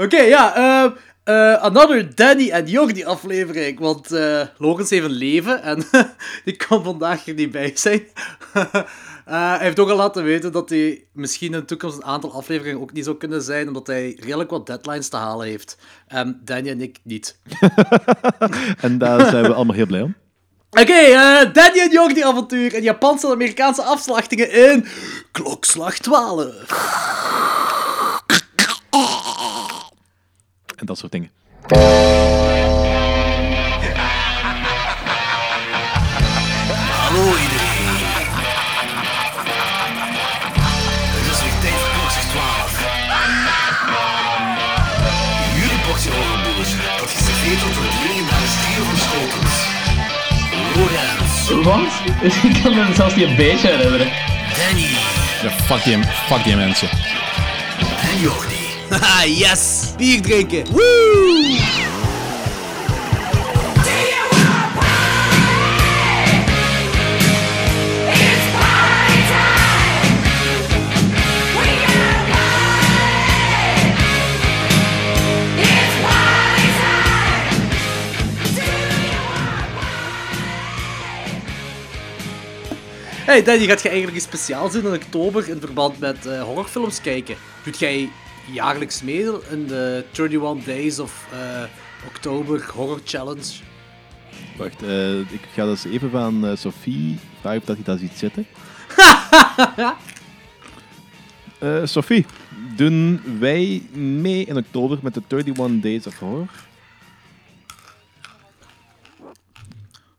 Oké, ja. eh, eh, another Danny en Jordi aflevering. Want Logans heeft een leven en die kan vandaag er niet bij zijn. Eh, hij heeft ook al laten weten dat hij misschien in de toekomst een aantal afleveringen ook niet zou kunnen zijn, omdat hij redelijk wat deadlines te halen heeft. En Danny en ik niet. En daar zijn we allemaal heel blij om. Oké, Danny en Jordi avontuur in Japanse en Amerikaanse afslachtingen in Klokslag 12. En dat soort dingen. Hallo iedereen. Het is weer tijd voor klokslag 12. Jullie portie horrorboers, dat geserveerd wordt door het legendarische trio van Schotens. Lorenz, Wat? Ik kan me zelfs niet een beetje herinneren. Danny Ja, fuck die, fuck die mensen. en Jordi. Haha, yes! Bier drinken. Woo! Hey Danny, gaat je eigenlijk iets speciaals doen in oktober in verband met eh, horrorfilms kijken? Doet jij jaarlijks mee in de 31 Days of eh, Oktober Horror Challenge? Wacht, eh, ik ga dus even van eh, Sophie vragen of dat hij daar ziet zitten. Eh, Sophie, doen wij mee in oktober met de 31 Days of Horror?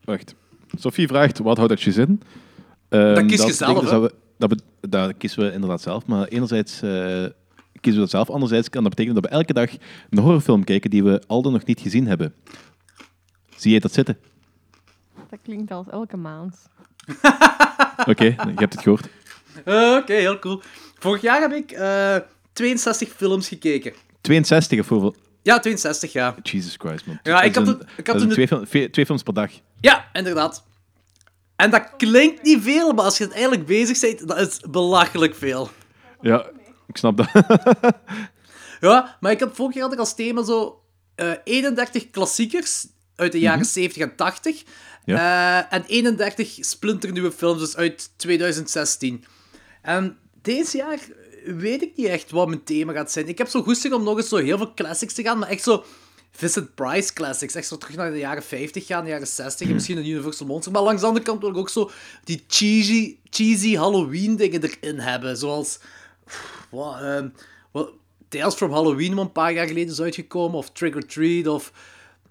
Wacht. Sophie vraagt, wat houdt dat je zin? Ehm, Dat kies je zelf, dus dat, we, dat, dat kiezen we inderdaad zelf, maar enerzijds eh, kiezen we dat zelf, anderzijds kan dat betekenen dat we elke dag een horrorfilm kijken die we al dan nog niet gezien hebben. Zie jij dat zitten? Dat klinkt als elke maand. Oké, je hebt het gehoord. Eh, Oké, heel cool. Vorig jaar heb ik eh 62 films gekeken. 62 of hoeveel? Ja, 62, ja. Jesus Christ, man. Ja, ik Dat is had een- een- ik had dat is een- twee, film- ve- twee films per dag. Ja, inderdaad. En dat klinkt niet veel, maar als je het eigenlijk bezig bent, dat is belachelijk veel. Ja, ik snap dat. Ja, maar ik had vorig jaar had ik als thema zo eh 31 klassiekers uit de jaren 70 en 80. eh, en 31 splinternieuwe films, dus uit 2016. En deze jaar weet ik niet echt wat mijn thema gaat zijn. Ik heb zo goesting om nog eens zo heel veel classics te gaan, maar echt zo Vincent Price classics. Echt zo terug naar de jaren 50 gaan, de jaren 60 en misschien een Universal Monster. Maar langs de andere kant wil ik ook zo die cheesy, cheesy Halloween dingen erin hebben. Zoals... Ehm, wat, Tales from Halloween, wat een paar jaar geleden is uitgekomen. Of Trick or Treat. Of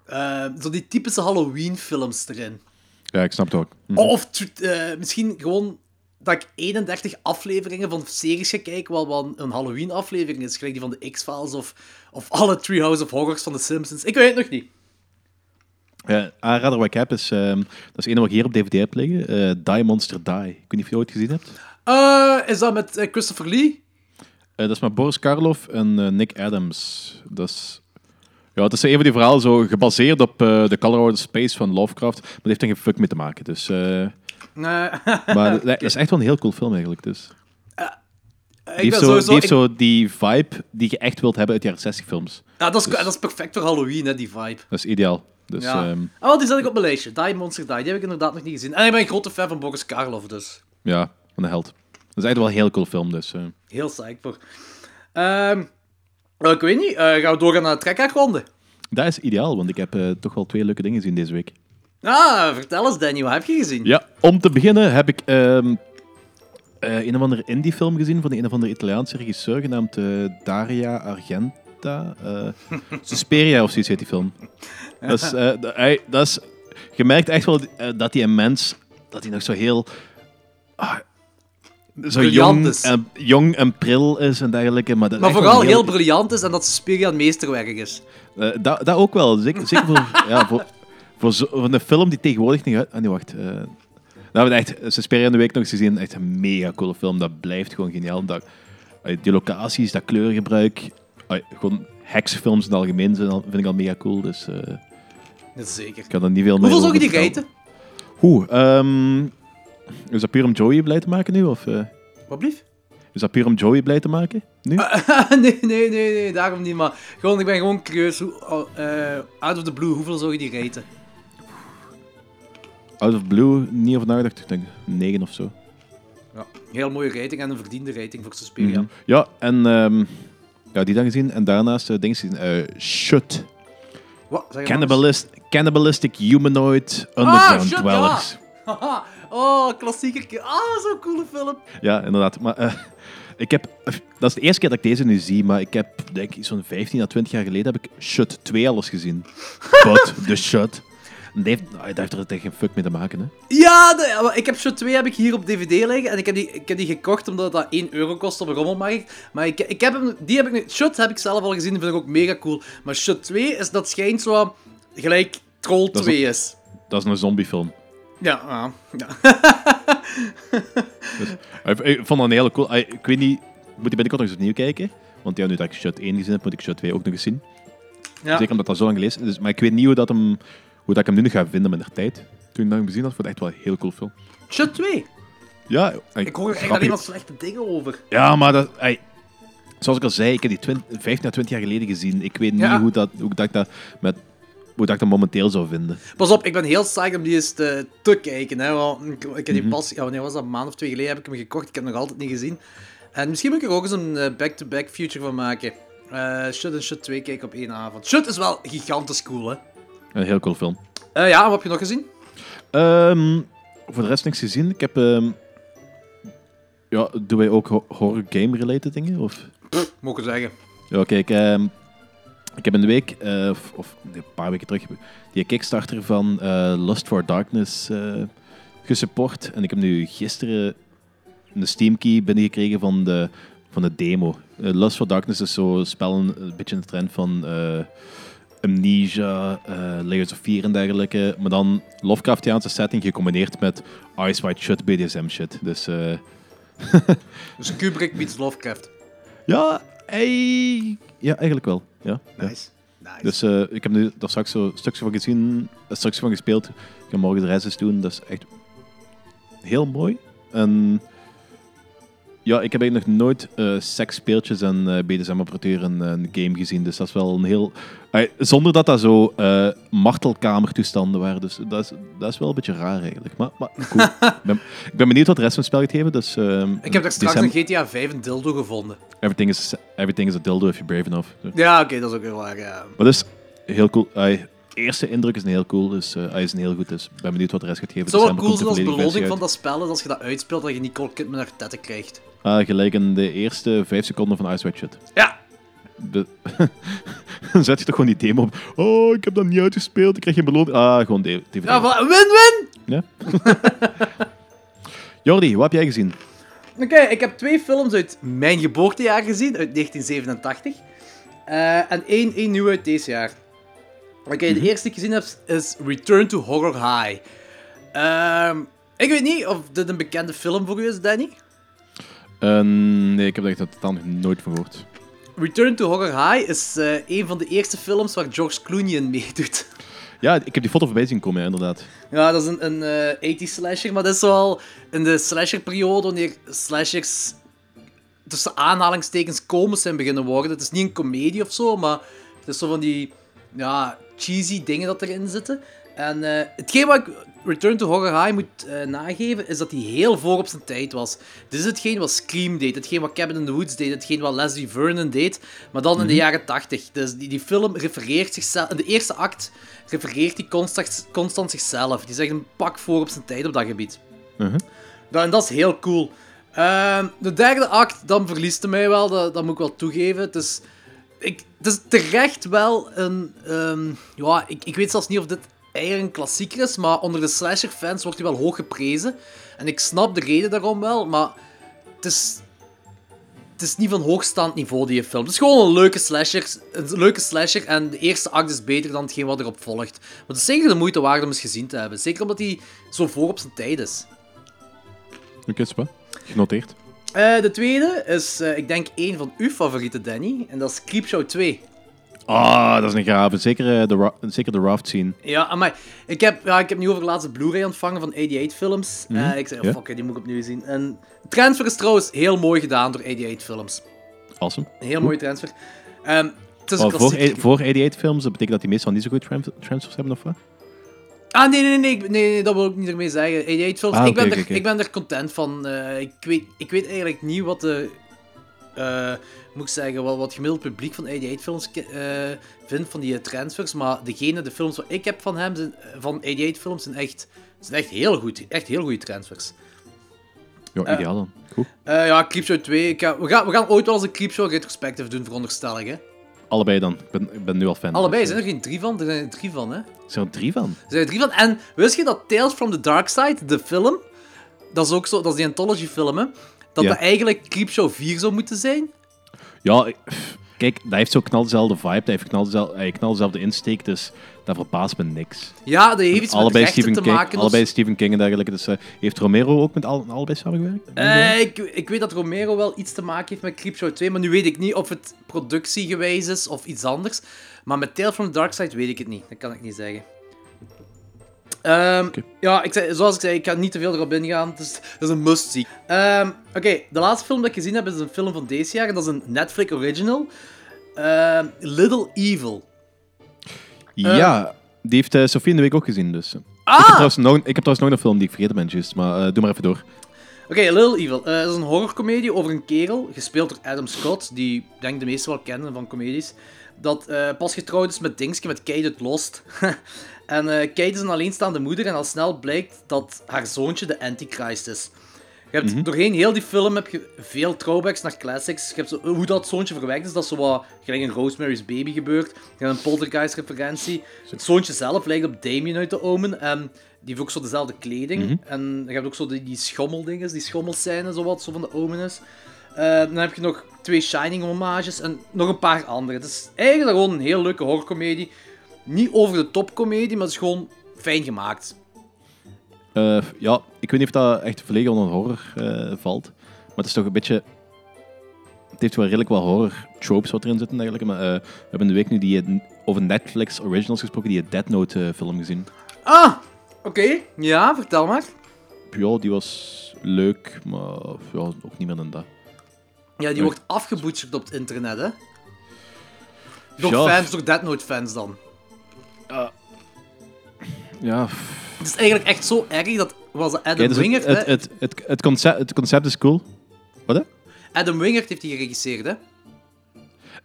eh, zo die typische Halloween-films erin. Ja, ik snap het ook. Hm. Of eh, misschien gewoon dat ik 31 afleveringen van series ga kijken, wel wat een Halloween-aflevering is. Gelijk die van de X-Files of, of alle Treehouse of Horrors van de Simpsons. Ik weet het nog niet. Ja, aanrader wat ik heb is, ehm, dat is een wat ik hier op DVD heb liggen. eh, Die Monster Die. Ik weet niet of je het ooit gezien hebt. Eh, is dat met Christopher Lee? Eh, dat is met Boris Karloff en eh, Nick Adams. Dat is... Ja, het is een van die verhalen zo gebaseerd op eh The Color Out of Space van Lovecraft. Maar dat heeft er geen fuck mee te maken. Dus, Nee. maar dat is echt wel een heel cool film eigenlijk. Dus. Die heeft, zo, sowieso... die, heeft ik- zo die vibe die je echt wilt hebben uit jaren 60 films. ja, dat, is, dat is perfect voor Halloween, hè, die vibe. Dat is ideaal. Dus, Ja. ehm, wel, die zet ik op mijn lijstje. Die Monster Die. Die heb ik inderdaad nog niet gezien. En ik ben een grote fan van Boris Karloff, dus ja, van de held. Dat is echt wel een heel cool film. Dus, eh. heel psyched voor. Ehm, wel, ik weet niet. eh, gaan we doorgaan naar de trekhaakronde? Dat is ideaal, want ik heb eh, toch wel twee leuke dingen gezien deze week. Ah, vertel eens, Danny. Wat heb je gezien? Ja, om te beginnen heb ik ehm, eh, een of andere indie-film gezien van een of andere Italiaanse regisseur genaamd eh, Daria Argenta. eh Suspiria of zoiets heet die film. Dat is, eh, dat- hij- dat is, je merkt echt wel eh, dat die een mens, dat hij nog zo heel... ah, zo jong is. en, jong en pril is en dergelijke. Maar, dat Maar vooral heel briljant is en dat Suspiria meesterwerk is. eh, dat, dat ook wel. Zeker, zeker voor, ja, voor, voor, zo, voor een film die tegenwoordig niet uit... Ah, nee, wacht. eh nou, we echt, Suspiria in de week nog eens gezien. Echt een mega coole film. Dat blijft gewoon geniaal. Dat, eh, die locaties, dat kleurgebruik... gewoon heksenfilms in het algemeen zijn, vind ik al mega cool. Dus eh, ik Dat zeker. kan er niet veel meer Hoeveel zou je die reten? Hoe? Is dat puur om Joey blij te maken nu? Of, eh? Wat blief? Is dat puur om Joey blij te maken? Nu? nee, nee, nee, nee, daarom niet. Maar gewoon, ik ben gewoon curieus. Hoe, eh, out of the blue, hoeveel zou je die raten? Out of Blue, niet over nagedacht. Ik denk 9 of zo. Ja. Heel mooie rating en een verdiende rating voor Suspiria. Mhm. Ja, en ehm, ja, die dan gezien. En daarnaast uh, dingen gezien. eh Shut. Wat? Zeg Cannibalist, cannibalistic humanoid Ah, underground Shut, dwellers. ja. Oh, klassieker. Ah, zo'n coole film. Ja, inderdaad. Maar eh, ik heb, dat is de eerste keer dat ik deze nu zie, maar ik heb, denk ik, zo'n 15 à 20 jaar geleden heb ik Shut 2 al eens gezien. But the Shut. Heeft, nou, daar heeft er tegen geen fuck mee te maken, hè. Ja, de- ik heb Shut 2 heb ik hier op DVD liggen. En ik heb die, ik heb die gekocht omdat dat 1 euro kost op een rommelmarkt. Maar ik, ik heb hem, die heb ik. Shut heb ik zelf al gezien, die vind ik ook mega cool. Maar Shut 2 is, dat schijnt zo gelijk Troll Dat is 2 is. Dat is een zombiefilm. Ja, ja. ja. Ik ik vond dat een hele cool... Ik weet niet... Moet die binnenkort nog eens opnieuw kijken? Want ja, nu dat ik Shut 1 gezien heb, moet ik Shut 2 ook nog eens zien. ja. Zeker omdat dat zo lang geleden is. Dus, maar ik weet niet hoe, dat hem, hoe dat ik hem nu nog ga vinden met de tijd. Toen ik dat hem gezien had, vond ik het echt wel een heel cool film. Shut 2. Ja, Ik hoor er echt alleen maar slechte dingen over. Ja, maar dat, ey, zoals ik al zei, ik heb die 20, 15 à 20 jaar geleden gezien. Ik weet niet Ja. hoe, dat, hoe, dat ik dat met, hoe dat ik dat momenteel zou vinden. Pas op, ik ben heel psyched om die eens te, te kijken. Hè, want ik, ik heb die Mhm. pas, ja, wanneer was dat? Een maand of twee geleden heb ik hem gekocht. Ik heb hem nog altijd niet gezien. En misschien moet ik er ook eens een eh, back-to-back future van maken. Eh Shut en Shut 2 kijken op één avond. Shut is wel gigantisch cool, hè? Een heel cool film. Eh, ja, wat heb je nog gezien? Ehm, voor de rest niks gezien. Ik heb... ehm, ja, doen wij ook ho- horror game-related dingen? Of? Mogen zeggen. Ja, kijk, ehm, ik heb in de week, eh, of, een paar weken terug, die Kickstarter van eh, Lust for Darkness eh, gesupport. En ik heb nu gisteren een Steam key binnengekregen van de, van de demo. Lust for Darkness is zo'n spel een, een beetje in de trend van Amnesia, Layers of Fear en dergelijke. Maar dan Lovecraftiaanse setting gecombineerd met Ice White Shut BDSM shit. Dus Dus Kubrick meets Lovecraft. ja, ey, ja, eigenlijk wel. Ja. Nice. Nice. Dus eh, ik heb nu daar straks zo stukje van gezien, een stukje van gespeeld. Ik ga morgen de rest eens doen. Dat is echt heel mooi. En ja, ik heb eigenlijk nog nooit eh seksspeeltjes en eh BDSM-apparatuur in een game gezien. Dus dat is wel een heel... Zonder dat dat zo eh martelkamertoestanden waren. Dus dat is, dat is wel een beetje raar eigenlijk. Maar, maar cool. ik, ben, ik ben benieuwd wat de rest van het spel gaat geven. Dus, ehm, ik heb daar straks december- in GTA 5 een dildo gevonden. everything, is, everything is a dildo if you're brave enough. Ja, oké, dat is ook heel waar. Ja. Maar dus, heel cool. Ai, eerste indruk is een heel cool, dus eh, hij is een heel goed. Dus ik ben benieuwd wat de rest gaat geven. Het zou wel December cool zijn komt als de volledige beloning versie van dat spel is als je dat uitspeelt, dat je Nicole Kidman naar tetten krijgt. Ah, gelijk in de eerste vijf seconden van Ice White Shit. Ja, De... Dan zet je toch gewoon die demo op. Oh, ik heb dat niet uitgespeeld, ik krijg geen beloning. Ah, gewoon de- DVD. ja win-win! Ja? Jordi, wat heb jij gezien? Oké, ik heb twee films uit mijn geboortejaar gezien, uit 1987. Eh, en één, één nieuw uit deze jaar. Oké, de eerste die ik gezien heb is Return to Horror High. Ehm, ik weet niet of dit een bekende film voor u is, Danny. Eh, nee, ik heb er echt totaal nog nooit van gehoord. Return to Horror High is eh, een van de eerste films waar George Clooney in meedoet. Ja, ik heb die foto voorbij zien komen, ja, inderdaad. Ja, dat is een, een eh 80 slasher, maar dat is wel in de slasher-periode wanneer slashers tussen aanhalingstekens komisch zijn beginnen worden. Het is niet een komedie of zo, maar het is zo van die ja, cheesy dingen dat erin zitten. En eh, hetgeen wat ik Return to Horror High moet eh, nageven, is dat hij heel voor op zijn tijd was. Dit is hetgeen wat Scream deed, hetgeen wat Cabin in the Woods deed, hetgeen wat Leslie Vernon deed, maar dan in de jaren 80. Dus die, die film refereert zichzelf... In de eerste act refereert hij constant, constant zichzelf. Die zegt een pak voor op zijn tijd op dat gebied. Mhm. Ja, en dat is heel cool. Ehm, de derde act, dan verliest hij mij wel, dat, dat moet ik wel toegeven. Het is, ik, het is terecht wel een... ehm, ja, ik, ik weet zelfs niet of dit eigenlijk een klassieker is, maar onder de slasher-fans wordt hij wel hoog geprezen. En ik snap de reden daarom wel, maar het is... Het is niet van hoogstaand niveau, die film. Het is gewoon een leuke slasher, een leuke slasher en de eerste act is beter dan hetgeen wat erop volgt. Maar het is zeker de moeite waard om eens gezien te hebben. Zeker omdat hij zo voor op zijn tijd is. Oké, super. Genoteerd. Eh, de tweede is, eh, ik denk, één van uw favorieten, Danny. En dat is Creepshow 2. Ah, dat is een gave. Zeker, eh, de, zeker de raft scene. Ja, maar ik heb, ja, ik heb nu over laatst een Blu-ray ontvangen van 88 Films. Eh, ik zei, oh, fuck it, die moet ik opnieuw zien. En transfer is trouwens heel mooi gedaan door 88 Films. Awesome. Een heel mooie transfer. Ehm, het is een voor, voor 88 films, dat betekent dat die meestal niet zo goed tran- transfers hebben, of wat? Ah, nee, nee, nee, nee, nee, dat wil ik niet ermee zeggen. 88 Films, Ah, ik, ben er, ik ben er content van. Eh, ik, weet, ik weet eigenlijk niet wat de... moet ik zeggen, wat, wat het gemiddeld publiek van 88 Films eh, vindt van die eh, transfers. Maar degene, de films wat ik heb van hem, zijn, van 88 Films, zijn echt, zijn echt heel goed. Echt heel goede transfers. Ja, Eh, ideaal dan. Goed. Eh, ja, Creepshow 2. Ik ga, we, gaan, we gaan ooit wel eens een Creepshow retrospective doen, veronderstel ik. Hè? Allebei dan. Ik ben, ik ben nu al fan. Allebei, zijn er geen drie van? Er zijn er drie van, hè? eh, zijn er drie van? Er zijn er drie van. En wist je dat Tales from the Dark Side, de film, dat is ook zo, dat is die anthology film, hè? Dat Ja. dat eigenlijk Creepshow 4 zou moeten zijn? Ja, ik- pff, kijk, dat heeft zo knal dezelfde vibe, dat heeft knal, dezelfde, eh, knal dezelfde insteek, dus dat verbaast me niks. Ja, dat heeft iets allebei met rechten Stephen te King, maken. of allebei. Stephen King en dergelijke. Dus, eh, heeft Romero ook met al, allebei samengewerkt? Eh, ik, ik weet dat Romero wel iets te maken heeft met Creepshow 2, maar nu weet ik niet of het productiegewijs is of iets anders. Maar met Tales from the Dark Side weet ik het niet. Dat kan ik niet zeggen. Ehm, Ja, ik zei, zoals ik zei, ik ga niet te veel erop ingaan. Het is, het is een must-see. Ehm, Oké, de laatste film dat ik gezien heb is een film van deze jaar. En dat is een Netflix original. Ehm, Little Evil. ja, die heeft eh, Sofie in de week ook gezien, dus. Ah! Ik, heb trouwens nog, ik heb trouwens nog een film die ik vergeten ben, juist, maar eh, doe maar even door. Oké, Little Evil. Dat is een horrorcomedie over een kerel, gespeeld door Adam Scott, die ik denk de meesten wel kennen van comedies, dat pas getrouwd is met Dingske, met Kate Lost. en eh Kate is een alleenstaande moeder en al snel blijkt dat haar zoontje de Antichrist is. Je hebt doorheen heel die film heb je veel throwbacks naar classics. Je hebt zo, hoe dat zoontje verwerkt is, dat is zo wat gelijk in Rosemary's Baby gebeurt. Je hebt een poltergeist-referentie. Het zoontje zelf lijkt op Damien uit de Omen. En die heeft ook zo dezelfde kleding. En je hebt ook zo die, die schommeldingen, die schommelscènes, zo wat, zo van de Omen is. Eh, dan heb je nog twee Shining homages en nog een paar andere. Het is eigenlijk gewoon een heel leuke horrorcomedie. Niet over de top comedie, maar het is gewoon fijn gemaakt. Eh, ja, ik weet niet of dat echt volledig onder horror eh, valt. Maar het is toch een beetje... Het heeft wel redelijk wel horror tropes wat erin zitten eigenlijk. Maar eh, we hebben de week nu die, over Netflix originals gesproken, die Dead Note film gezien. Ah, oké. Ja, vertel maar. Ja, die was leuk, maar ja, ook niet meer dan dat. Ja, die wordt afgeboetst op het internet, hè? Door Ja. fans, door Dead Note fans dan. Ja, Het is eigenlijk echt zo erg dat was het Adam kijk, dus het, Wingert, het, hè? het, het, het, concept, het concept is cool. Wat hè? Adam Wingert heeft die geregisseerd, hè?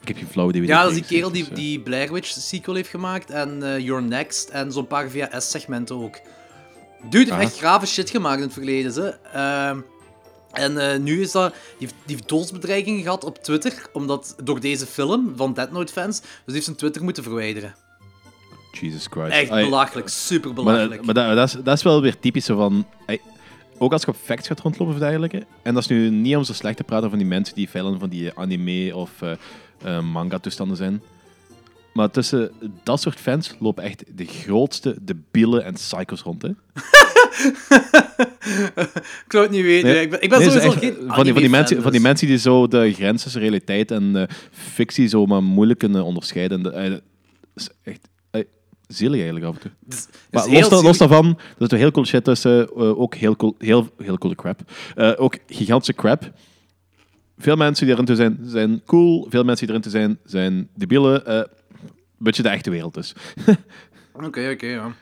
Ik heb geen flauw idee wie Ja, dat is die kerel die, die Blair Witch sequel heeft gemaakt en eh, Your Next en zo'n paar VHS-segmenten ook. Dude heeft Ah. echt grave shit gemaakt in het verleden, hè. Ehm, en eh, nu is dat... Die heeft, die heeft doodsbedreigingen gehad op Twitter, omdat door deze film van Dead Note fans, dus die heeft zijn Twitter moeten verwijderen. Jesus Christ. Echt Ai, belachelijk, super Maar, belachelijk. maar dat, dat, is, dat is wel weer typisch zo van... ai, ook als je op facts gaat rondlopen of dergelijke. En dat is nu niet om zo slecht te praten van die mensen die fan van die anime of eh, eh, manga-toestanden zijn. Maar tussen dat soort fans lopen echt de grootste debielen en psychos rond. Hè? Ik zou het niet weten. Nee. Ik ben, ik ben Nee, zo sowieso echt, geen van, die, van, die mensen, van die mensen die zo de grens tussen realiteit en eh, fictie zo maar moeilijk kunnen onderscheiden. Dat is echt zielig eigenlijk af en toe. Maar los, da- los daarvan, er zit wel heel cool shit tussen. eh, ook heel, cool, heel, heel coole crap. Eh, ook gigantische crap. Veel mensen die erin te zijn, zijn cool. Veel mensen die erin te zijn, zijn debielen. eh beetje de echte wereld dus. Oké, oké, ja.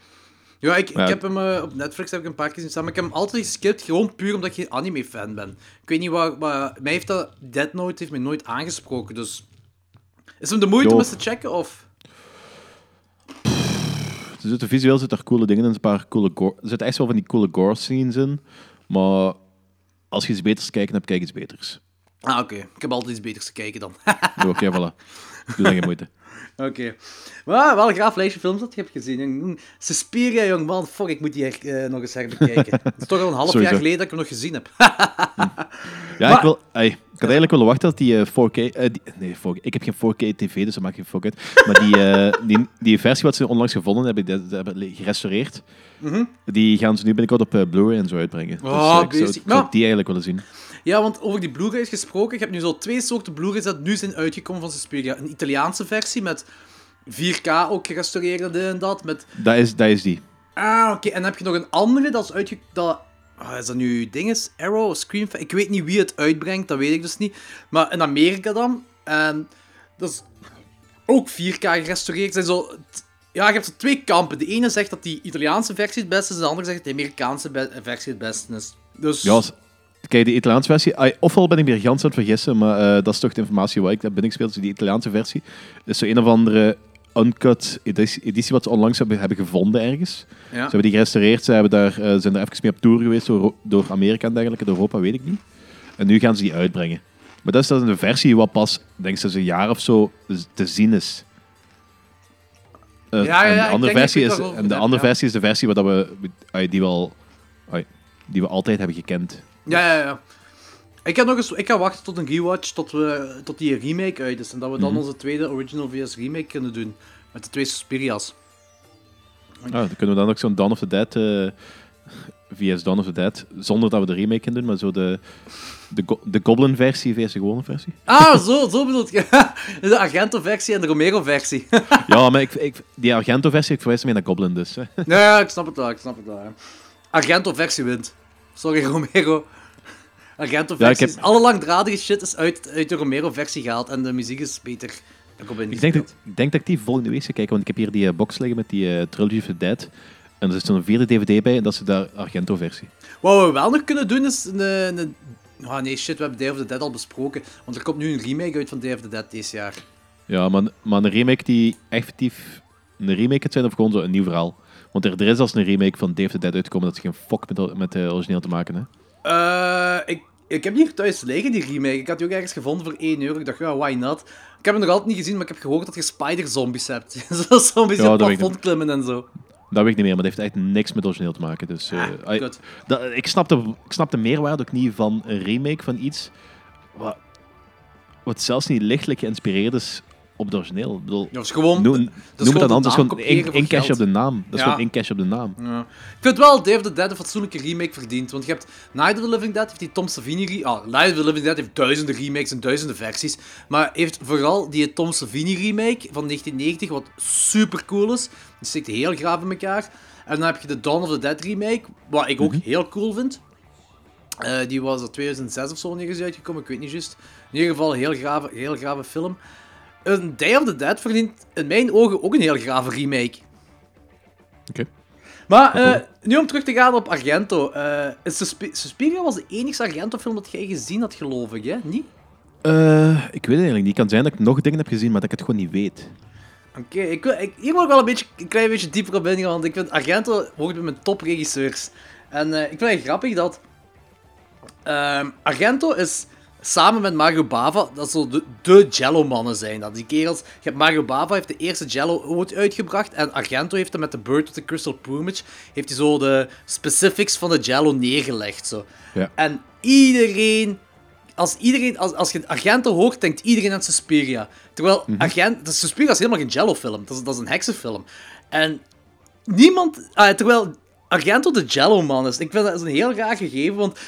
Ja, ik, Ja. ik heb hem op Netflix heb ik een paar keer gezien staan, maar ik heb hem altijd geskipt, gewoon puur omdat ik geen anime-fan ben. Ik weet niet waar, waar... Mij heeft dat... Dead Note heeft mij nooit aangesproken, dus... Is hem de moeite om eens te checken, of... Er zitten visueel zitten er coole dingen in. Een paar coole gore, er zitten echt wel van die coole gore scenes in. Maar als je iets beters kijken hebt, kijk iets beters. Ah, oké. Ik heb altijd iets beters te kijken dan. Ja, Oké, voilà. Doe dan geen moeite. oké. Maar wel een gaaf lijstje films dat je hebt gezien. Mm, Suspiria, jong man. Fuck, ik moet die eh, nog eens herbekijken. Het is toch al een half jaar geleden dat ik hem nog gezien heb. Ja, Maar- ik, wil, ik had eigenlijk willen wachten dat die eh, 4K... eh, die- nee, 4K, ik heb geen 4K TV, dus dat maakt geen fuck uit. Maar die, eh, die, die versie wat ze onlangs gevonden hebben, die, die hebben gerestaureerd, die gaan ze nu binnenkort op eh, Blu-ray en zo uitbrengen. Mhm. Oh, dus eh, ik zou, die eigenlijk willen zien. Ja, want over die Blu-rays gesproken, ik heb nu zo twee soorten Blu-rays dat nu zijn uitgekomen van Suspiria. Een Italiaanse versie met 4K ook gerestaureerd en dat. Met... Dat is, dat is die. Ah, oké. En dan heb je nog een andere, dat is uitge... Dat... Ah, is dat nu dinges? Arrow Scream? Ik weet niet wie het uitbrengt, dat weet ik dus niet. Maar in Amerika dan. En dat is ook 4K gerestaureerd. Zijn zo... Ja, je hebt zo twee kampen. De ene zegt dat die Italiaanse versie het beste is, de andere zegt dat de Amerikaanse versie het beste is. Dus... Ja, kijk, de Italiaanse versie... ofwel ben ik weer gans aan het vergissen, maar eh, dat is toch de informatie waar ik heb binnengespeeld. Dus die Italiaanse versie is zo een of andere uncut editie, editie wat ze onlangs hebben, hebben gevonden ergens. Ze hebben die gerestaureerd, ze hebben daar, eh, zijn er even mee op tour geweest door, door Amerika en dergelijke, door Europa weet ik niet. En nu gaan ze die uitbrengen. Maar dat is dan een versie wat pas, denk ik, sinds een jaar of zo te zien is. Eh, Ja, ja, en de andere, versie is, en de heb, andere ja. versie is de versie wat we, die, we al, die we altijd hebben gekend. Ja, ja, ja. Ik ga nog eens, ik ga wachten tot een rewatch, tot, we, tot die remake uit is. En dat we dan Mhm. onze tweede original VS remake kunnen doen. Met de twee Suspiria's. Ah, dan kunnen we dan ook zo'n Dawn of the Dead, eh VS Dawn of the Dead, zonder dat we de remake kunnen doen, maar zo de, de, go- de Goblin-versie vs de gewone versie. Ah, zo, zo bedoel je. De Argento-versie en de Romero-versie. ja, maar ik, ik, die Argento-versie, ik verwijs mee naar Goblin dus. Ja, ik snap het wel, ik snap het wel. Argento-versie wint. Sorry, Romero. Argento-versie. Ja, ik heb- Alle langdradige shit is uit, uit de Romero-versie gehaald en de muziek is beter. Ik denk, dat, ik denk dat ik die volgende week ga kijken, want ik heb hier die eh, box liggen met die eh, Trilogy of the Dead. En er zit zo'n vierde DVD bij en dat is de Argento-versie. Wat we wel nog kunnen doen is een... een Ah nee, shit, we hebben Day of the Dead al besproken. Want er komt nu een remake uit van Day of the Dead deze jaar. Ja, maar, maar een remake die effectief een remake gaat zijn of gewoon zo een nieuw verhaal. Want er, er is als een remake van Day of the Dead uitgekomen dat is geen fuck met, met de origineel te maken. Hè. Eh, ik, ik heb hier thuis liggen, die remake. Ik had die ook ergens gevonden voor 1 euro. Ik dacht, ja, why not? Ik heb hem nog altijd niet gezien, maar ik heb gehoord dat je spider-zombies hebt. Zo zombies Ja, die op plafond klimmen en zo. Dat weet ik niet meer, maar dat heeft echt niks met origineel te maken. Dus, eh, Ah, dat, ik, snap de, ik snap de meerwaarde ook niet van een remake van iets wat, wat zelfs niet lichtelijk geïnspireerd is op het origineel. Ik bedoel, dat is gewoon... noem, dat noem het dan de anders. gewoon in, cash op de naam. Dat is Ja. gewoon in cash op de naam. Ja. Ik vind wel of the Dead een fatsoenlijke remake verdient. Want je hebt Night of the Living Dead, heeft die Tom Savini... Ah, Night of the Living Dead heeft duizenden remakes en duizenden versies. Maar heeft vooral die Tom Savini remake van 1990, wat super cool is. Die steekt heel graaf in elkaar. En dan heb je de Dawn of the Dead remake, wat ik ook heel cool vind. Eh, die was in 2006 of zo die uitgekomen, ik weet niet juist. In ieder geval een heel grave, heel grave film. Een Day of the Dead verdient in mijn ogen ook een heel grave remake. Oké. Maar eh, nu om terug te gaan op Argento. Suspi- Suspiria was de enige Argento-film dat jij gezien had, geloof ik, hè? Niet? Eh, ik weet het eigenlijk niet. Het kan zijn dat ik nog dingen heb gezien, maar dat ik het gewoon niet weet. Oké, ik, ik, hier wil ik wel een, beetje, een klein beetje dieper op ingaan, want ik vind Argento hoort bij mijn topregisseurs. En ik vind het grappig dat ehm, Argento is samen met Mario Bava, dat zo de, de Jello-mannen zijn. Dat die kerels, je hebt Mario Bava heeft de eerste Jello ooit uitgebracht en Argento heeft hem met The Bird with the Crystal Plumage, heeft hij zo de specifics van de Jello neergelegd. Zo. Ja. En iedereen als, iedereen, als, als je Argento hoort, denkt iedereen aan Suspiria. Terwijl Argento, Suspiria is helemaal geen Jello-film. Dat is, dat is een heksenfilm. En niemand... ah, terwijl Argento de Jello-man is. Ik vind dat is een heel raar gegeven, want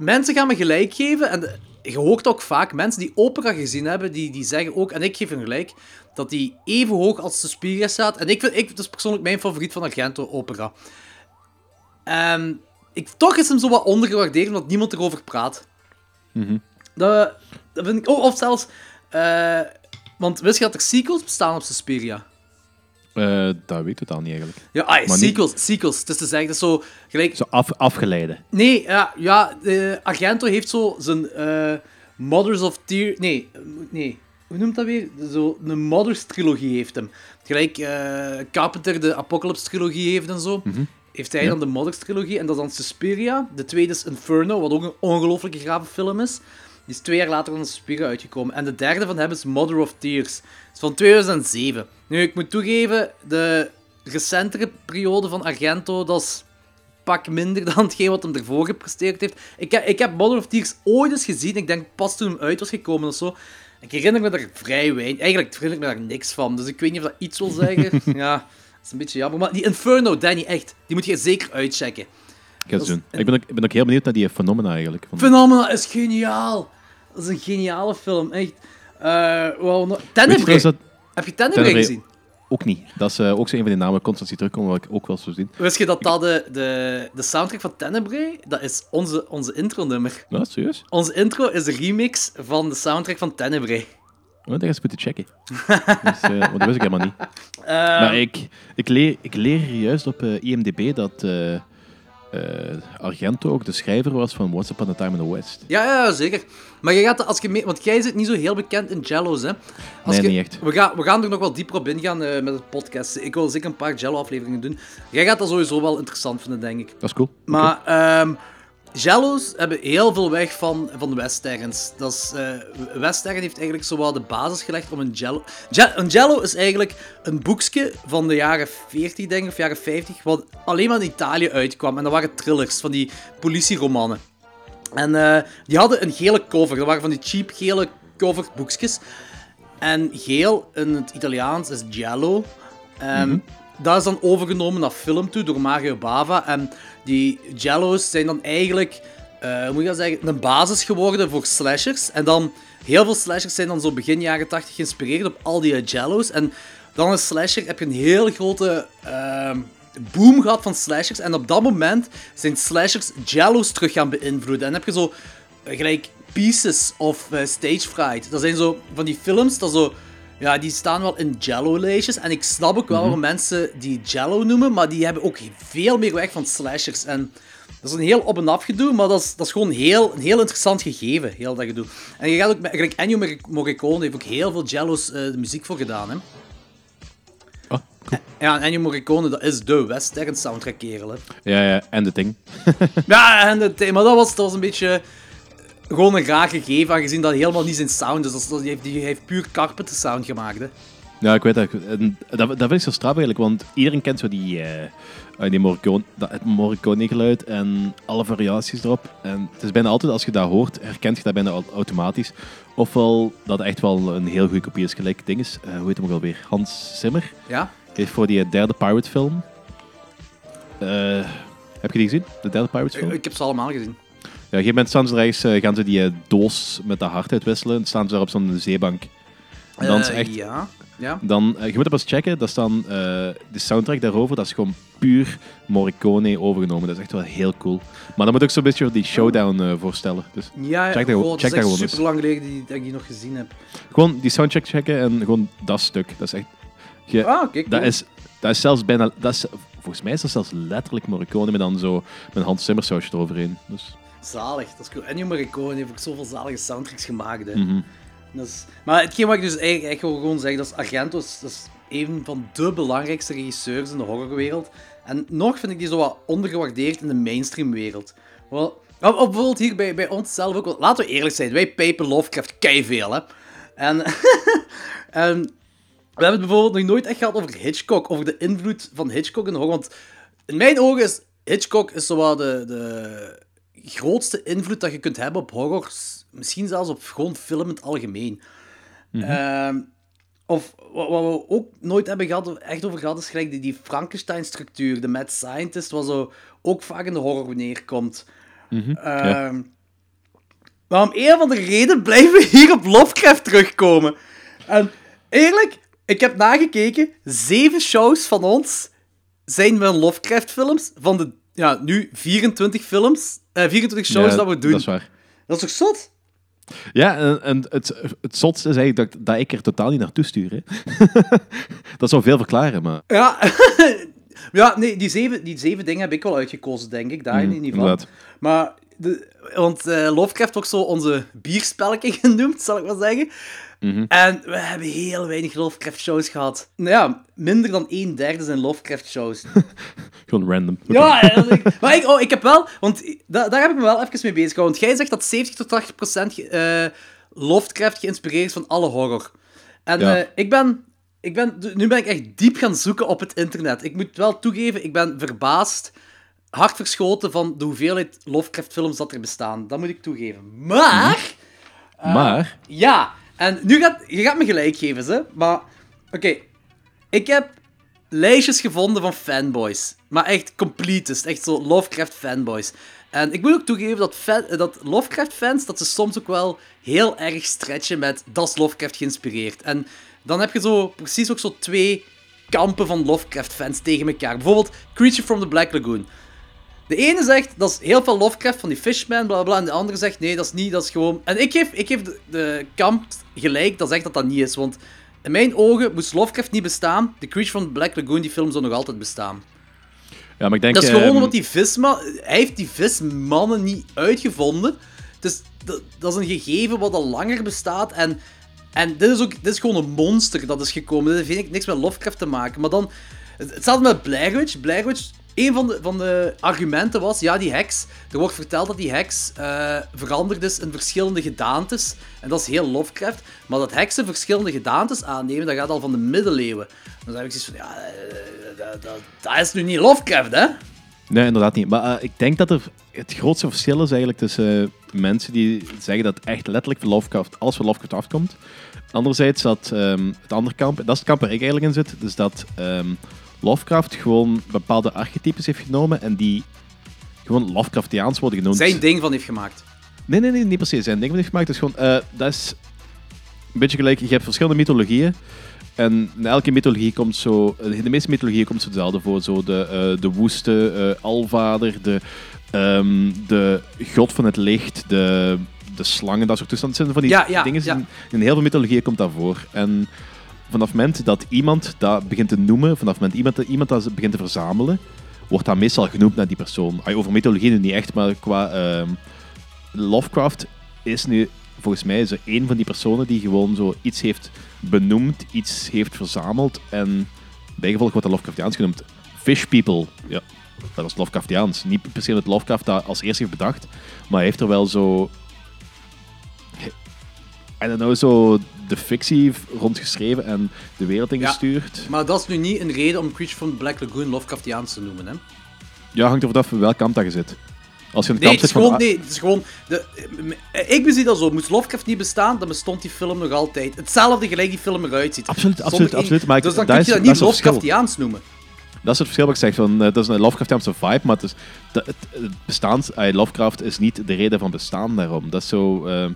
mensen gaan me gelijk geven. En je hoort ook vaak mensen die opera gezien hebben, die, die zeggen ook, en ik geef hem gelijk, dat die even hoog als Suspiria staat. En ik vind, ik, dat is persoonlijk mijn favoriet van Argento, opera. Ehm, ik, toch is hem zo wat ondergewaardeerd, omdat niemand erover praat. Dat, dat vind ik... Oh, of zelfs... eh, want wist je dat er sequels bestaan op Suspiria? Eh, dat weet ik totaal niet eigenlijk. Ja, ah, niet- sequels, sequels. Het is te zeggen, dat is zo gelijk... Zo af, afgeleide. Nee, ja, ja de Argento heeft zo zijn eh, Mothers of Tears... Nee, nee, hoe noemt dat weer? Zo, een Mothers trilogie heeft hem. Gelijk eh, Carpenter de Apocalypse trilogie heeft en zo. Heeft hij Ja. dan de Mothers trilogie en dat is dan Suspiria. De tweede is Inferno, wat ook een ongelooflijke grave film is. Die is twee jaar later dan Suspiria uitgekomen. En de derde van hem is Mother of Tears. Dat is van 2007. Nu, ik moet toegeven, de recentere periode van Argento, dat is pak minder dan hetgeen wat hem ervoor gepresteerd heeft. Ik, heb- ik heb Mother of Tears ooit eens gezien, ik denk pas toen hem uit was gekomen of zo. Ik herinner me daar vrij weinig, eigenlijk herinner ik me daar niks van, dus ik weet niet of dat iets wil zeggen. ja, dat is een beetje jammer. Maar die Inferno, Danny, echt, die moet je zeker uitchecken. Ik ga het doen. Ik ben, ook, ik ben ook heel benieuwd naar die Phenomena eigenlijk. Phenomena is geniaal. Dat is een geniale film, echt. Tenebrae. Heb je Tenebrae Tenebrae- gezien? Ook niet. Dat is eh, ook zo een van die namen constant die terugkomen, wat ik ook wel zou zien. Wist je dat dat de, de, de soundtrack van Tenebrae, dat is onze, onze intro-nummer. Nou, serieus? Onze intro is de remix van de soundtrack van Tenebrae. Oh, dat eens moeten checken. dus, eh, want dat wist ik helemaal niet. Ehm, Maar ik, ik, leer, ik leer juist op eh, IMDb dat eh, eh, Argento ook de schrijver was van Once Upon a Time in the West. Ja, ja, zeker. Maar je gaat, als je mee, want jij zit niet zo heel bekend in Jello's, hè? Als Nee, je- niet echt. We gaan, we gaan er nog wel dieper op ingaan eh, met het podcast. Ik wil zeker een paar Jello-afleveringen doen. Jij gaat dat sowieso wel interessant vinden, denk ik. Dat is cool. Maar ehm Jello's hebben heel veel weg van, van westerns. Dat is, eh western heeft eigenlijk zowel de basis gelegd om een Jello... Je- een Jello is eigenlijk een boekje van de jaren 40, denk ik, of jaren 50, wat alleen maar in Italië uitkwam. En dat waren thrillers, van die politieromannen. En eh, die hadden een gele cover. Dat waren van die cheap gele covered boekjes. En geel in het Italiaans is giallo. Ehm, Dat is dan overgenomen naar film toe door Mario Bava. En die giallo's zijn dan eigenlijk, eh, hoe moet je dat zeggen, een basis geworden voor slashers. En dan, heel veel slashers zijn dan zo begin jaren 80 geïnspireerd op al die giallo's. En dan een slasher heb je een heel grote ehm, boom gehad van slashers. En op dat moment zijn slashers giallo's terug gaan beïnvloeden. En heb je zo eh, gelijk Pieces of Stage Fright. Dat zijn zo van die films dat zo. Ja, die staan wel in Jello-lijstjes. En ik snap ook wel waarom mensen die Jello noemen, maar die hebben ook veel meer weg van slashers. En dat is een heel op- en af gedoe, maar dat is, dat is gewoon heel, een heel interessant gegeven, heel dat gedoe. En je gaat ook, met- Ennio Mor- Morricone heeft ook heel veel Jello's de muziek voor gedaan, hè. Oh, cool. Ja, en Ennio Morricone, dat is de western soundtrack kerel, hè. Ja, ja, en de ding. Ja, en het, maar dat was, dat was een beetje gewoon een raar gegeven, aangezien dat helemaal niet zijn sound is. Dat die, heeft, die heeft puur Carpenter sound gemaakt, hè. Ja, ik weet dat. En dat, dat vind ik zo straf eigenlijk, want iedereen kent zo die, eh, eh, die Morricone, dat, het Morricone-geluid en alle variaties erop. En het is bijna altijd, als je dat hoort, herkent je dat bijna au- automatisch. Ofwel dat echt wel een heel goede kopie is, gelijk ding is. eh, hoe heet hem ook alweer? Hans Zimmer Ja? heeft voor die derde Pirate-film. eh, heb je die gezien? De derde Pirates-film? Ik heb ze allemaal gezien. Ja, op een gegeven moment staan ze eh, gaan ze die eh, doos met dat hart uitwisselen. En staan ze daar op zo'n zeebank. En dan is Eh, echt Ja, ja. dan, je moet dat eens checken, dat is dan de soundtrack daarover, dat is gewoon puur Morricone overgenomen. Dat is echt wel heel cool. Maar dan moet ik zo'n beetje die showdown voorstellen. Dus Ja. Check dat- oh, check dat is echt gewoon super lang geleden die, dat ik die nog gezien heb. gewoon die soundtrack checken en gewoon dat stuk. Dat is echt... je- Ah, cool. dat, is, dat is zelfs bijna... Dat is, volgens mij is dat zelfs letterlijk Morricone met dan zo met Hans Zimmer sausje eroverheen. Dus, Zalig, dat is cool. Ennio Morricone heeft ook zoveel zalige soundtracks gemaakt, hè. mhm. Dat is... Maar hetgeen wat ik dus eigenlijk, echt wil gewoon zeggen, dat is Argento is, dat is een van de belangrijkste regisseurs in de horrorwereld. En nog vind ik die zo wat ondergewaardeerd in de mainstreamwereld. Wel, bijvoorbeeld hier bij, bij ons zelf ook, laten we eerlijk zijn, wij pijpen Lovecraft veel, hè. En, en we hebben het bijvoorbeeld nog nooit echt gehad over Hitchcock, over de invloed van Hitchcock in de horror. Want in mijn ogen is Hitchcock is zowel de, de grootste invloed dat je kunt hebben op horror, misschien zelfs op gewoon film in het algemeen. Ehm, of wat, we ook nooit hebben gehad, echt over gehad, is gelijk die, die Frankenstein-structuur, de Mad Scientist, wat zo ook vaak in de horror neerkomt. Ehm, Maar om een van de reden blijven we hier op Lovecraft terugkomen. En eerlijk, ik heb nagekeken, zeven shows van ons zijn van Lovecraft-films. Van de, ja, nu 24 films, eh, 24 shows Ja, dat we doen. Dat is waar. Dat is toch zot? Ja, en, en het, het zotste is eigenlijk dat, dat ik er totaal niet naartoe stuur. Hè. dat zou veel verklaren, maar... Ja, ja nee, die zeven, die zeven dingen heb ik wel uitgekozen, denk ik. Daar in ieder geval. Mm, inderdaad. Maar, de, want eh Lovecraft ook zo onze bierspelletje genoemd, zal ik maar zeggen. Mhm. En we hebben heel weinig Lovecraft-shows gehad. Nou ja, minder dan een derde zijn Lovecraft-shows. Gewoon random. Ja, maar ik, oh, ik heb wel, want da- daar heb ik me wel even mee bezig gehouden. Want jij zegt dat 70 tot 80 procent eh, Lovecraft geïnspireerd is van alle horror. En Ja. eh, ik ben, ik ben, nu ben ik echt diep gaan zoeken op het internet. Ik moet wel toegeven, ik ben verbaasd, hard verschoten van de hoeveelheid Lovecraft-films dat er bestaan. Dat moet ik toegeven. Maar, Maar... ja, en nu gaat, je gaat me gelijk geven, hè. Maar, oké, ik heb lijstjes gevonden van fanboys. Maar echt completest. Echt zo Lovecraft fanboys. En ik moet ook toegeven dat, fan, dat Lovecraft fans, dat ze soms ook wel heel erg stretchen met dat is Lovecraft geïnspireerd. En dan heb je zo precies ook zo twee kampen van Lovecraft-fans tegen elkaar. Bijvoorbeeld Creature from the Black Lagoon. De ene zegt, dat is heel veel Lovecraft van die Fishman, bla bla. En de andere zegt, nee, dat is niet, dat is gewoon... En ik geef, ik geef de, de kamp gelijk dat zegt dat dat niet is. Want in mijn ogen moest Lovecraft niet bestaan. The Creature from the Black Lagoon, die film zou nog altijd bestaan. Ja, maar ik denk... Dat is gewoon ehm, omdat die visman... Hij heeft die vismannen niet uitgevonden. Dus dat, dat is een gegeven wat al langer bestaat. En, en dit, is ook, dit is gewoon een monster dat is gekomen. Dit heeft niks met Lovecraft te maken. Maar dan... Het het staat met Blair Witch. Blair Witch... Een van de, van de argumenten was, ja, die heks... Er wordt verteld dat die heks eh, veranderd is in verschillende gedaantes. En dat is heel Lovecraft. Maar dat heksen verschillende gedaantes aannemen, dat gaat al van de middeleeuwen. Dan heb ik zoiets van, ja... eh, dat, is nu niet Lovecraft, hè? Nee, inderdaad niet. Maar eh, ik denk dat er het grootste verschil is eigenlijk tussen mensen die zeggen dat echt letterlijk Lovecraft, alles van Lovecraft afkomt. Anderzijds dat ehm, het andere kamp, dat is het kamp waar ik eigenlijk in zit, dus dat ehm, Lovecraft gewoon bepaalde archetypes heeft genomen en die gewoon Lovecraftiaans worden genoemd. Zijn ding van heeft gemaakt. Nee, nee, nee, niet precies. Zijn ding van heeft gemaakt. Het is gewoon, eh, dat is een beetje gelijk, je hebt verschillende mythologieën. En in elke mythologie komt zo, in de meeste mythologieën komt zo hetzelfde voor. Zo de, eh, de woeste eh, alvader, de, ehm, de god van het licht, de, de slangen, dat soort toestanden. Het zijn van die Ja, ja, dingen, ja. in, in heel veel mythologieën komt dat voor. En vanaf het moment dat iemand dat begint te noemen, vanaf het moment iemand, iemand dat begint te verzamelen, wordt dat meestal genoemd naar die persoon. Over mythologie nu niet echt, maar qua ehm, Lovecraft is nu volgens mij zo één van die personen die gewoon zo iets heeft benoemd, iets heeft verzameld en bijgevolg wordt dat Lovecraftiaans genoemd. Fish people, ja, dat is Lovecraftiaans. Niet per se dat Lovecraft dat als eerste heeft bedacht, maar hij heeft er wel zo... I don't know, zo de fictie rondgeschreven en de wereld ingestuurd. Maar dat is nu niet een reden om Creature from Black Lagoon Lovecraftiaans te noemen, hè? Ja, hangt er vanaf welk kant dat je zit. Als je de Nee, is zit van... gewoon... Nee, het is gewoon de, eh, ik bezie dat zo. Moest Lovecraft niet bestaan, dan bestond die film nog altijd. Hetzelfde gelijk die film eruit ziet. Absoluut, absoluut, absoluut. Maar ik- dus dan dat kun je dat niet. Lovecraftiaans noemen. Dat is het verschil wat ik zeg. Van, eh, dat is een Lovecraftiaanse vibe, maar het, is, dat, het, het bestaan, eh, Lovecraft is niet de reden van bestaan daarom. Dat is zo... ehm,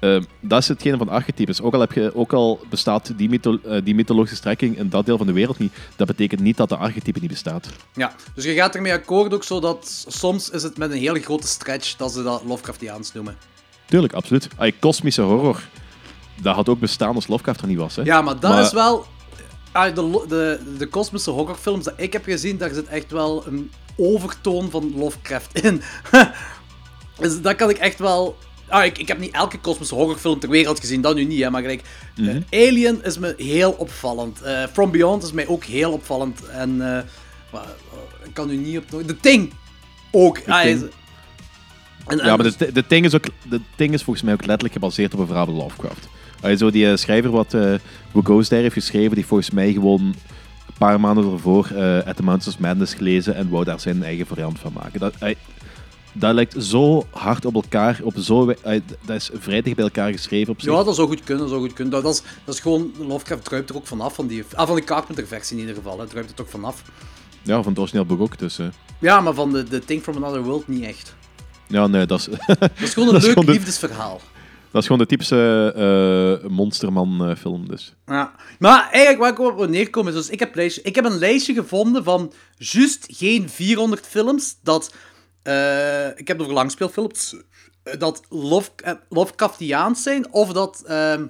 ehm, dat is hetgene van archetypes. Ook al, heb je, ook al bestaat die, mytho- eh, die mythologische strekking in dat deel van de wereld niet, dat betekent niet dat de archetype niet bestaat. Ja, dus je gaat ermee akkoord ook zo dat soms is het met een hele grote stretch dat ze dat Lovecraftiaans noemen. Tuurlijk, absoluut. Ay, kosmische horror, dat had ook bestaan als Lovecraft er niet was. Hè? Ja, maar dat Maar- is wel... ah, de, de, de kosmische horrorfilms dat ik heb gezien, daar zit echt wel een overtoon van Lovecraft in. dus dat kan ik echt wel... Ah, ik, ik heb niet elke kosmische horrorfilm ter wereld gezien, dat nu niet, hè, maar gelijk... eh, Alien is me heel opvallend. Eh, From Beyond is mij ook heel opvallend. En... eh, ik kan nu niet op... The Thing! Ook. Ah, Thing. is- en, Ja, maar de, de, ding is ook, de ding is volgens mij ook letterlijk gebaseerd op een verhaal van Lovecraft. Zo die schrijver wat eh Who Goes There heeft geschreven, die volgens mij gewoon een paar maanden ervoor At the Mountains of Madness gelezen en wou daar zijn eigen variant van maken. Dat, dat lijkt zo hard op elkaar, op zo, eh, dat is vrij dicht bij elkaar geschreven op zich. Ja, dat zou goed kunnen, dat zou goed kunnen. Dat, dat, is, dat is gewoon, Lovecraft druipt er ook vanaf, van, die, ah, van de Carpenter-versie in ieder geval, hè, druipt het ook vanaf. Ja, van het origineel boek ook. Dus, eh, Ja, maar van de, de Thing from Another World niet echt. ja, nee, dat is, Dat is gewoon een leuk gewoon de- liefdesverhaal. dat is gewoon de typische eh monsterman-film. dus. Ja. Maar eigenlijk waar ik op wil neerkomen is, dus ik heb, lijstje, ik heb een lijstje gevonden van juist geen 400 films dat, eh, ik heb het over langspeelfilms, eh, dat Love, Lovecraftiaans zijn of dat ehm,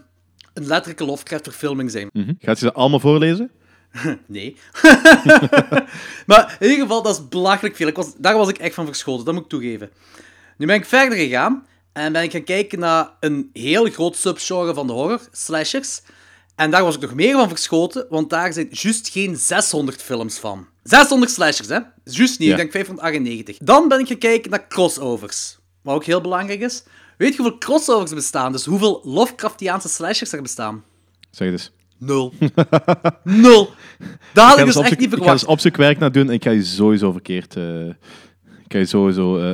een letterlijke Lovecraft-verfilming zijn. Mhm. Gaat je ze allemaal voorlezen? Nee. maar in ieder geval, dat is belachelijk veel. Ik was, daar was ik echt van verschoten, dat moet ik toegeven. Nu ben ik verder gegaan en ben ik gaan kijken naar een heel groot subgenre van de horror, slashers. En daar was ik nog meer van verschoten, want daar zijn juist geen 600 films van. 600 slashers, hè? Juist niet, Ja. ik denk 598. Dan ben ik gaan kijken naar crossovers, wat ook heel belangrijk is. Weet je hoeveel crossovers er bestaan? Dus hoeveel Lovecraftiaanse slashers er bestaan? Zeg het eens. Nul. Nul. Dat had ik dus echt niet Ik ga verwacht. eens opzoekwerk naar doen en ik ga je sowieso verkeerd... eh, ik ga je sowieso... eh,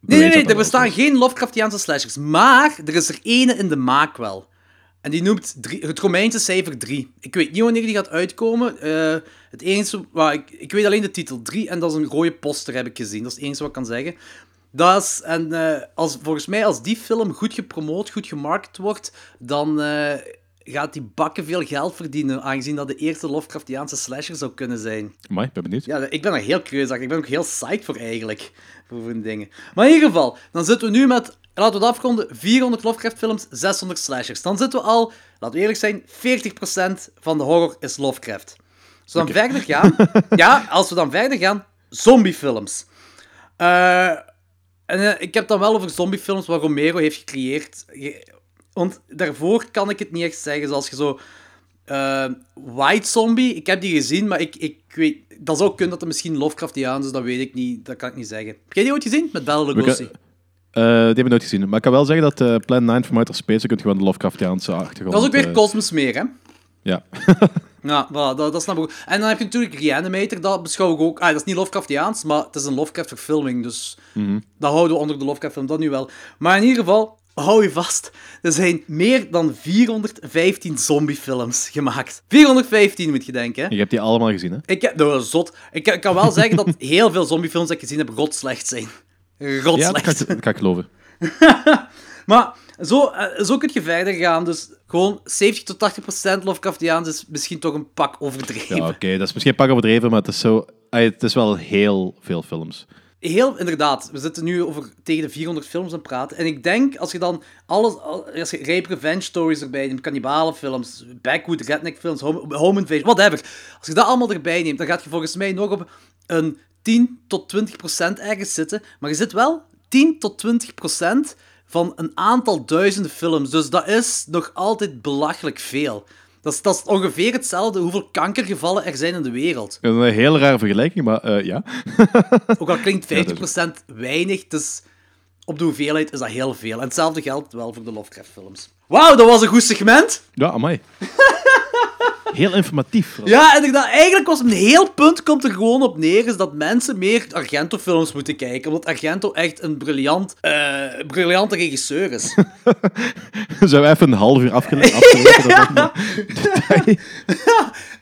Nee, nee, nee, er bestaan geen Lovecraftiaanse slashers. Maar er is er ene in de maak wel. En die noemt drie- het Romeinse cijfer 3. Ik weet niet wanneer die gaat uitkomen. Eh, het enige, waar ik, ik weet alleen de titel 3 en dat is een rode poster, heb ik gezien. Dat is het enige wat ik kan zeggen. Dat is, en eh, als, volgens mij, als die film goed gepromoot, goed gemarket wordt, dan eh, gaat die bakken veel geld verdienen, aangezien dat de eerste Lovecraftiaanse slasher zou kunnen zijn. Maar ik ben benieuwd. Ja, ik ben er heel curieus. Ik ben ook heel psyched voor eigenlijk. Voor, voor die dingen. Maar in ieder geval, dan zitten we nu met, laten we het afronden, 400 Lovecraft-films, 600 slashers. Dan zitten we al, laten we eerlijk zijn, 40% van de horror is Lovecraft. Als we dan verder gaan, ja, als we dan verder gaan, zombiefilms. Eh, en eh, ik heb dan wel over zombiefilms wat Romero heeft gecreëerd. Je- Want daarvoor kan ik het niet echt zeggen, zoals je zo... eh, White Zombie, ik heb die gezien, maar ik, ik weet... Dat zou kunnen dat het misschien Lovecraftiaans is, dat weet ik niet. Dat kan ik niet zeggen. Heb jij die ooit gezien? Met Bela Lugosi? Die heb ik nooit gezien. Maar ik kan wel zeggen dat eh, Plan 9 from Outer Space, je kunt gewoon de Lovecraftiaanse achtergrond... Dat is ook weer eh, Cosmos meer, hè? Ja. Ja, voilà, dat, dat snap ik ook. En dan heb je natuurlijk Reanimator, dat beschouw ik ook... Ah, dat is niet Lovecraftiaans, maar het is een Lovecraft-verfilming, dus dat houden we onder de Lovecraft-film, dat nu wel. Maar in ieder geval, hou je vast, er zijn meer dan 415 zombiefilms gemaakt. 415 moet je denken, hè? Je hebt die allemaal gezien, hè? Ik heb... Nou, zot. Ik, ik kan wel zeggen dat heel veel zombiefilms die ik gezien heb rot slecht zijn. Ja, dat kan, ik- dat kan ik geloven. Maar zo, eh, zo kun je verder gaan. Dus gewoon 70 tot 80 procent Lovecraftiaans is misschien toch een pak overdreven. Ja, oké, dat is misschien een pak overdreven, maar het is, zo, het is wel heel veel films. Heel inderdaad. We zitten nu over tegen de 400 films aan het praten. En ik denk, als je dan alles... al- Als je rape revenge stories erbij neemt, kannibalenfilms, backwood redneck films, home, home invasion, whatever. Als je dat allemaal erbij neemt, dan gaat je volgens mij nog op een 10 tot 20 procent ergens zitten. Maar je zit wel 10 tot 20 procent van een aantal duizenden films. Dus dat is nog altijd belachelijk veel. Dat is, dat is ongeveer hetzelfde hoeveel kankergevallen er zijn in de wereld. Dat is een hele rare vergelijking, maar eh, ja. Ook al klinkt 50% dat weinig, dus op de hoeveelheid is dat heel veel. En hetzelfde geldt wel voor de Lovecraft-films. Wauw, dat was een goed segment. Ja, amai. Heel informatief. Ja, inderdaad. Eigenlijk was een heel punt komt er gewoon op neer, is dat mensen meer Argento-films moeten kijken. Omdat Argento echt een briljant, eh, briljante regisseur is. Zijn we even een half uur afgele- afgelopen? dat dat-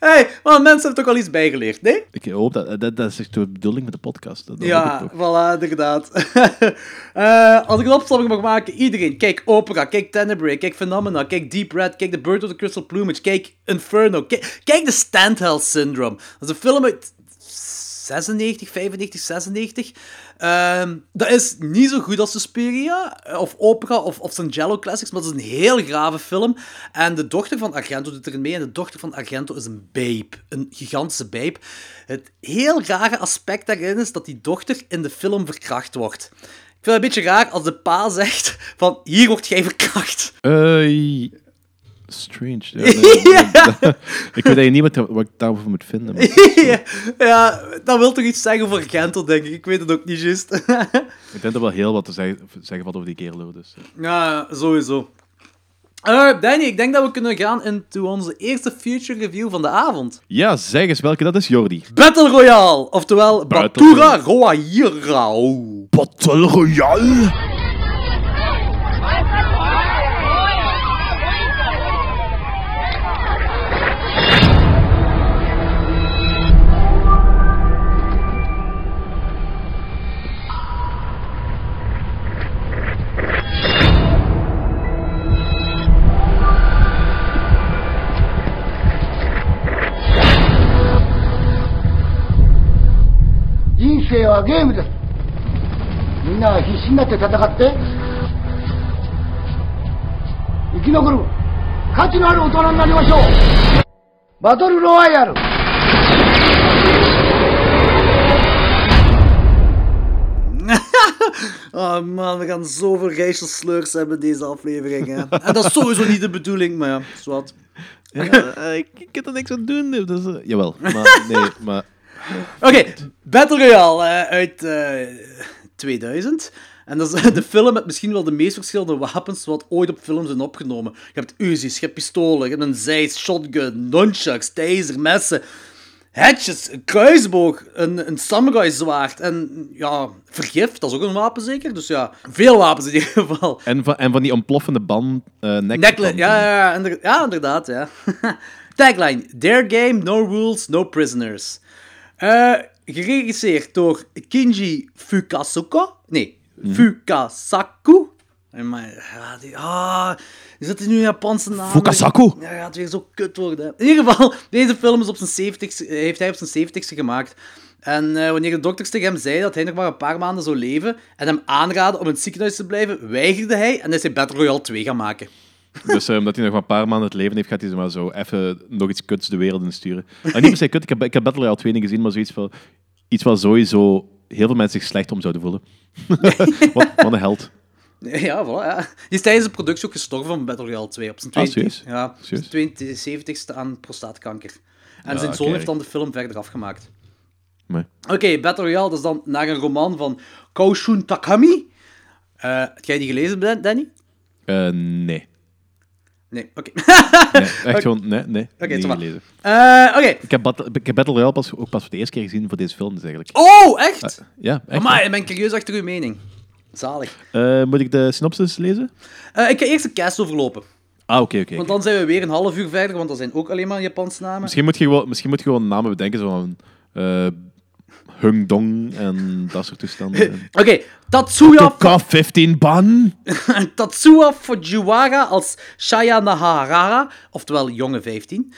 hey, maar mensen hebben toch wel iets bijgeleerd, nee? Ik hoop dat, dat, dat is echt de bedoeling met de podcast. Dat, Ja, voilà, inderdaad. Eh, als ik een opstelling mag maken, iedereen, kijk Opera, kijk Tenebrae, kijk Phenomena, kijk Deep Red, kijk The Bird of the Crystal Plumage, kijk Inferno, kijk, kijk The Standheld Syndrome. Dat is een film uit 96, 95, 96. Ehm, dat is niet zo goed als Suspiria, eh, of Opera, of, of Sangello Classics, maar het is een heel grave film. En de dochter van Argento doet erin mee, en de dochter van Argento is een babe. Een gigantische babe. Het heel rare aspect daarin is dat die dochter in de film verkracht wordt. Ik vind het een beetje raar als de pa zegt van, hier wordt jij verkracht. Eh, strange. Ja, nee, ik weet eigenlijk niet wat, wat ik daarover moet vinden. Maar ja, ja, dat wil toch iets zeggen voor Argento, denk ik. Ik weet het ook niet juist. ik denk dat er wel heel wat te zeggen, zeggen valt over die kerel. Dus. eh. Ja, sowieso. Eh, Danny, ik denk dat we kunnen gaan into onze eerste feature review van de avond. Ja, zeg eens welke dat is, Jordi. Battle Royale, oftewel Battle Batura Royale. Battle Royale.「はゲームです」「みんなは必死になって戦って生き残る価値のある大人になりましょう」「バトルロワイヤル」 Oh man, we gaan zoveel racial slurs hebben in deze aflevering. Hè. En dat is sowieso niet de bedoeling, maar ja, zwart. Ja, eh, ik, ik kan er niks aan doen. Dat is, eh, jawel, maar nee, maar... Oké, Battle Royale eh, uit eh, 2000. En dat is de film met misschien wel de meest verschillende wapens wat ooit op film zijn opgenomen. Je hebt Uzi's, je hebt pistolen, je hebt een Zeiss, shotgun, nunchucks, taser, messen, hatchets, een kruisboog, een, een samurai zwaard en ja, vergif, dat is ook een wapen zeker. Dus ja, veel wapens in ieder geval. En van, en van die ontploffende band... eh nek Necklet, ja, ja, ja, inderdaad, ja. Tagline, Their game, no rules, no prisoners. Eh, geregisseerd door Kinji Fukasaku. Nee, Fukasaku. En maar, ah, die zit nu in Japanse naam. Fukasaku. Ja, gaat weer zo kut worden. In ieder geval, deze film is op zijn 70ste, heeft hij op zijn 70ste gemaakt. En eh, wanneer de dokters tegen hem zeiden dat hij nog maar een paar maanden zou leven en hem aanraden om in het ziekenhuis te blijven, weigerde hij en is hij Battle Royale 2 gaan maken. Dus eh, omdat hij nog maar een paar maanden het leven heeft, gaat hij zo maar zo even nog iets kuts de wereld in sturen. Ah, niet per se kut, ik heb, ik heb Battle Royale 2 niet gezien, maar zoiets van... Iets wat sowieso heel veel mensen zich slecht om zouden voelen. wat, wat een held. Ja, voilà. Ja. Die is tijdens de productie ook gestorven van Battle Royale 2 op zijn Ah, 20, serieus? ja, zijn Serieus? 72ste aan prostaatkanker. En Ja, zijn zoon heeft dan de film verder afgemaakt. Oké, Battle Royale, dat is dan naar een roman van Koushun Takami. Eh heb jij die gelezen, Dan- Danny? eh, nee. Nee, oké. nee. Echt gewoon, nee, nee. Oké, niet maar. gelezen. Eh, oké. Ik heb, Battle, ik heb Battle Royale pas, ook pas voor de eerste keer gezien voor deze film, dus eigenlijk. Oh, echt? Ja, echt. Maar ik ben curieus achter uw mening. Zalig. Eh, moet ik de synopsis lezen? Eh, ik ga eerst de cast overlopen. Ah, oké, oké. Want dan zijn we weer een half uur verder, want dat zijn ook alleen maar Japanse namen. Misschien moet je gewoon, misschien moet je gewoon namen bedenken, uh, Hung Dong en dat soort toestanden. Oké, Tatsuya, K15 ban! Tatsuya Fujiwara als Shaya Nahara, oftewel jonge 15.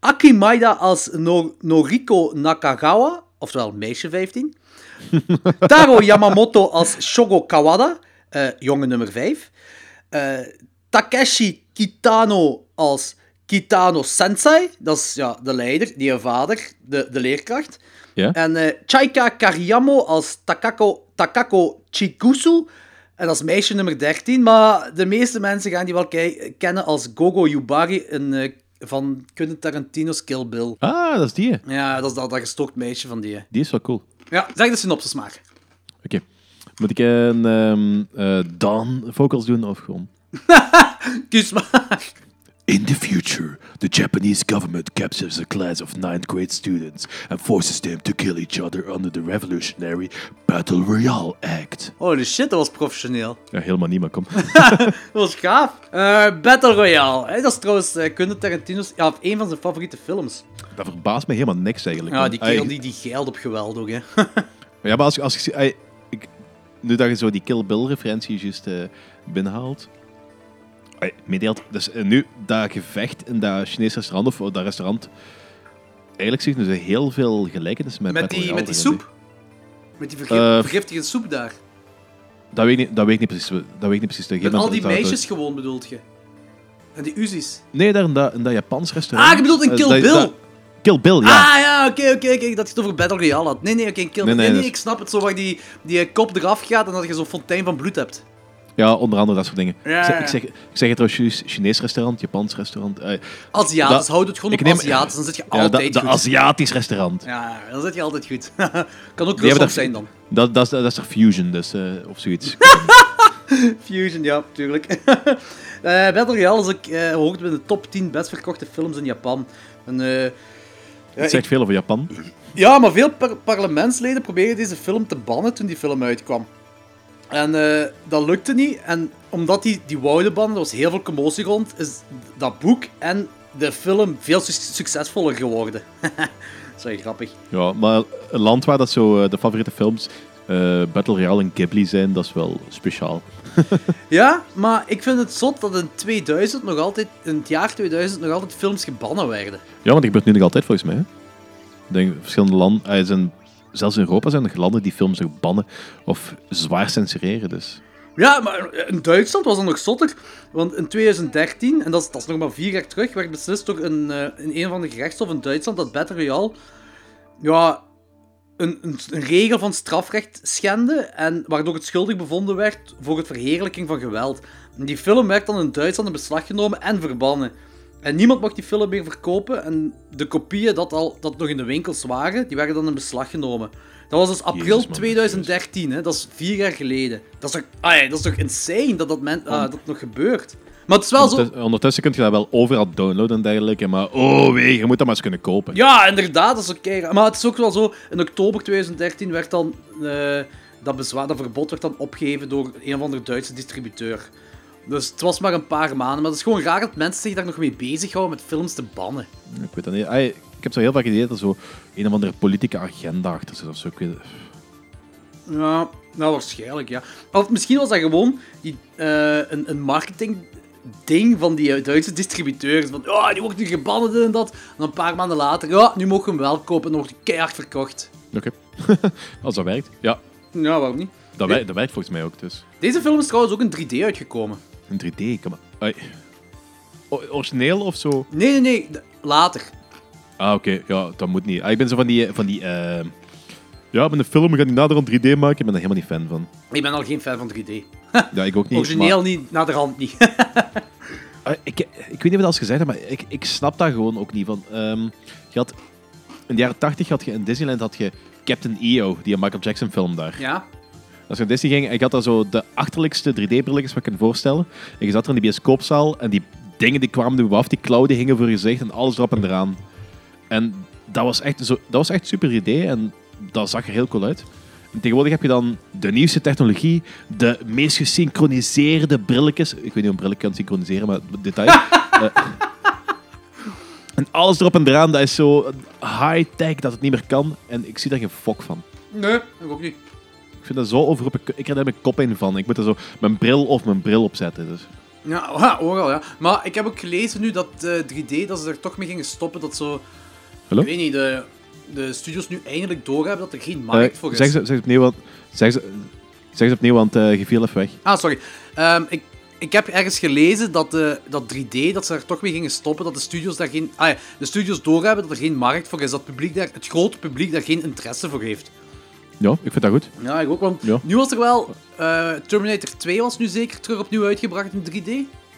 Akimaida als no Noriko Nakagawa, oftewel meisje 15. Taro Yamamoto als Shogo Kawada, eh, jonge nummer 5. Eh, Takeshi Kitano als Kitano Sensei, dat is ja, de leider, die vader, de, de leerkracht. Ja? En eh, Chaika Kariyamo als Takako, Takako Chikusu. En dat is meisje nummer 13. Maar de meeste mensen gaan die wel kennen als Gogo Yubari een, eh, van Quentin Tarantino's Kill Bill. Ah, dat is die. hè. Ja, dat is dat, dat gestookt meisje van die. Die is wel cool. Ja, zeg de synopsis maar. Oké. Moet ik een ehm eh, Dawn vocals doen of gewoon? Kies maar. In the future, the Japanese government captures a class of ninth grade students and forces them to kill each other under the revolutionary Battle Royale Act. Holy shit, dat was professioneel. Ja, helemaal niet, maar kom. Dat was gaaf. Eh, Battle Royale. dat is trouwens eh, Quentin Tarantino's... Ja, een van zijn favoriete films. Dat verbaast me helemaal niks eigenlijk. Ja, die kerel die, die geilt op geweld ook, hè. Ja, maar als, je- als je... nu dat je zo die Kill Bill-referentie juist eh, binnenhaalt... meedeelt, dus eh, nu, dat gevecht in dat Chinese restaurant, of dat restaurant... Eigenlijk zie je dus heel veel gelijkenissen met Met Battle die, Royale met die erin, soep. Met die vergif- Eh, vergiftige soep daar. Dat weet, ik niet, dat weet ik niet precies. Dat weet ik niet precies. Een Met al die meisjes gewoon, bedoelt je? En die Uzis. Nee, daar in dat, in dat Japans restaurant. Ah, je bedoelt in Eh, Kill dat- Bill? dat- Kill Bill, ja. Ah ja, oké, oké, oké. Dat je het over Battle Royale had. Nee, nee, oké, Kill Nee, Bill. nee, Nee, nee, dat is- ik snap het. Zo waar die, die eh, kop eraf gaat en dat je zo'n fontein van bloed hebt. Ja, onder andere dat soort dingen. Ja, Ik, zeg, ja. ik, zeg, ik zeg het trouwens Chinees restaurant, Japans restaurant. eh, Aziatisch, Dat- houd het gewoon ik op neem- Aziatisch, dan zit je ja, altijd dat, dat goed. Aziatisch restaurant. Ja, dan zit je altijd goed. kan ook Rusland daar- zijn dan. Dat, dat, is, dat is er Fusion, dus, eh, of zoiets. Fusion, ja, tuurlijk. Eh Battle Royale is ook, eh, hoort bij de top 10 best verkochte films in Japan. En, eh, ja, Het zegt veel over Japan. Ja, maar veel par- parlementsleden probeerden deze film te bannen toen die film uitkwam. En eh, dat lukte niet. En omdat die, die wouden bannen, er was heel veel commotie rond, is dat boek en de film veel su- succesvoller geworden. dat is grappig. Ja, maar een land waar dat zo eh, de favoriete films eh, Battle Royale en Ghibli zijn, dat is wel speciaal. Ja, maar ik vind het zot dat in 2000 nog altijd, in het jaar 2000 nog altijd films gebannen werden. Ja, want dat gebeurt nu nog altijd volgens mij. Hè? Ik denk verschillende landen, zijn, zelfs in Europa zijn er landen die films nog bannen of zwaar censureren. Dus. Ja, maar in Duitsland was dat nog zotter. Want in 2013, en dat is, dat is nog maar vier jaar terug, werd beslist door een, eh, een van de gerechtshof in Duitsland dat Battle Royale ja, een, een, een regel van strafrecht schende en waardoor het schuldig bevonden werd voor het verheerlijking van geweld. Die film werd dan in Duitsland in beslag genomen en verbannen. En niemand mocht die film meer verkopen en de kopieën dat, al, dat nog in de winkels waren, die werden dan in beslag genomen. Dat was dus april Jezus, man, 2013, hè? dat is vier jaar geleden. Dat is toch, ah ja, dat is toch insane dat dat, men, ah, dat nog gebeurt. Maar het is wel zo... Ondertussen, ondertussen kun je dat wel overal downloaden en dergelijke, maar oh wee, je moet dat maar eens kunnen kopen. Ja, inderdaad, dat is oké. Maar het is ook wel zo, in oktober 2013 werd dan eh, dat, bezwaar, dat verbod werd dan opgegeven door een of andere Duitse distributeur. Dus het was maar een paar maanden, maar het is gewoon raar dat mensen zich daar nog mee bezighouden met films te bannen. Ik weet dat niet. Ai, ik heb zo heel vaak idee dat er zo een of andere politieke agenda achter zit of zo. Ik weet het. Ja, nou waarschijnlijk, ja. Of misschien was dat gewoon die, eh, een, een marketing ding van die eh, Duitse distributeurs. Van, ja, die wordt nu gebannen en dat. En een paar maanden later, ja, nu mogen we hem wel kopen en dan wordt hij keihard verkocht. Oké. Als dat werkt. Ja, Ja, waarom niet? dat, werkt, dat werkt volgens mij ook. Dus. Deze film is trouwens ook in 3D uitgekomen. Een 3D, kom maar. Origineel of zo? Nee, nee, nee, later. Ah, oké. Ja, dat moet niet. Ah, ik ben zo van die... Van die eh, Ja, met een film gaan die naderhand 3D maken. Ik ben daar helemaal niet fan van. Ik ben al geen fan van 3D. Ja, ik ook niet. Origineel maar- niet, naderhand niet. Ah, ik, ik weet niet wat als gezegd hebt, maar ik, ik snap daar gewoon ook niet van. Ehm, je had, in de jaren 80 had je in Disneyland had je Captain EO, die een Michael Jackson film daar. ja? Als je naar Disney ging, ik had daar zo de achterlijkste 3D-brilletjes wat ik kan voorstellen. En je zat er in die bioscoopzaal en die dingen die kwamen er af, die klauwen hingen voor je gezicht en alles erop en eraan. En dat was echt, zo, dat was echt super idee en dat zag er heel cool uit. En tegenwoordig heb je dan de nieuwste technologie, de meest gesynchroniseerde brilletjes. Ik weet niet hoe een kan synchroniseren, maar detail. Eh, en alles erop en eraan, dat is zo high-tech dat het niet meer kan. En ik zie daar geen fok van. Nee, ik ook niet. Ik vind dat zo overroepen. Ik krijg daar mijn kop in van. Ik moet er zo mijn bril of mijn bril opzetten. Dus. Ja, ja, overal, ja. Maar ik heb ook gelezen nu dat eh, 3D, dat ze er toch mee gingen stoppen, dat zo... Hallo? Ik weet niet, de, de studios nu eindelijk doorhebben dat er geen markt Eh, voor is. zeg, ze, zeg ze opnieuw, want, zeg, ze, zeg ze opnieuw, want eh je viel even weg. Ah, sorry. Ehm, ik, ik heb ergens gelezen dat, eh, dat 3D, dat ze er toch mee gingen stoppen, dat de studios daar geen... Ah ja, de studios doorhebben dat er geen markt voor is, dat het, publiek daar, het grote publiek daar geen interesse voor heeft. Ja, ik vind dat goed. Ja, ik ook, want Ja. nu was er wel... eh, Terminator 2 was nu zeker terug opnieuw uitgebracht in 3D,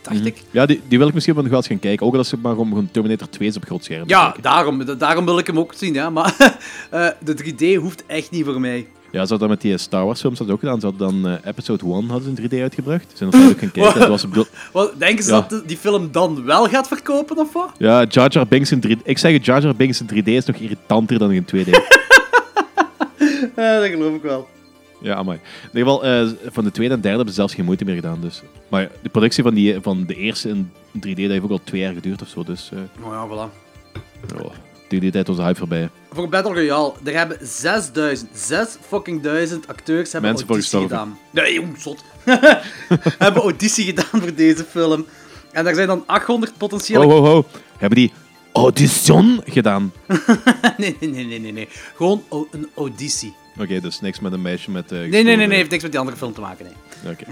dacht ik. Ja, die, die wil ik misschien wel nog wel eens gaan kijken. Ook al is het maar om Terminator 2 eens op groot scherm Ja, kijken. daarom, da- daarom wil ik hem ook zien, ja. Maar eh, de 3D hoeft echt niet voor mij. Ja, ze hadden dat met die Star Wars films ook gedaan. Ze hadden dan eh, episode 1 hadden ze in 3D uitgebracht. Ze zijn ook gaan kijken. Dat was bedoel- Wat, denken ze Ja. dat die film dan wel gaat verkopen, of wat? ja, Jar Jar Binks in 3D. Ik zeg, Jar Jar Binks in 3D is nog irritanter dan in 2D. Ja, dat geloof ik wel. Ja, amai. In ieder geval, eh, van de tweede en derde hebben ze zelfs geen moeite meer gedaan. Dus. Maar ja, de productie van, die, van de eerste in 3D dat heeft ook al twee jaar geduurd of zo. Dus eh, Oh ja, voilà. oh, die, die tijd was de hype voorbij. Voor Battle Royale, er hebben 6000, 6 fucking duizend acteurs hebben Mensen voor auditie gestorven. gedaan. Nee, jong, zot. hebben auditie gedaan voor deze film. En daar zijn dan 800 potentiële... Oh, oh, oh. Hebben die audition gedaan? nee, nee, nee, nee, nee. Gewoon au- een auditie. Oké, dus niks met een meisje met... eh, Nee, nee, nee, nee, heeft niks met die andere film te maken, nee. Oké.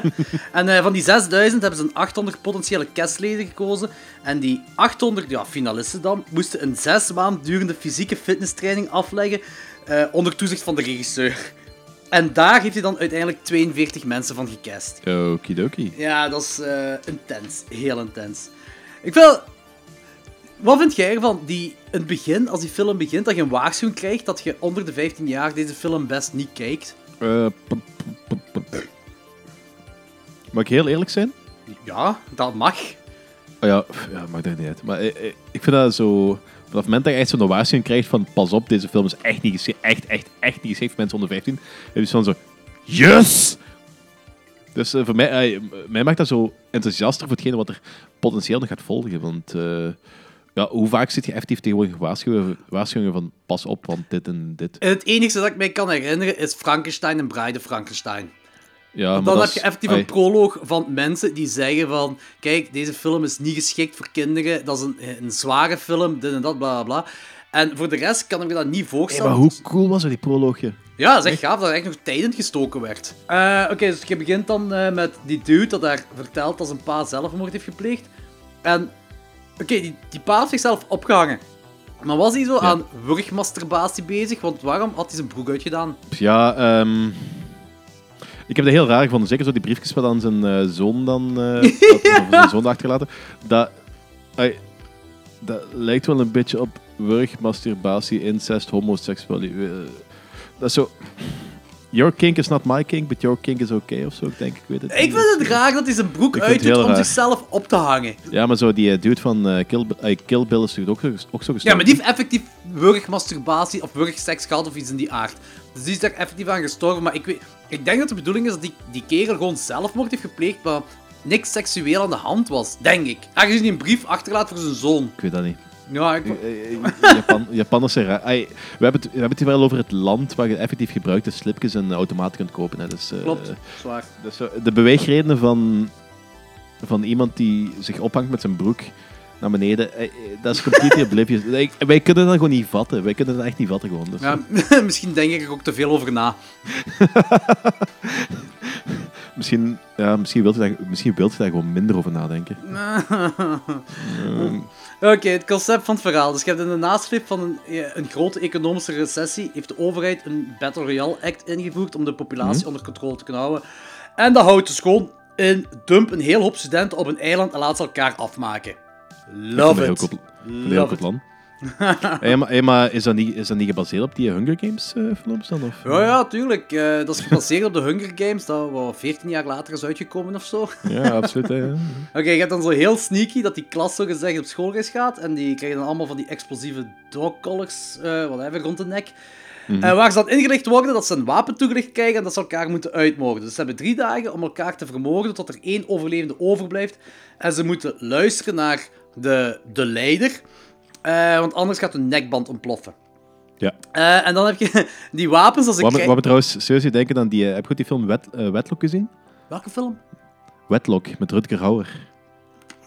En eh, van die 6000 hebben ze een 800 potentiële castleden gekozen. En die 800 ja, finalisten dan moesten een zes maand durende fysieke fitnesstraining afleggen eh, onder toezicht van de regisseur. En daar heeft hij dan uiteindelijk 42 mensen van gecast. Okidoki. Ja, dat is eh, intens. Heel intens. Ik wil... Wat vind jij ervan? Die, in het begin, als die film begint, dat je een waarschuwing krijgt dat je onder de 15 jaar deze film best niet kijkt. Eh, p- Mag ik heel eerlijk zijn? Ja, dat mag. Oh ja, ja, maakt er niet uit. Maar eh, eh, ik vind dat zo... Vanaf het moment dat je echt zo'n waarschuwing krijgt van pas op, deze film is echt niet geschikt, echt, echt, echt niet geschikt voor mensen onder 15. Het is van zo... Yes! Dus voor mij, mij maakt dat zo enthousiaster voor hetgene wat er potentieel nog gaat volgen. Want ja, hoe vaak zit je effectief tegenwoordig waarschuwingen, waarschuwingen van pas op, want dit en dit. En het enige dat ik mij kan herinneren is Frankenstein en Bride Frankenstein. Ja, maar Dan dat heb je effectief ai, een proloog van mensen die zeggen van... Kijk, deze film is niet geschikt voor kinderen. Dat is een, een zware film, dit en dat, bla bla bla. En voor de rest kan ik me dat niet hey, voorstellen. maar hoe cool was dat, die proloogje? Ja, dat is echt gaaf dat er echt nog tijd in gestoken werd. Eh, Oké, dus je begint dan eh, met die dude dat daar vertelt dat zijn pa zelfmoord heeft gepleegd. En oké, die, die heeft zichzelf opgehangen. Maar was hij zo aan wurgmasturbatie bezig? Want waarom had hij zijn broek uitgedaan? Ja, ehm ik heb dat heel raar gevonden. Zeker zo die briefjes wat aan zijn eh, zoon dan... zijn zoon achtergelaten. Dat, dat lijkt wel een beetje op wurg, masturbatie, incest, homoseksualiteit. eh, dat is zo... Your kink is not my kink, but your kink is okay of zo, ik denk. Ik weet het Ik vind het raar dat hij zijn broek Ik uitdoet heel om raar. zichzelf op te hangen. Ja, maar zo die eh, dude van eh, Kill, eh, Kill Bill is natuurlijk ook, zo- ook zo gestorven. Ja, maar die heeft effectief wurgmasturbatie of wurgseks gehad of iets in die aard. Dus die is daar effectief aan gestorven. Maar ik, weet, ik denk dat de bedoeling is dat die, die kerel gewoon zelfmoord heeft gepleegd, maar niks seksueel aan de hand was. Denk ik. Aangezien hij een brief achterlaat voor zijn zoon. Ik weet dat niet. Ja, ik... Eh, eh, Japan, Japanners raar. Ai, we, hebben het, we hebben het hier wel over het land waar je effectief gebruikte slipjes en automaten kunt kopen. Hè. Dus, eh, Klopt, zwaar. dus, eh, de beweegredenen van, van iemand die zich ophangt met zijn broek naar beneden, eh, eh, dat is compleet oblivious. Wij kunnen dat gewoon niet vatten. Wij kunnen dat echt niet vatten gewoon. Dus, Ja, misschien denk ik er ook te veel over na. Misschien, ja, misschien wilt je daar, misschien wilt je daar gewoon minder over nadenken. Oké, het concept van het verhaal. Dus je hebt in de nasleep van een, eh, een grote economische recessie heeft de overheid een Battle Royale Act ingevoerd om de populatie Mhm. onder controle te kunnen houden. En dat houdt dus gewoon in dump een heel hoop studenten op een eiland en laat ze elkaar afmaken. Love heel it. goed- heel Love it. plan. Hey, maar, hey, maar is, dat niet, is dat niet gebaseerd op die Hunger Games eh, films dan? Of? Ja, ja, tuurlijk. Eh, dat is gebaseerd op de Hunger Games, dat wat 14 jaar later is uitgekomen of zo. Ja, absoluut. ja. Oké, je hebt dan zo heel sneaky dat die klas zo gezegd op schoolreis gaat. En die krijgen dan allemaal van die explosieve dog collars, eh whatever, rond de nek. Eh, waar ze dan ingelicht worden dat ze een wapen toegelicht krijgen en dat ze elkaar moeten uitmoorden. Dus ze hebben drie dagen om elkaar te vermoorden tot er één overlevende overblijft. En ze moeten luisteren naar de, de leider. Eh, want anders gaat hun nekband ontploffen. Ja. Eh, en dan heb je die wapens als ze Wat wat me trouwens serieus denken aan die... eh, heb je goed die film Wet, Wetlock gezien? Welke film? Wetlock, met Rutger Hauer.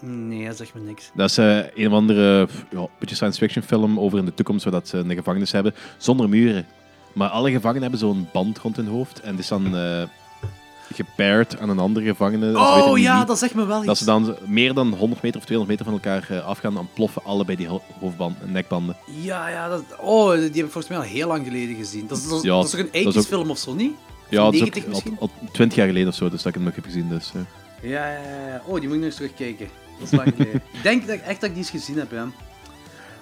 Nee, dat zegt me niks. Dat is een of andere ja, beetje science fiction film over in de toekomst, waar dat ze een gevangenis hebben, zonder muren. Maar alle gevangenen hebben zo'n band rond hun hoofd en die is dan gepaired aan een andere gevangene. Ze Oh ja, dat zegt me wel iets. Dat ze dan meer dan 100 meter of 200 meter van elkaar eh, afgaan, dan ploffen allebei die ho- hoofdband en nekbanden. Ja, ja, dat... Oh, die heb ik volgens mij al heel lang geleden gezien. Dat is, dat is, Ja, dat is toch een is 80s ook- film of zo, niet? Ja, dat is 90 ook al, misschien? al 20 jaar geleden of zo, dus dat ik hem nog heb gezien. Dus, eh. Ja, ja, ja. Oh, die moet ik nog eens terugkijken. Dat is lang geleden. ik denk dat ik echt dat ik die eens gezien heb, ja.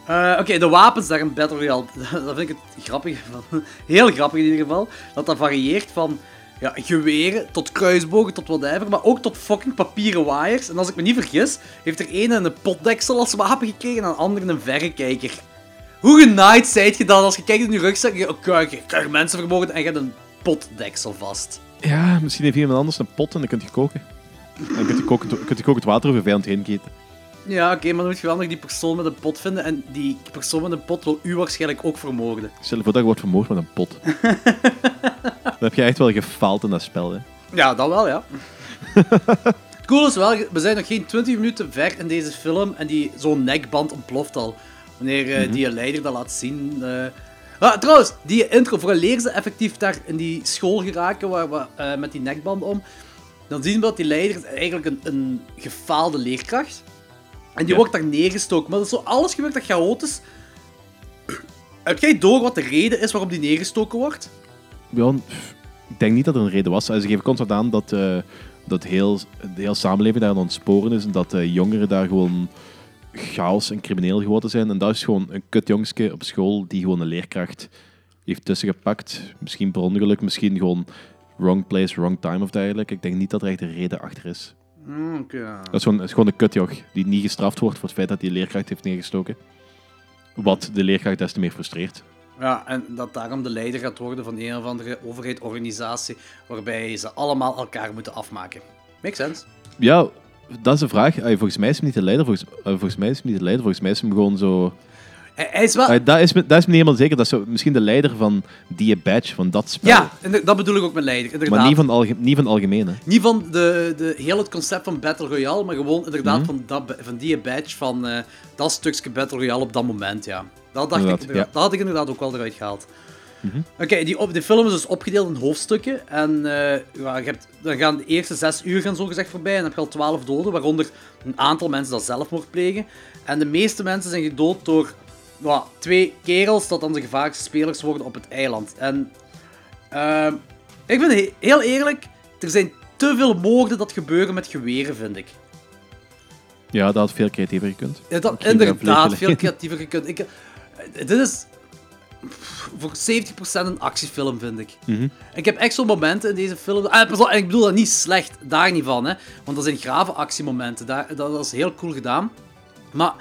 Eh, Oké, de wapens daar in Battle Royale, dat vind ik het grappige van. Heel grappig in ieder geval. Dat dat varieert van ja, geweren tot kruisbogen tot whatever, maar ook tot fucking papieren waaiers. En als ik me niet vergis, heeft er een een potdeksel als wapen gekregen en een andere een verrekijker. Hoe genaaid zijt je dan als je kijkt in je rugzak, oké, je krijgt mensen vermogen en je hebt een potdeksel vast. Ja, misschien heeft iemand anders een pot en dan kun je koken. Dan kun je, koken, kun je kokend water over vijand heen gieten. Ja, oké, maar dan moet je wel nog die persoon met een pot vinden. En die persoon met een pot wil u waarschijnlijk ook vermoorden. Stel je voor dat je wordt vermoord met een pot. dan heb je echt wel gefaald in dat spel. Hè. Ja, dat wel, ja. Het cool is wel, we zijn nog geen 20 minuten ver in deze film. En die, zo'n nekband ontploft al. Wanneer eh, die leider dat laat zien. eh. Ah, trouwens, die intro, vooraleer ze effectief daar in die school geraken waar, waar, eh, met die nekband om. Dan zien we dat die leider is eigenlijk een, een gefaalde leerkracht. En die Ja. wordt daar neergestoken. Maar dat is zo, alles gebeurt dat chaotisch. Heb jij door wat de reden is waarom die neergestoken wordt? Ja, ik denk niet dat er een reden was. Ze geven constant aan dat, eh, dat heel, de hele samenleving daar aan het ontsporen is en dat de jongeren daar gewoon chaos en crimineel geworden zijn. En dat is gewoon een kutjongske op school die gewoon een leerkracht heeft tussengepakt. Misschien per ongeluk, misschien gewoon wrong place, wrong time of dergelijke. Ik denk niet dat er echt een reden achter is. Ja. Dat is gewoon, is gewoon een kutjong die niet gestraft wordt voor het feit dat hij leerkracht heeft neergestoken. Wat de leerkracht des te meer frustreert. Ja, en dat daarom de leider gaat worden van een of andere overheidsorganisatie waarbij ze allemaal elkaar moeten afmaken. Makes sense. Ja, dat is een vraag. Ay, volgens mij is hem niet de leider. Volgens, eh, volgens mij is hem niet de leider. Volgens mij is hem gewoon zo... Hij, hij is wel... Ay, dat, is me, dat is me niet helemaal zeker. Dat is zo, misschien de leider van die badge, van dat spel. Ja, inder- dat bedoel ik ook met leider, inderdaad. maar niet van, alge, niet van algemeen. Hè. Niet van de, de, heel het concept van Battle Royale, maar gewoon inderdaad Mhm. van, dat, van die badge van eh, dat stukje Battle Royale op dat moment, ja. Dat, dacht ik, ja. dat had ik inderdaad ook wel eruit gehaald. Mhm. Oké, die, die film is dus opgedeeld in hoofdstukken. En eh, ja, je hebt, dan gaan de eerste zes uur gaan zogezegd voorbij. En dan heb je al twaalf doden, waaronder een aantal mensen dat zelfmoord plegen. En de meeste mensen zijn gedood door ja, twee kerels dat dan de gevaarlijkste spelers worden op het eiland. En ehm, ik vind he- heel eerlijk, er zijn te veel moorden dat gebeuren met geweren, vind ik. Ja, dat had veel creatiever gekund. Ja, dat, inderdaad, veel creatiever gekund. Ik, eh, dit is voor 70% een actiefilm, vind ik. Mhm. Ik heb echt zo'n momenten in deze film. Ah, en ik bedoel dat niet slecht, daar niet van, hè? Want dat zijn grave actiemomenten. Daar, dat, dat is heel cool gedaan. Maar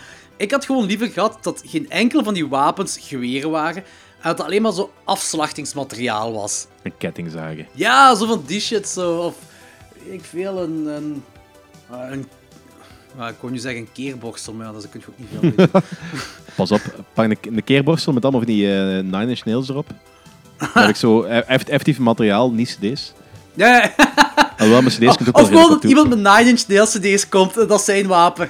ik had gewoon liever gehad dat geen enkel van die wapens geweren waren. En dat het alleen maar zo afslachtingsmateriaal was. Een kettingzagen. Ja, zo van die shit zo. Of ik veel, een. een, eh, een ik kon nu zeggen een keerborstel, maar ja, dat kun je ook niet veel. Pas op, pak een, een keerborstel met allemaal van die eh, Nine Inch Nails erop. Heb ik zo eh, eff- effectief materiaal, niet cd's. ja, ja. Kunt je ook Of wel gewoon dat iemand met Nine Inch Nails CD's komt, en dat is zijn wapen.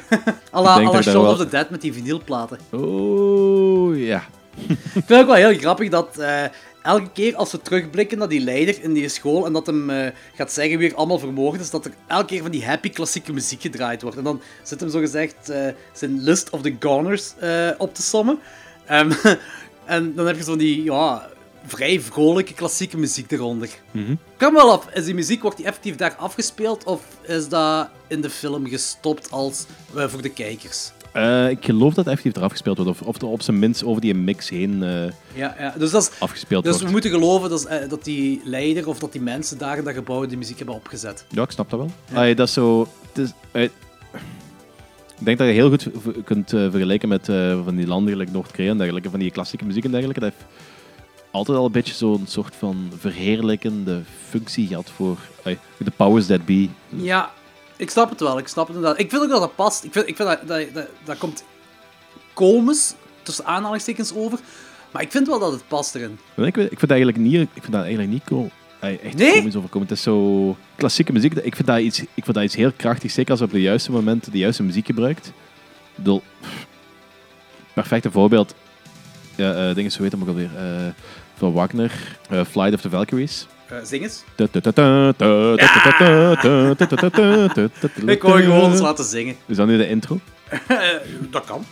à la, à Shaun wel- of the Dead met die vinylplaten. Oh, ja. Ik vind het ook wel heel grappig dat eh, elke keer als we terugblikken naar die leider in die school en dat hem eh, gaat zeggen wie er allemaal vermoord is, dat er elke keer van die happy klassieke muziek gedraaid wordt. En dan zit hem zogezegd eh zijn list of the goners eh, op te sommen. Ehm, en dan heb je zo die ja, vrij vrolijke klassieke muziek eronder. Ik kan me wel af, is die muziek, wordt die effectief daar afgespeeld of is dat in de film gestopt als eh, voor de kijkers? Eh, ik geloof dat effectief eraf gespeeld wordt. Of, of er op zijn minst over die mix heen eh, Ja, ja. dus dat is afgespeeld Dus we wordt. moeten geloven dat, dat die leider of dat die mensen daar in dat gebouw die muziek hebben opgezet. Ja, ik snap dat wel. Allee, dat is zo... Het is, ik denk dat je heel goed kunt vergelijken met van die landen gelijk Noord-Korea en dergelijke, van die klassieke muziek en dergelijke. Dat heeft altijd al een beetje zo'n soort van verheerlijkende functie gehad voor de powers that be. Ja, ik snap het wel. Ik snap het inderdaad. Ik vind ook dat dat past. Ik vind, ik vind dat, dat, dat, dat komt komisch, tussen aanhalingstekens, over. Maar ik vind wel dat het past erin. Ik, weet- ik vind dat eigenlijk niet, ik vind dat eigenlijk niet cool. Echt Nee? komisch overkomen. Het is zo klassieke muziek. Ik vind, dat iets, ik vind dat iets heel krachtig, zeker als je op de juiste momenten de juiste muziek gebruikt. Ik bedoel, perfecte voorbeeld. Ja, eh dingen, zo heet hem ook alweer. eh, van Wagner, eh, Flight of the Valkyries. Eh, zing eens. Ik wou je gewoon eens laten zingen. Is dat nu de intro? Eh, dat kan.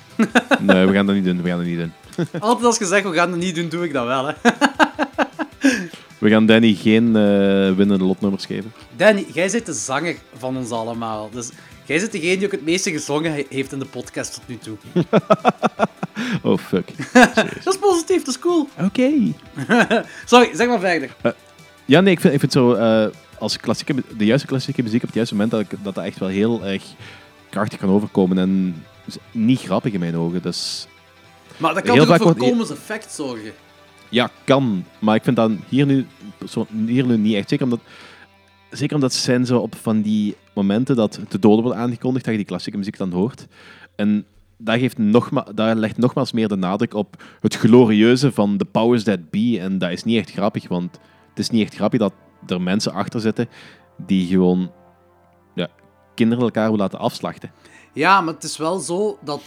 Nee, we gaan dat niet doen. We gaan dat niet doen. Altijd als je zegt, we gaan het niet doen, doe ik dat wel. Hè. We gaan Danny geen eh winnende lotnummers geven. Danny, jij bent de zanger van ons allemaal. Dus jij bent degene die ook het meeste gezongen he- heeft in de podcast tot nu toe. Oh, fuck. Dat is positief, dat is cool. Oké. Sorry, zeg maar verder. Ja, nee, ik vind, ik vind zo, eh, als klassieke, de juiste klassieke muziek op het juiste moment, dat, ik- dat dat echt wel heel erg krachtig kan overkomen. En niet grappig in mijn ogen. Dus Maar dat kan Heel vaak voor wordt- komisch effect zorgen. ja, kan. Maar ik vind dat hier nu, zo, hier nu niet echt. Zeker omdat, zeker omdat ze zijn zo op van die momenten dat de doden wordt aangekondigd, dat je die klassieke muziek dan hoort. En dat, geeft nogma, dat legt nogmaals meer de nadruk op het glorieuze van the powers that be. En dat is niet echt grappig, want het is niet echt grappig dat er mensen achter zitten die gewoon ja, kinderen elkaar willen laten afslachten. Ja, maar het is wel zo dat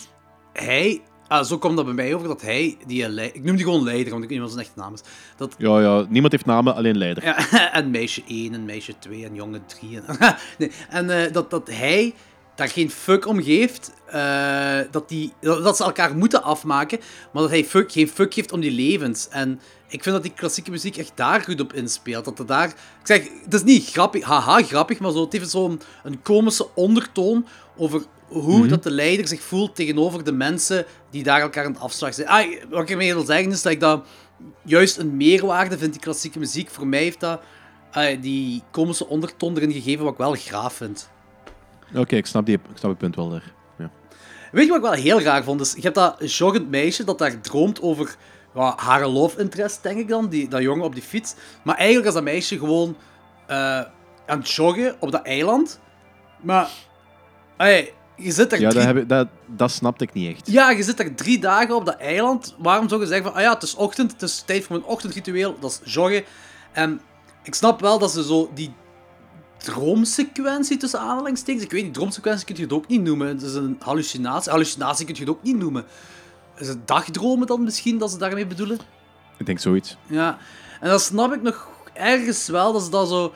hij... Ah, zo komt dat bij mij over, dat hij die... Ik noem die gewoon leider, want ik weet niet wat zijn echte naam is. Dat, Ja, ja, niemand heeft namen, alleen leider. ja, en meisje 1 en meisje 2 en jongen 3. En, nee, en eh, dat, dat hij daar geen fuck om geeft. eh, dat, die, dat ze elkaar moeten afmaken, maar dat hij fuck, geen fuck geeft om die levens. En ik vind dat die klassieke muziek echt daar goed op inspeelt. Dat er daar... Ik zeg, het is niet grappig, haha grappig, maar zo, het heeft zo'n een komische ondertoon over hoe dat de leider zich voelt tegenover de mensen die daar elkaar aan het afslagen zijn. Ah, wat ik ermee wil zeggen is dat ik dat juist een meerwaarde vind, die klassieke muziek. Voor mij heeft dat eh, die komische ondertoon erin gegeven, wat ik wel graaf vind. Oké, ik, snap die- ik snap het punt wel daar. Ja. Weet je wat ik wel heel raar vond? Dus je hebt dat joggend meisje dat daar droomt over ja, haar love interest, denk ik dan, die, dat jongen op die fiets. Maar eigenlijk is dat meisje gewoon eh, aan het joggen op dat eiland. Maar, je zit er Ja, drie... dat, heb ik, dat, dat snapte ik niet echt. Ja, je zit er drie dagen op dat eiland. Waarom zou je zeggen van, ah ja, het is ochtend, het is tijd voor mijn ochtendritueel, dat is joggen. En ik snap wel dat ze zo die droomsequentie tussen aanhalingstekens, ik weet niet, droomsequentie kun je het ook niet noemen. Het is een hallucinatie. Hallucinatie kun je het ook niet noemen. Is het dagdromen dan misschien, dat ze daarmee bedoelen? Ik denk zoiets. Ja, en dan snap ik nog ergens wel dat ze dat zo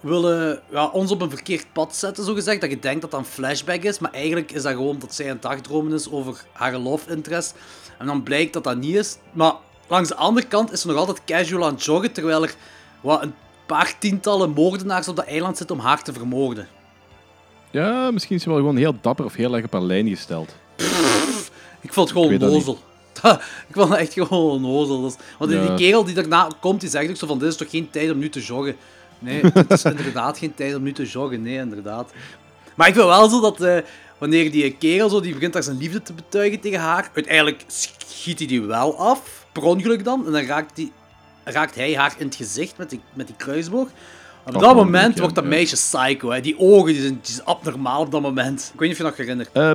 willen ja, ons op een verkeerd pad zetten, zo gezegd. Dat je denkt dat dat een flashback is, maar eigenlijk is dat gewoon dat zij een dagdromen is over haar love interest. En dan blijkt dat dat niet is. Maar langs de andere kant is ze nog altijd casual aan het joggen, terwijl er wat, een paar tientallen moordenaars op dat eiland zitten om haar te vermoorden. Ja, misschien is hij wel gewoon heel dapper of heel erg op haar lijn gesteld. Ik vond het gewoon nozel. ik vond het echt gewoon nozel. Want Ja. die kerel die daarna komt, die zegt ook zo van, dit is toch geen tijd om nu te joggen. Nee, het is inderdaad geen tijd om nu te joggen. Nee, inderdaad. Maar ik vind wel zo dat eh, wanneer die kerel zo, die begint daar zijn liefde te betuigen tegen haar, uiteindelijk schiet hij die wel af, per ongeluk dan, en dan raakt, die, raakt hij haar in het gezicht met die, met die kruisboog. Op dat moment wordt dat ja. meisje psycho. Hè. Die ogen die zijn, die zijn abnormaal op dat moment. Ik weet niet of je nog herinnert. Eh.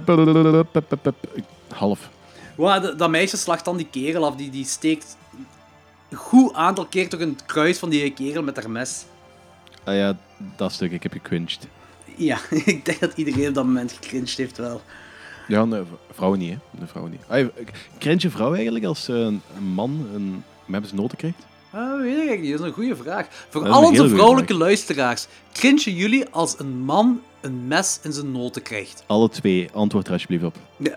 Half. Dat, dat meisje slacht dan die kerel af. Die, die steekt een goed aantal keer toch een kruis van die kerel met haar mes. Ah ja, dat stuk. Ik heb gecringed. Ja, ik denk dat iedereen op dat moment gecringed heeft wel. Ja, nee, v- vrouwen niet, hè. De vrouwen niet. Ah, cringe je vrouw eigenlijk als eh, een, man een met zijn noten krijgt? Ah, weet ik eigenlijk niet. Dat is een goede vraag. Voor al onze vrouwelijke luisteraars. Cringen jullie als een man een mes in zijn noten krijgt? Alle twee, antwoord er alsjeblieft op.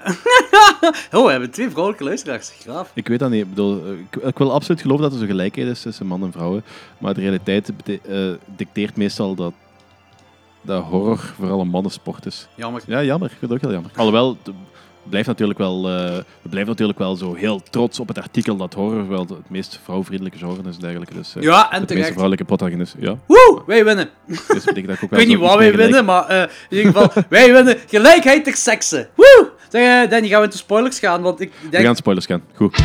Oh, we hebben twee vrouwelijke luisteraars. Graaf. Ik weet dat niet. Ik, bedoel, ik, ik wil absoluut geloven dat er zo'n gelijkheid is tussen man en vrouwen. Maar de realiteit eh, dicteert meestal dat, dat horror vooral een mannensport is. Jammer. Ja, jammer. Ik vind het ook heel jammer. Alhoewel, blijft natuurlijk wel, eh, we blijven natuurlijk wel zo heel trots op het artikel dat horror wel het meest vrouwvriendelijke genre is en dergelijke. Dus, eh, Ja, en de meeste terecht. vrouwelijke protagonist. Ja, Woe, wij winnen. dus betekent dat ik ook Ik weet niet iets wij winnen, maar eh, in ieder geval, wij winnen gelijkheid ter seksen. Woe! Zeg, Danny, gaan we into spoilers gaan? Want ik We denk... gaan spoilers gaan. Goed.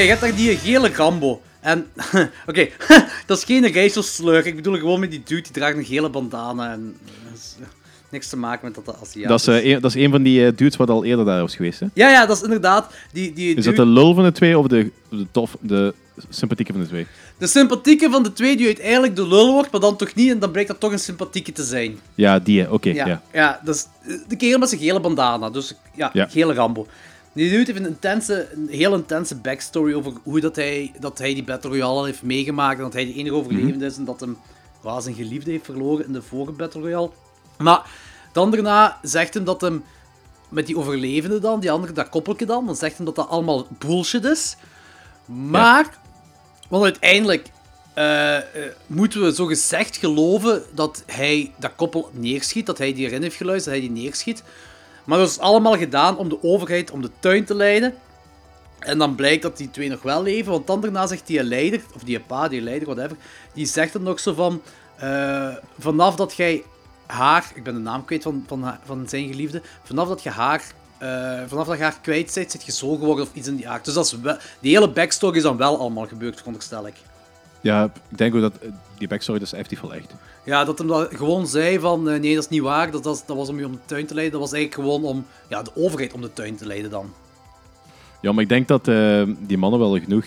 Je hebt daar die gele Rambo. En, oké, dat is geen racial slur. Ik bedoel gewoon met die dude, die draagt een gele bandana. En is, eh, niks te maken met dat Aziatisch Dat is, eh, een, dat is een van die eh, dudes wat al eerder daar was geweest. Hè? Ja, ja, dat is inderdaad die, die Is dude- dat de lul van de twee of de, de, tof, de sympathieke van de twee? de sympathieke van de twee die uiteindelijk de lul wordt, maar dan toch niet. En dan blijkt dat toch een sympathieke te zijn. Ja, die. Oké, Ja, ja. ja. dat is eh, de kerel met zijn gele bandana. Dus ja, Ja. gele Rambo. Die dude heeft een, intense, een heel intense backstory over hoe dat hij, dat hij die Battle Royale al heeft meegemaakt. En dat hij de enige overlevende is en dat hem wel, zijn geliefde heeft verloren in de vorige Battle Royale. Maar dan daarna zegt hem dat hem met die overlevende dan, die andere, dat koppeltje dan, dan zegt hem dat dat allemaal bullshit is. Maar, want uiteindelijk eh, eh, moeten we zo gezegd geloven dat hij dat koppel neerschiet, dat hij die erin heeft geluisterd, dat hij die neerschiet. Maar dat is allemaal gedaan om de overheid om de tuin te leiden. En dan blijkt dat die twee nog wel leven, want dan daarna zegt die leider, of die pa, die leider, whatever, die zegt dan nog zo van, eh, vanaf dat jij haar, ik ben de naam kwijt van, van, zijn geliefde, vanaf dat je haar, eh, vanaf dat je haar kwijt bent, zit je zo geworden of iets in die aard. Dus dat die hele backstory is dan wel allemaal gebeurd, veronderstel ik. Ja, ik denk ook dat eh, die backstory dat is effectief wel echt. Ja, dat hem gewoon zei van, eh, nee, dat is niet waar, dat, dat, dat was om je om de tuin te leiden, dat was eigenlijk gewoon om ja, de overheid om de tuin te leiden dan. Ja, maar ik denk dat eh, die mannen wel genoeg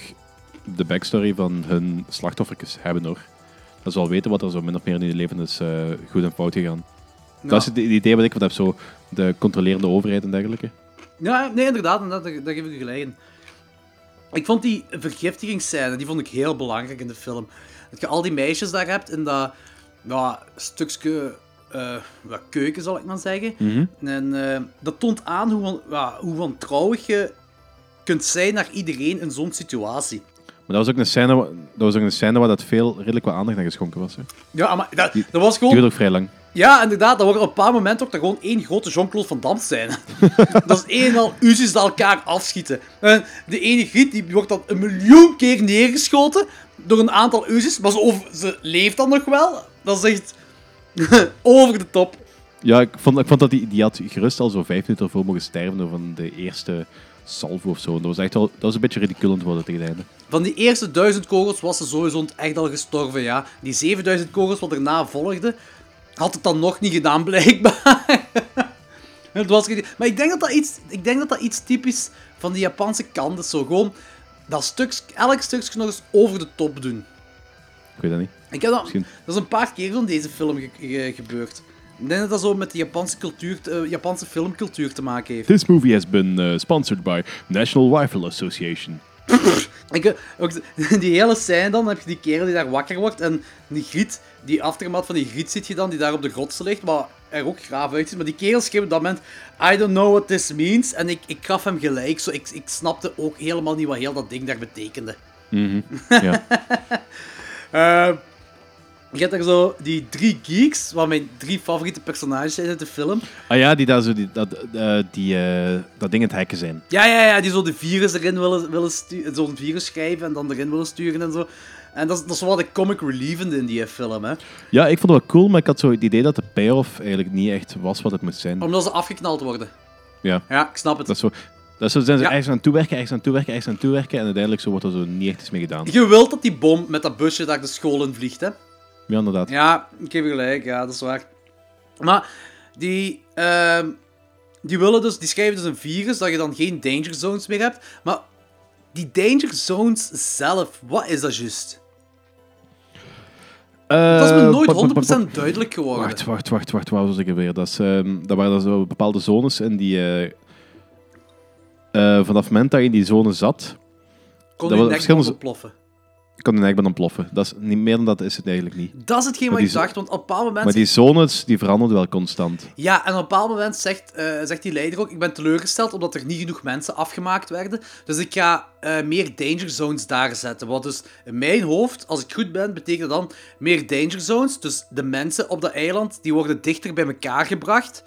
de backstory van hun slachtoffers hebben hoor. Dat ze wel weten wat er zo min of meer in hun leven is goed en fout gegaan. Ja. Dat is het idee wat ik wat heb, zo de controlerende overheid en dergelijke. Ja, nee, inderdaad, inderdaad daar, daar geef ik je gelijk in. Ik vond die vergiftigingsscène, die vond ik heel belangrijk in de film. Dat je al die meisjes daar hebt in dat ja, stukje eh, ja, keuken, zal ik maar zeggen. En eh, dat toont aan hoe, ja, hoe wantrouwig je kunt zijn naar iedereen in zo'n situatie. Maar dat was ook een scène, dat was ook een scène waar dat veel redelijk wat aandacht aan geschonken was. Hè. Ja, maar dat, dat was gewoon... duurde ook vrij lang. Ja, inderdaad. Dat wordt op een paar momenten ook dat gewoon één grote Jean-Claude Van Damme zijn. dat is één en al Uzi's die elkaar afschieten. En de ene giet die wordt dan een miljoen keer neergeschoten door een aantal Uzi's, maar ze, over- ze leeft dan nog wel. Dat is echt over de top. Ja, ik vond, ik vond dat die, die had gerust al zo vijf minuten ervoor mogen sterven door van de eerste salvo of zo. En dat was echt wel, dat was een beetje ridiculend worden tegen het einde. Van die eerste duizend kogels was ze sowieso echt al gestorven, ja. Die 7000 kogels wat erna volgden, had het dan nog niet gedaan, blijkbaar. het was, maar ik denk dat dat, iets, ik denk dat dat iets typisch van die Japanse kant is. Zo gewoon dat stuk, elk stukje nog eens over de top doen. Ik weet dat niet. Ik heb dat, Misschien. dat is een paar keer van deze film ge- ge- gebeurd. Ik denk dat dat zo met de Japanse, cultuur, eh, Japanse filmcultuur te maken heeft. This movie has been uh, sponsored by National Rifle Association. Ik, eh, ook die hele scène dan, heb je die kerel die daar wakker wordt en die griet, die aftermath van die griet ziet je dan, die daar op de grotse ligt, maar er ook graaf uitziet. Maar die kerel schreef op dat moment, I don't know what this means. En ik, ik gaf hem gelijk, zo, ik, ik snapte ook helemaal niet wat heel dat ding daar betekende. Ja. Eh, je hebt daar zo die drie geeks, wat mijn drie favoriete personages zijn uit de film. Ah ja, die daar zo die, dat, eh, die, eh, dat ding aan het hacken zijn. Ja, ja, ja, die zo de virus erin willen, willen sturen, zo'n virus schrijven en dan erin willen sturen en zo. En dat is, dat is wel de comic relievende in die film, hè. Ja, ik vond het wel cool, maar ik had zo het idee dat de payoff eigenlijk niet echt was wat het moest zijn. Omdat ze afgeknald worden. Ja, Ja, ik snap het. dat is zo. Dat zo, zijn ze Ja. ergens aan toewerken, ergens aan toewerken, ergens aan toewerken en uiteindelijk zo wordt er zo niet echt iets mee gedaan. Je wilt dat die bom met dat busje daar de school in vliegt, hè. Ja, inderdaad. Ja, ik je gelijk, ja, dat is waar. Maar die, ehm, die willen dus, die schrijven dus een virus dat je dan geen danger zones meer hebt. Maar die danger zones zelf, wat is dat juist? Dat is me Eh, nooit pop, pop, pop, 100% duidelijk geworden. Wacht, wacht, wacht, wacht, waar was ik er weer? Dat, is, ehm, dat waren zo bepaalde zones en die... eh, eh, vanaf het moment dat je in die zone zat, Kon je nek verschillende- ontploffen. kon de nekbaan ontploffen. Dat is niet meer dan dat is het eigenlijk niet. Dat is hetgeen wat ik dacht, want op een bepaald moment... Maar die zones die veranderden wel constant. Ja, en op een bepaald moment zegt, eh, zegt die leider ook, ik ben teleurgesteld omdat er niet genoeg mensen afgemaakt werden. Dus ik ga eh, meer danger zones daar zetten. Wat dus in mijn hoofd, als ik goed ben, betekent dat dan meer danger zones. Dus de mensen op dat eiland, die worden dichter bij elkaar gebracht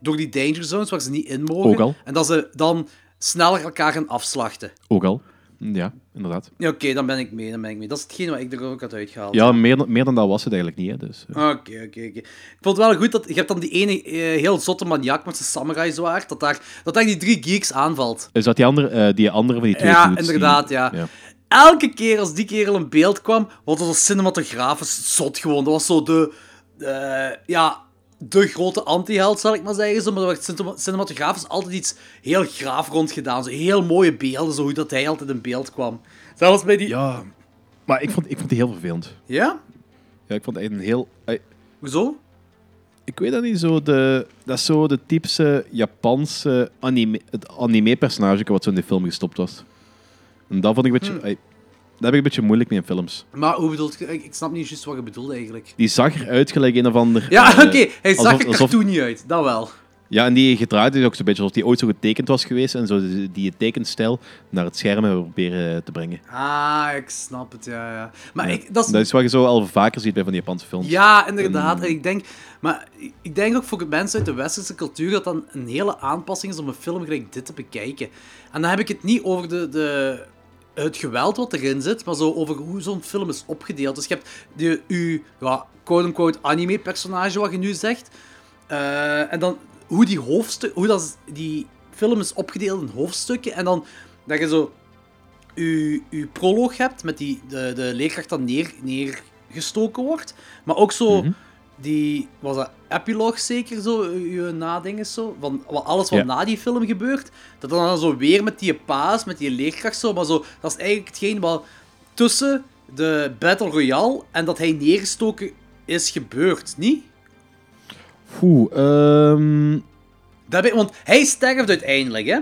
door die danger zones waar ze niet in mogen. Ook al. En dat ze dan sneller elkaar gaan afslachten. Ook al. Ja, inderdaad. Ja, oké, dan ben ik mee, dan ben ik mee. Dat is hetgeen wat ik er ook had uitgehaald. Ja, meer, dan- meer dan dat was het eigenlijk niet. Hè, dus, eh. Oké, oké, oké. Ik vond het wel goed dat je hebt dan die ene eh, heel zotte maniak met zijn samurai zwaard, dat daar, dat daar die drie geeks aanvalt. Is dat die andere, eh, die andere van die twee Ja, dudes die- inderdaad, ja. ja. Elke keer als die kerel in beeld kwam, was dat cinematografisch zot gewoon. Dat was zo de, eh, ja, de grote anti-held, zal ik maar zeggen. Zo. Maar er werd cinematografisch altijd iets heel graaf rond gedaan. Zo heel mooie beelden, zo hoe dat hij altijd in beeld kwam. Zelfs bij die... Ja, maar ik vond, ik vond die heel vervelend. Ja? Ja, ik vond het een heel... Hoezo? Ik weet dat niet zo. De, dat is zo de typische Japanse anime, het anime-personage wat zo in de film gestopt was. En dat vond ik een beetje. Hmm. Heb ik een beetje moeilijk mee in films. Maar hoe bedoelt je? Ik ik snap niet juist wat je bedoelt eigenlijk. Die zag eruit gelijk een of ander. Ja, eh, oké. Hij zag er alsof- cartoony uit. Dat wel. Ja, en die gedraaid is ook zo'n beetje alsof die ooit zo getekend was geweest en zo die, tekenstijl naar het scherm hebben proberen eh, te brengen. Ah, ik snap het, ja, ja. Maar ik, dat is... Dat is wat je zo al vaker ziet bij van die Japanse films. Ja, inderdaad. En ik denk... Maar ik denk ook voor mensen uit de westerse cultuur dat dan een hele aanpassing is om een film gelijk dit te bekijken. En dan heb ik het niet over de... de het geweld wat erin zit, maar zo over hoe zo'n film is opgedeeld. Dus je hebt de, uw, ja, quote-unquote anime-personage, wat je nu zegt. Eh, en dan hoe die hoofdstuk, hoe dat, die film is opgedeeld in hoofdstukken. En dan dat je zo uw, uw proloog hebt met die, de, de leerkracht dat neer, neergestoken wordt. Maar ook zo die, was dat epiloog zeker zo, uw nadingen zo, van wat, alles wat Ja. na die film gebeurt. Dat dan zo weer met die paas, met die leerkracht zo, maar zo, dat is eigenlijk hetgeen wat tussen de Battle Royale en dat hij neergestoken is gebeurd, niet? Oeh, ehm, Dat ik- want hij sterft uiteindelijk, hè?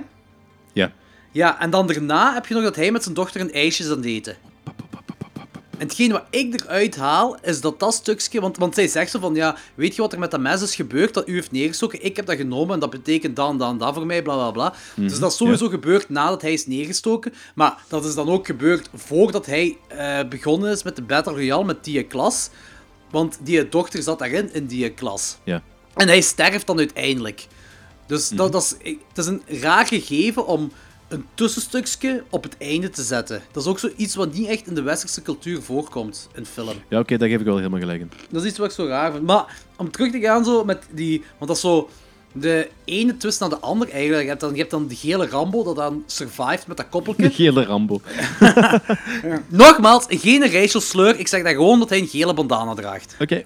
ja. Ja, en dan daarna heb je nog dat hij met zijn dochter een ijsje is aan het eten. En hetgeen wat ik eruit haal, is dat dat stukje... Want, want zij zegt zo van, ja, weet je wat er met dat mes is gebeurd, dat u heeft neergestoken? Ik heb dat genomen en dat betekent dan, dan, dat voor mij, bla, bla, bla. Dus dat is sowieso gebeurd nadat hij is neergestoken. Maar dat is dan ook gebeurd voordat hij eh, begonnen is met de Battle Royale, met die klas. Want die dochter zat daarin, in die klas. ja. En hij sterft dan uiteindelijk. Dus dat, dat is, het is een raar gegeven om een tussenstukje op het einde te zetten. Dat is ook zoiets wat niet echt in de westerse cultuur voorkomt in film. Ja, oké, daar geef ik wel helemaal gelijk in. Dat is iets wat ik zo raar vind. Maar om terug te gaan zo met die... Want dat is zo de ene twist naar de ander eigenlijk. Je hebt dan, je hebt dan de gele Rambo dat dan survived met dat De koppeltje. gele Rambo. Nogmaals, geen racial slur. Ik zeg dat gewoon dat hij een gele bandana draagt. Oké,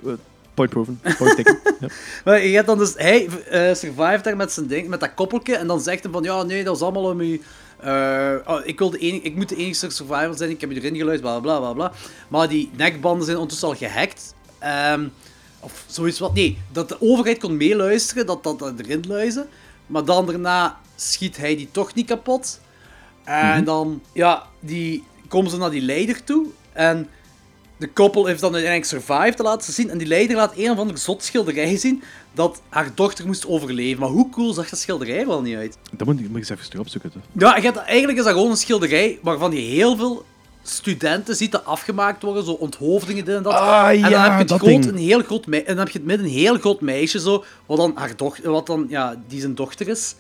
point proven. Point taken. Ja. Maar je hebt dan dus, hij eh survived daar met zijn ding, met dat koppeltje, en dan zegt hij van, ja, nee, dat was allemaal om je, eh, oh, ik, wil de enige, ik moet de enige survivor zijn, ik heb je erin geluisterd, bla bla bla bla. Maar die nekbanden zijn ondertussen al gehackt. Ehm, of zoiets wat. Nee, dat de overheid kon meeluisteren, dat dat erin luizen. Maar dan daarna schiet hij die toch niet kapot. En dan, ja, die, komen ze naar die leider toe. En de koppel heeft dan uiteindelijk survived te laten zien. En die leider laat een of andere zot schilderij zien dat haar dochter moest overleven. Maar hoe cool zag dat schilderij wel niet uit? Dat moet, moet ik eens even opzoeken. toch? Ja, je hebt, eigenlijk is dat gewoon een schilderij waarvan je heel veel studenten ziet dat afgemaakt worden, zo onthoofdingen dit en dat. Ah, en dan ja, heb je het dat groot, ding. een heel groot en dan heb je het midden een heel groot meisje zo, wat dan haar dochter, wat dan ja, die zijn dochter is.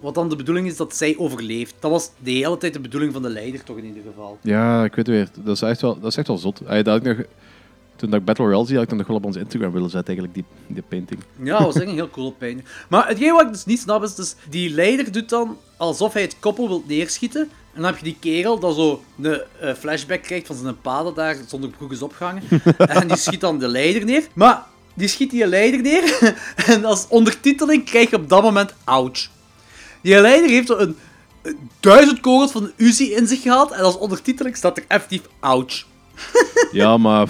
Wat dan de bedoeling is dat zij overleeft. Dat was de hele tijd de bedoeling van de leider toch in ieder geval. Ja, ik weet het weer. Dat is echt wel, dat is echt wel zot. Ay, dat ik nog, toen dat ik Battle Royale zie, had ik dan nog wel op onze Instagram willen zetten, eigenlijk, die, die painting. Ja, dat was echt een heel cool pijn. Maar hetgeen wat ik dus niet snap is, dus die leider doet dan alsof hij het koppel wil neerschieten. En dan heb je die kerel dat zo een eh, flashback krijgt van zijn pa dat daar zonder broek is opgehangen. en die schiet dan de leider neer. Maar die schiet die leider neer. en als ondertiteling krijg je op dat moment ouch. Die leider heeft zo een, een duizend kogels van een Uzi in zich gehad. En als ondertiteling staat er effectief ouch. Ja, maar...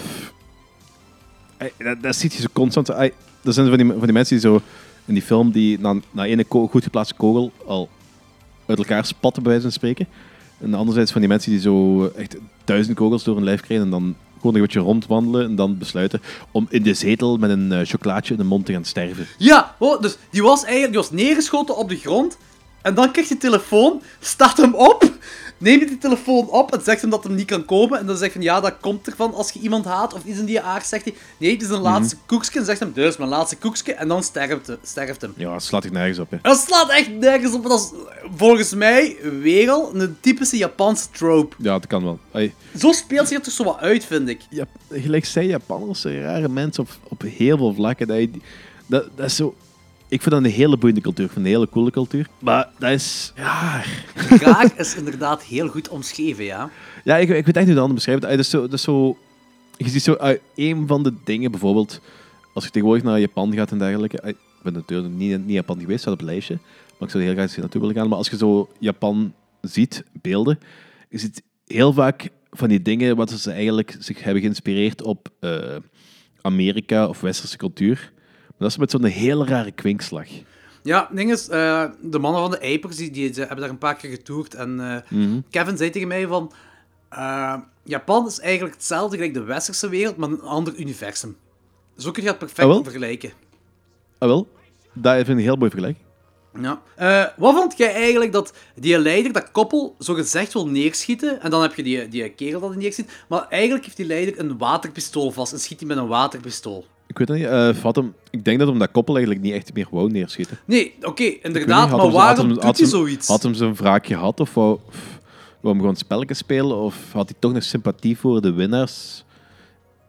dat, dat ziet je zo constant. Er zijn van die, van die mensen die zo in die film die na, na ene goed geplaatste kogel al uit elkaar spatten, bij wijze van spreken. En anderzijds van die mensen die zo echt duizend kogels door hun lijf krijgen en dan gewoon een beetje rondwandelen en dan besluiten om in de zetel met een eh, chocolaatje in de mond te gaan sterven. Ja, oh, dus die was eigenlijk die was neergeschoten op de grond. En dan krijgt hij telefoon, staat hem op, neemt die telefoon op en zegt hem dat hem niet kan komen. En dan zegt hij, ja, dat komt ervan als je iemand haat of iets in die aard. Zegt hij, nee, het is een laatste koekje. En zegt hem, dus mijn laatste koekje. En dan sterft, hij- sterft hem. Ja, dat slaat ik nergens op. Hè. Dat slaat echt nergens op. Dat is volgens mij weer al een typische Japanse trope. Ja, dat kan wel. Ay, Zo speelt zich het er zo wat uit, vind ik. ja, gelijk zei Japanners zijn rare mensen op, op heel veel vlakken. Dat, je- dat, dat is zo... Ik vind dat een hele boeiende cultuur. Ik vind een hele coole cultuur. Maar dat is... Ja, Graag is inderdaad heel goed omschreven, ja. ja ik, ik weet echt niet hoe het anders beschrijven. Dat is zo... Dat is zo je ziet zo... uit een van de dingen, bijvoorbeeld... Als je tegenwoordig naar Japan gaat en dergelijke... ay, Ik ben natuurlijk niet in niet Japan geweest, staat op het lijstje. Maar ik zou er heel graag eens naartoe willen gaan. Maar als je zo Japan ziet, beelden... Je ziet heel vaak van die dingen wat ze eigenlijk zich hebben geïnspireerd op eh, Amerika of westerse cultuur. Dat is met zo'n hele rare kwinkslag. Ja, het ding is, eh, de mannen van de Eipers die, die, hebben daar een paar keer getoerd. En eh, Mhm. Kevin zei tegen mij van... eh, Japan is eigenlijk hetzelfde gelijk de westerse wereld, maar een ander universum. Zo kun je het perfect Ah, vergelijken. Ah wel, dat vind ik een heel mooi vergelijking. Ja. Wat vond jij eigenlijk dat die leider, dat koppel, zo gezegd wil neerschieten? En dan heb je die, die kerel dat hij neerschiet. Maar eigenlijk heeft die leider een waterpistool vast en schiet hij met een waterpistool. Ik weet het niet, hem, ik denk dat hem dat koppel eigenlijk niet echt meer wou neerschieten. Nee, oké, inderdaad, niet, maar hem- waarom hem- doet hij zoiets? Had hem zijn wraak gehad of wou, wou hem gewoon spelletjes spelen? Of had hij toch nog sympathie voor de winnaars?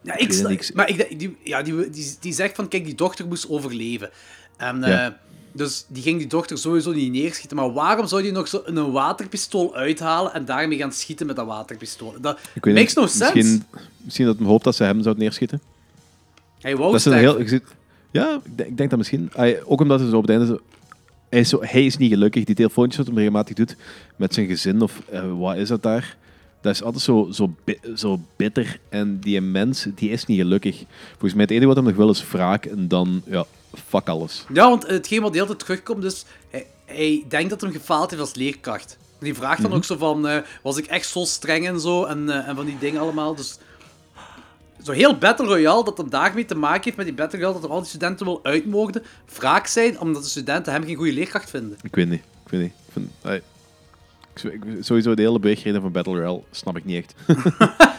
Ja, Ik ik maar ik, die, ja, die, die, die zegt van, kijk, die dochter moest overleven. En, Ja. eh, dus die ging die dochter sowieso niet neerschieten. Maar waarom zou die nog zo een waterpistool uithalen en daarmee gaan schieten met dat waterpistool? Dat Ik weet makes niet, no sense. Misschien, misschien dat hij hoopt dat ze hem zou neerschieten. Hij wou dat is een heel, ja, ik denk, ik denk dat misschien. Hij- ook omdat hij zo op het einde zo, hij, is zo, hij is niet gelukkig. Die telefoontjes dat hij regelmatig doet met zijn gezin of eh, wat is dat daar? Dat is altijd zo, zo, bi- zo bitter. En die mens, die is niet gelukkig. Volgens mij het enige wat hem nog wil is wraak. En dan, ja, fuck alles. Ja, want hetgeen wat de hele tijd terugkomt, dus hij, hij denkt dat hij gefaald heeft als leerkracht. Die vraagt dan Mhm. ook zo van, eh, was ik echt zo streng en zo, en, eh, en van die dingen allemaal. Dus zo heel Battle Royale, dat hem daarmee te maken heeft met die Battle Royale, dat er al die studenten wil uitmoorden, wraak zijn, omdat de studenten hem geen goede leerkracht vinden. Ik weet niet. Ik weet niet. Ik vind, ey, ik, ik- sowieso de hele beweegreden van Battle Royale snap ik niet echt.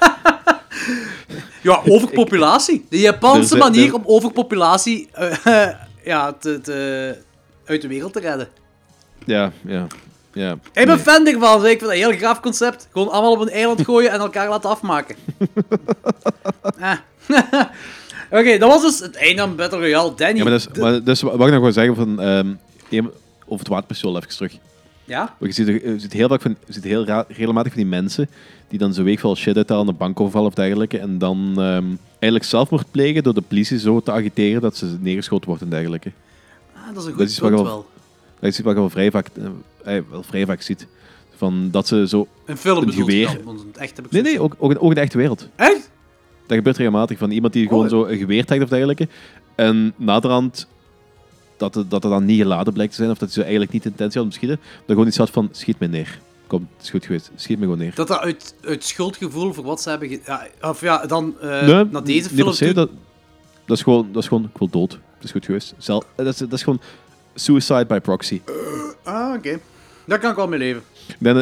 Ja, overpopulatie. De Japanse Er manier er- om overpopulatie eh, ja, te, te- uit de wereld te redden. ja, ja. Ja. Ik ben fan ervan, ik vind dat een heel gaaf concept. Gewoon allemaal op een eiland gooien en elkaar laten afmaken. Ah. Oké, dat was dus het einde van Battle Royale. Danny. Ja, maar, dus, de- maar dus wat ik nog wil zeggen van... een- over het waterpistool even terug. Ja? Want je ziet, er- je ziet heel vaak van, je ziet heel regelmatig van die mensen die dan zo week shit uithalen, een bankoverval of dergelijke, en dan ehm, eigenlijk zelfmoord plegen door de politie zo te agiteren dat ze neergeschoten wordt en dergelijke. Ah, dat is een Dat goed is punt wel- wel. Dat is wat je wel vrij vaak, eh, eh, wel vrij vaak ziet. Van dat ze zo... Een film Een bedoel je geweer. want in het echt heb ik Nee, nee, ook, ook, in- ook in de echte wereld. Echt? Dat gebeurt regelmatig. Van iemand die gewoon Oh. zo een geweer trekt of dergelijke. En naderhand dat het, dat het dan niet geladen blijkt te zijn. Of dat hij zo eigenlijk niet de intentie had om te schieten. Dan gewoon iets had van, schiet me neer. Kom, het is goed geweest. Schiet me gewoon neer. Dat dat uit, uit schuldgevoel voor wat ze hebben... Ja, of ja, dan eh nee, naar deze film... toe- dat, dat, is gewoon, dat is gewoon, ik wil dood. Het is goed geweest. Zelf, dat, is, dat is gewoon suicide by proxy. Ah, oké. Daar kan ik wel mee leven.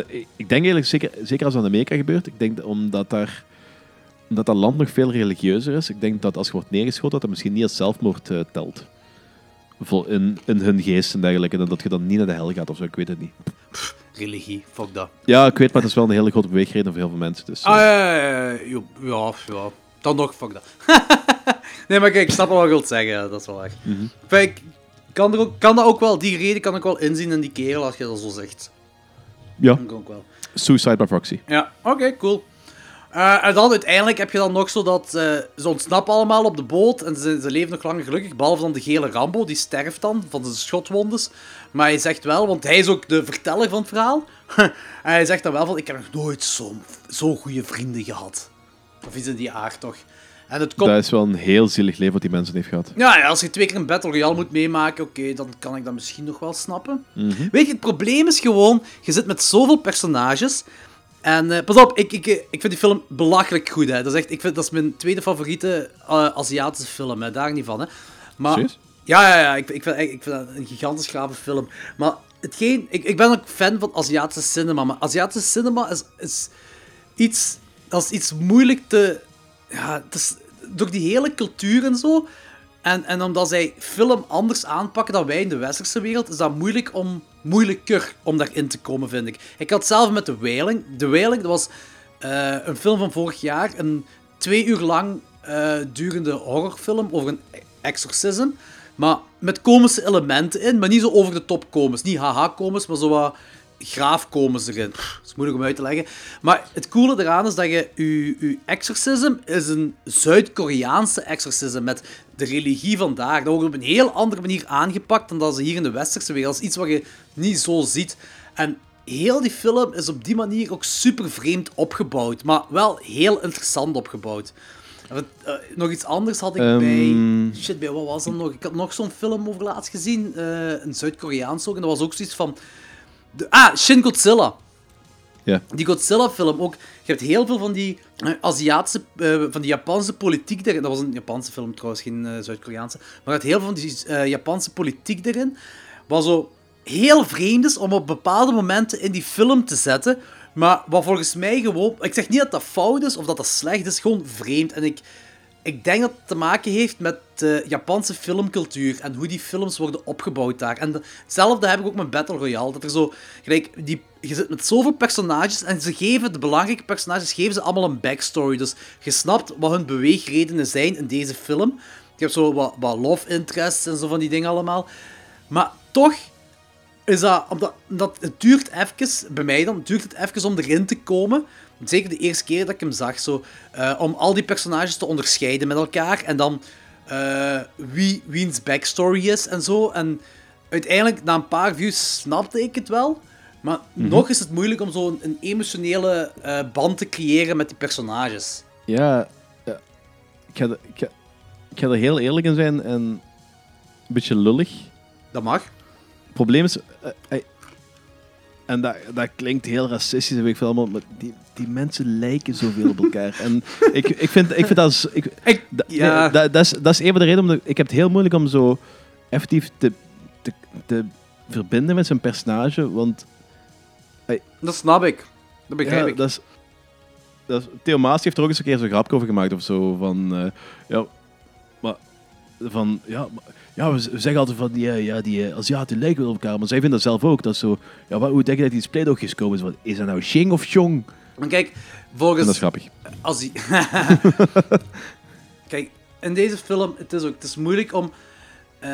Ik ik denk eigenlijk, zeker, zeker als dat in Amerika gebeurt, ik denk dat omdat daar omdat dat land nog veel religieuzer is, ik denk dat als je wordt neergeschoten, dat dat misschien niet als zelfmoord eh, telt. Vol, in, in hun geest en dergelijke. En dat je dan niet naar de hel gaat of zo, ik weet het niet. Religie, fuck dat. Ja, ik weet, maar het is wel een hele grote beweegreden voor heel veel mensen. Dus, eh, Ah, ja, ja, ja, ja. Dan nog, fuck dat. nee, maar kijk, ik snap wel wat je wilt zeggen, dat is wel echt. Kijk, ik kan, er ook, kan dat ook wel, die reden kan ik wel inzien in die kerel, als je dat zo zegt. ja, Dat kan ook wel. suicide by proxy. Ja, oké, cool. Eh, en dan uiteindelijk heb je dan nog zo dat eh, ze ontsnappen allemaal op de boot en ze, ze leven nog langer gelukkig, behalve dan de gele Rambo, die sterft dan van de schotwondes. Maar hij zegt wel, want hij is ook de verteller van het verhaal, en hij zegt dan wel van, ik heb nog nooit zo'n zo goede vrienden gehad. Of iets in die aard toch. En het komt... Dat is wel een heel zielig leven wat die mensen heeft gehad. Ja, ja, als je twee keer een Battle Royale moet meemaken, oké, dan kan ik dat misschien nog wel snappen. Mhm. Weet je, het probleem is gewoon, je zit met zoveel personages. En eh, pas op, ik, ik, ik vind die film belachelijk goed. Hè. Dat, is echt, ik vind, dat is mijn tweede favoriete eh, Aziatische film, hè. daar niet van. Hè. Maar, Serieus? Ja, ja, ja ik, ik, vind, ik vind dat een gigantisch grave film. Maar hetgeen, ik, ik ben ook fan van Aziatische cinema, maar Aziatische cinema is, is iets, dat is iets moeilijk te... Ja, het is, door die hele cultuur en zo, en, en omdat zij film anders aanpakken dan wij in de westerse wereld, is dat moeilijk om, moeilijker om daarin te komen, vind ik. Ik had zelf met The Wailing. The Wailing, dat was eh, een film van vorig jaar, een twee uur lang eh, durende horrorfilm over een exorcism. Maar met komische elementen in, maar niet zo over de top komisch. Niet haha-komisch, maar zo wat graafkomisch erin. Pff, Dat is moeilijk om uit te leggen. Maar het coole eraan is dat je... Je, je exorcism is een Zuid-Koreaanse exorcism met de religie vandaag. Dat wordt op een heel andere manier aangepakt dan dat ze hier in de westerse wereld. Dat is iets wat je niet zo ziet. En heel die film is op die manier ook super vreemd opgebouwd. Maar wel heel interessant opgebouwd. Eh, nog iets anders had ik Ehm. bij... Shit, bij wat was dat nog? Ik had nog zo'n film over laatst gezien. eh, een Zuid-Koreaans ook. En dat was ook zoiets van... De, ah, Shin Godzilla. Ja. Die Godzilla-film ook. Je hebt heel veel van die eh, Aziatische, eh, van die Japanse politiek erin. Dat was een Japanse film trouwens, geen eh, Zuid-Koreaanse. Maar je hebt heel veel van die Japanse politiek erin. Wat zo heel vreemd is om op bepaalde momenten in die film te zetten. Maar wat volgens mij gewoon. Ik zeg niet dat dat fout is of dat dat slecht is, gewoon vreemd. En ik, ik denk dat het te maken heeft met de Japanse filmcultuur en hoe die films worden opgebouwd daar. En de- hetzelfde heb ik ook met Battle Royale. Dat er zo, gelijk, die, je zit met zoveel personages en ze geven, de belangrijke personages, geven ze allemaal een backstory. Dus je snapt wat hun beweegredenen zijn in deze film. Je hebt zo wat, wat love interests en zo van die dingen allemaal. Maar toch is dat, omdat, omdat het duurt even, bij mij dan, duurt het even om erin te komen. Zeker de eerste keer dat ik hem zag, zo, eh, om al die personages te onderscheiden met elkaar. En dan eh, wie, wiens backstory is en zo. En uiteindelijk, na een paar views, snapte ik het wel. Maar nog is het moeilijk om zo'n een emotionele eh, band te creëren met die personages. Ja, ja. Ik, ga, er- ik, ga, ik ga er heel eerlijk in zijn en een beetje lullig. Dat mag. Het probleem is... en dat, dat klinkt heel racistisch, weet ik veel allemaal, maar die, die mensen lijken zoveel op elkaar. En ik, ik, vind, ik vind dat... is- Ik, Ik, dat, ja. nee, dat, dat, is, dat is een van de redenen, omdat ik heb het heel moeilijk om zo effectief te, te, te verbinden met zijn personage, want Dat snap ik. Dat begrijp ja, ik. dat is, dat is, Theo Maas heeft er ook eens een keer zo'n grapje over gemaakt of zo. Van, eh, ja, maar, van, ja, maar- ja, we zeggen altijd van, die, ja, die eh, Aziaten lijken wel op elkaar, maar zij vinden dat zelf ook. Dat zo, ja, wat, hoe denk je dat die komen? Is, van, is dat nou Xing of Chong? Maar kijk, En volgens... dat is grappig. Als die... Kijk, in deze film, het is ook het is moeilijk om eh,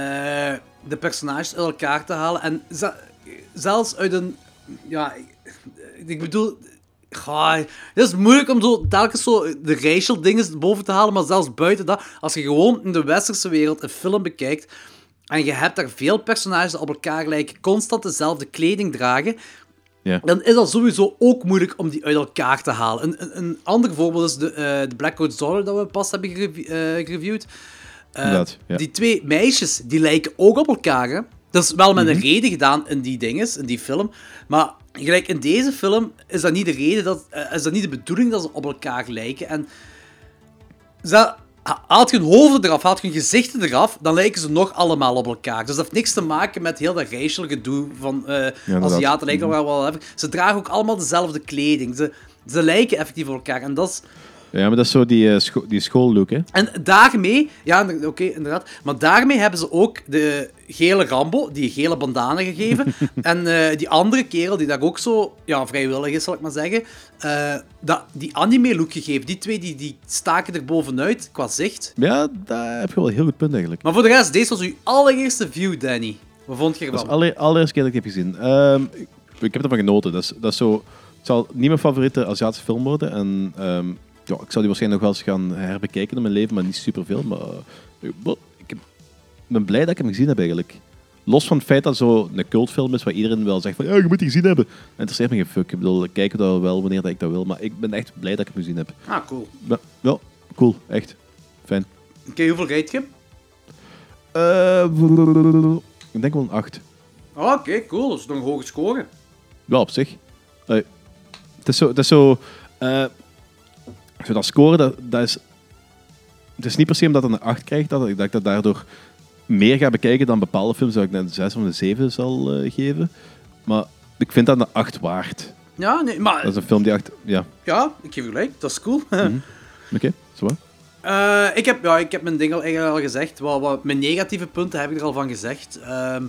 de personages uit elkaar te halen. En ze- zelfs uit een... Ja, ik- ik bedoel... Goh, het is moeilijk om zo telkens zo de racial dingen boven te halen, maar zelfs buiten dat, als je gewoon in de westerse wereld een film bekijkt en je hebt daar veel personages die op elkaar lijken, constant dezelfde kleding dragen, Dan is dat sowieso ook moeilijk om die uit elkaar te halen. Een, een, een ander voorbeeld is de, eh de Black Coat's Daughter dat we pas hebben gerev- eh, gereviewd. Eh, ja. Die twee meisjes, die lijken ook op elkaar, hè. Dat is wel met een reden gedaan in die dinges, in die film. Maar gelijk in deze film is dat niet de reden, dat, eh, is dat niet de bedoeling dat ze op elkaar lijken. En ze, haalt je hun hoofden eraf, haalt je hun gezichten eraf, dan lijken ze nog allemaal op elkaar. Dus dat heeft niks te maken met heel dat racial gedoe van inderdaad. Aziaten lijken wel even. Ze dragen ook allemaal dezelfde kleding. Ze, ze lijken effectief op elkaar. En dat is... Ja, maar dat is zo die, scho die schoollook, hè. En daarmee, ja, oké, inderdaad. Maar daarmee hebben ze ook de gele Rambo, die gele bandana gegeven. en eh, die andere kerel, die daar ook zo ja, vrijwillig is, zal ik maar zeggen, eh, dat, die anime-look gegeven. Die twee die, die staken er bovenuit qua zicht. Ja, daar heb je wel een heel goed punt eigenlijk. Maar voor de rest, deze was uw allereerste view, Danny. Wat vond je Dat ervan? is alle, allereerste keer dat ik heb gezien. Ehm, ik, ik heb ervan genoten. Dat is, dat is zo, het zal niet mijn favoriete Aziatische film worden. En ehm, ja, ik zal die waarschijnlijk nog wel eens gaan herbekijken in mijn leven, maar niet superveel. Maar eh, ik ben blij dat ik hem gezien heb eigenlijk. Los van het feit dat het zo een cultfilm is waar iedereen wel zegt van ja, je moet die gezien hebben. Het interesseert me geen fuck. Ik bedoel, ik kijk wel wanneer dat ik dat wil. Maar ik ben echt blij dat ik hem gezien heb. Ah, cool. Ja, ja cool. Echt. Fijn. Oké, hoeveel rate je? Eh, ik denk wel een 8. Oh, Oké, cool. Dat is nog een hoge score. Wel op zich. Allee, het is zo... Het is zo, eh, zo dat scoren, dat, dat is... Het is niet per se omdat het een 8 krijgt, dat ik, dat ik dat daardoor meer ga bekijken dan bepaalde films, dat ik net een 6 of een 7 zal eh, geven. Maar ik vind dat een 8 waard. Ja, nee, maar... Dat is een film die 8... Ja, Ja, ik geef je gelijk. Dat is cool. oké. zo wat. Eh, ik, heb, ja, ik heb mijn ding al, eigenlijk al gezegd. Wat, wat, mijn negatieve punten heb ik er al van gezegd. Ehm,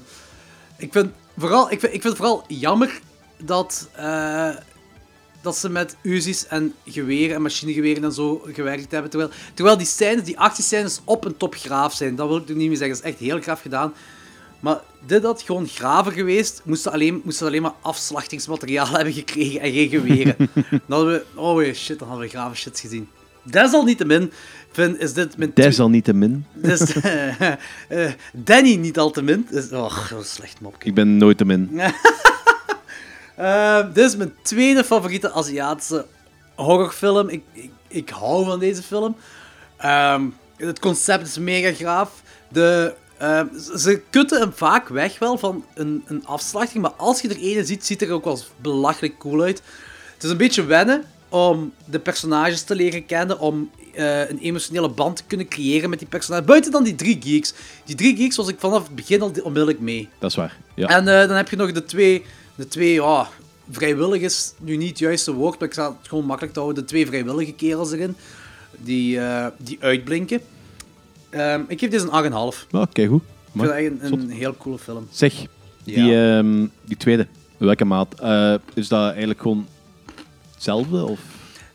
ik, vind vooral, ik, vind, ik vind het vooral jammer dat, eh, dat ze met Uzi's en geweren en machinegeweren en zo gewerkt hebben. Terwijl, terwijl die scènes, die actiescènes op een top graaf zijn. Dat wil ik er niet meer zeggen. Dat is echt heel graaf gedaan. Maar dit had gewoon graven geweest, moesten alleen, moesten alleen maar afslachtingsmateriaal hebben gekregen en geen geweren. dan hadden we, oh shit, dan hadden we grave shit gezien. Desalniettemin vind, is dit mijn... Desalniettemin. dus, eh, Danny niet al te min. Dus, oh, is slecht mopje. Ik ben nooit te min. Eh, dit is mijn tweede favoriete Aziatische horrorfilm. Ik, ik, ik hou van deze film. Ehm, het concept is mega graaf. De, ehm, ze- kutten hem vaak weg wel van een, een afslachting, maar als je er ene ziet, ziet er ook wel belachelijk cool uit. Het is een beetje wennen om de personages te leren kennen, om eh, een emotionele band te kunnen creëren met die personages. Buiten dan die drie geeks. Die drie geeks was ik vanaf het begin al onmiddellijk mee. Dat is waar. Ja. En eh, dan heb je nog de twee, de twee ja, vrijwillig is nu niet het juiste woord, maar ik zal het gewoon makkelijk te houden. De twee vrijwillige kerels erin, die, eh, die uitblinken. Ehm, ik geef deze een 8,5. Ja, Oké, goed. Ik vind het echt een, heel coole film. Zeg, die, Ja. ehm, die tweede, welke maat? Eh, is dat eigenlijk gewoon hetzelfde? Of?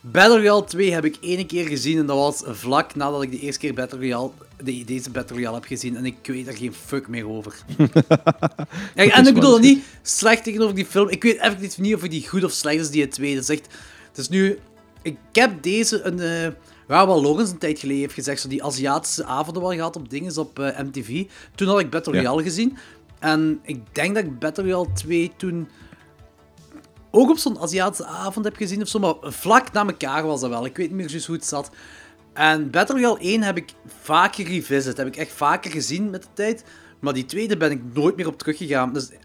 Battle Royale 2 heb ik één keer gezien en dat was vlak nadat ik de eerste keer Battle Royale, de, deze Battle Royale heb gezien en ik weet er geen fuck meer over. Ja, en ik bedoel dat niet slecht tegenover die film. Ik weet effectief niet of die goed of slecht is, die tweede. Het is echt, het is nu... Ik heb deze een... eh waar wel een tijd geleden heeft gezegd, zo die Aziatische avonden wel gehad op dingen op eh, MTV. Toen had ik Battle Ja. Royale gezien. En ik denk dat ik Battle Royale 2 toen ook op zo'n Aziatische avond heb gezien of zo, maar vlak na elkaar was dat wel. Ik weet niet meer juist hoe het zat. En Battle Royale 1 heb ik vaker revisit, heb ik echt vaker gezien met de tijd. Maar die tweede ben ik nooit meer op teruggegaan. Dus, ik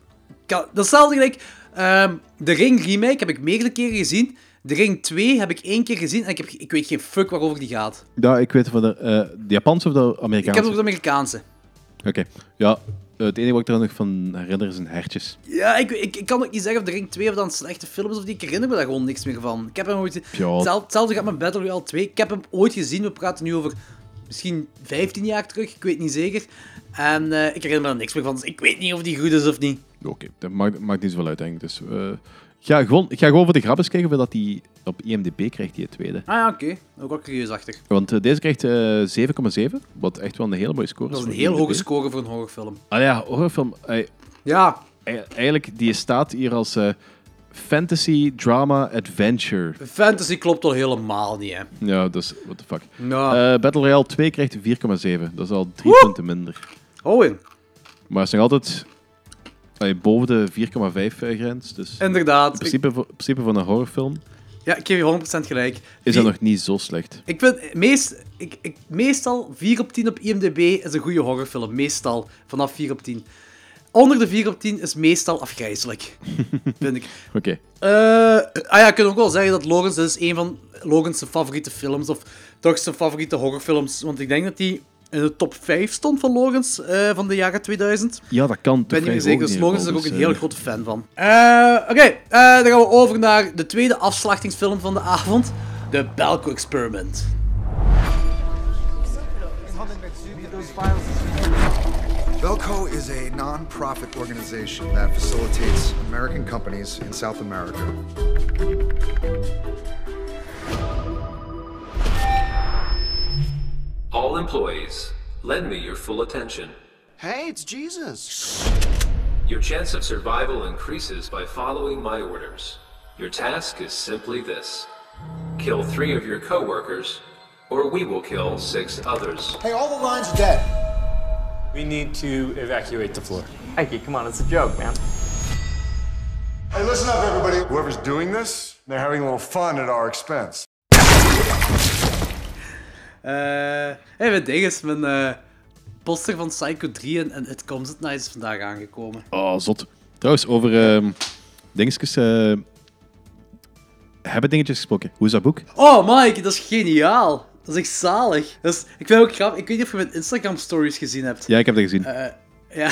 kan- dat is hetzelfde gelijk. ehm, de Ring remake heb ik meerdere keren gezien. De Ring 2 heb ik één keer gezien en ik, heb, ik weet geen fuck waarover die gaat. Ja, ik weet van de, eh, de Japanse of de Ik Amerikaanse? heb het over de Amerikaanse. Oké. Ja, het enige wat ik er nog van herinner is een hertjes. Ja, ik, ik, ik kan ook niet zeggen of de Ring 2 of dan slechte film is of die. Ik herinner me daar gewoon niks meer van. Ik heb hem ooit... Hetzelfde, hetzelfde gaat met Battle Royale 2. Ik heb hem ooit gezien. We praten nu over misschien 15 jaar terug. Ik weet niet zeker. En eh, ik herinner me er niks meer van. Dus ik weet niet of die goed is of niet. Oké, dat maakt, maakt niet zoveel uit, denk ik. Dus, eh, ik, ga gewoon, ga gewoon voor de grap eens kijken of dat die op IMDb krijgt, die tweede. Ah ja, oké. Ook wel curieusachtig. Want eh, deze krijgt eh 7,7, wat echt wel een hele mooie score Dat is een voor heel IMDb. hoge score voor een horrorfilm. Ah ja, horrorfilm. eh, Ja. eh, eigenlijk, die staat hier als eh, fantasy, drama, adventure. Fantasy klopt al helemaal niet, hè. Ja, dus, what the fuck. Nou, Eh, Battle Royale 2 krijgt 4,7. Dat is al drie punten minder. Owen. Maar het is nog altijd allee, boven de 4,5 eh, grens. Dus in Inderdaad. Ik, principe, voor- in principe van een horrorfilm ja, ik geef je 100% gelijk. is dat nog niet zo slecht. Ik vind meest, ik, ik, meestal 4 op 10 op IMDb is een goede horrorfilm. Meestal. Vanaf 4 op 10. Onder de 4 op 10 is meestal afgrijzelijk. vind ik. Oké. Eh, ah ja, ik kan ook wel zeggen dat Logans is een van Logans favoriete films. Of toch zijn favoriete horrorfilms. Want ik denk dat hij in de top 5 stond van Logans eh, van de jaren 2000. Ja, dat kan. Ik ben niet meer zeker, dus Logans is er ook een dus, heel eh, grote fan van. Eh, Oké, eh, dan gaan we over naar de tweede afslachtingsfilm van de avond. De Belko Experiment. Belco is a non-profit organization that facilitates American companies in South America. All employees, lend me your full attention. Hey, it's Jesus. Your chance of survival increases by following my orders. Your task is simply this kill three of your coworkers, or we will kill six others. Hey, all the lines are dead. We need to evacuate the floor. Mikey, come on, it's a joke, man. Hey, listen up, everybody. Whoever's doing this, they're having a little fun at our expense. Eh, hey, mijn ding is, mijn eh, poster van Psycho 3 en, en It Comes at Night is vandaag aangekomen. Oh, zot. Trouwens, over ehm dingetjes... eh, hebben dingetjes gesproken. Hoe is dat boek? Oh, Mike, dat is geniaal. Dat is echt zalig. Dat is, ik vind ook grappig. Ik weet niet of je mijn Instagram stories gezien hebt. Ja, ik heb dat gezien. Eh, ja.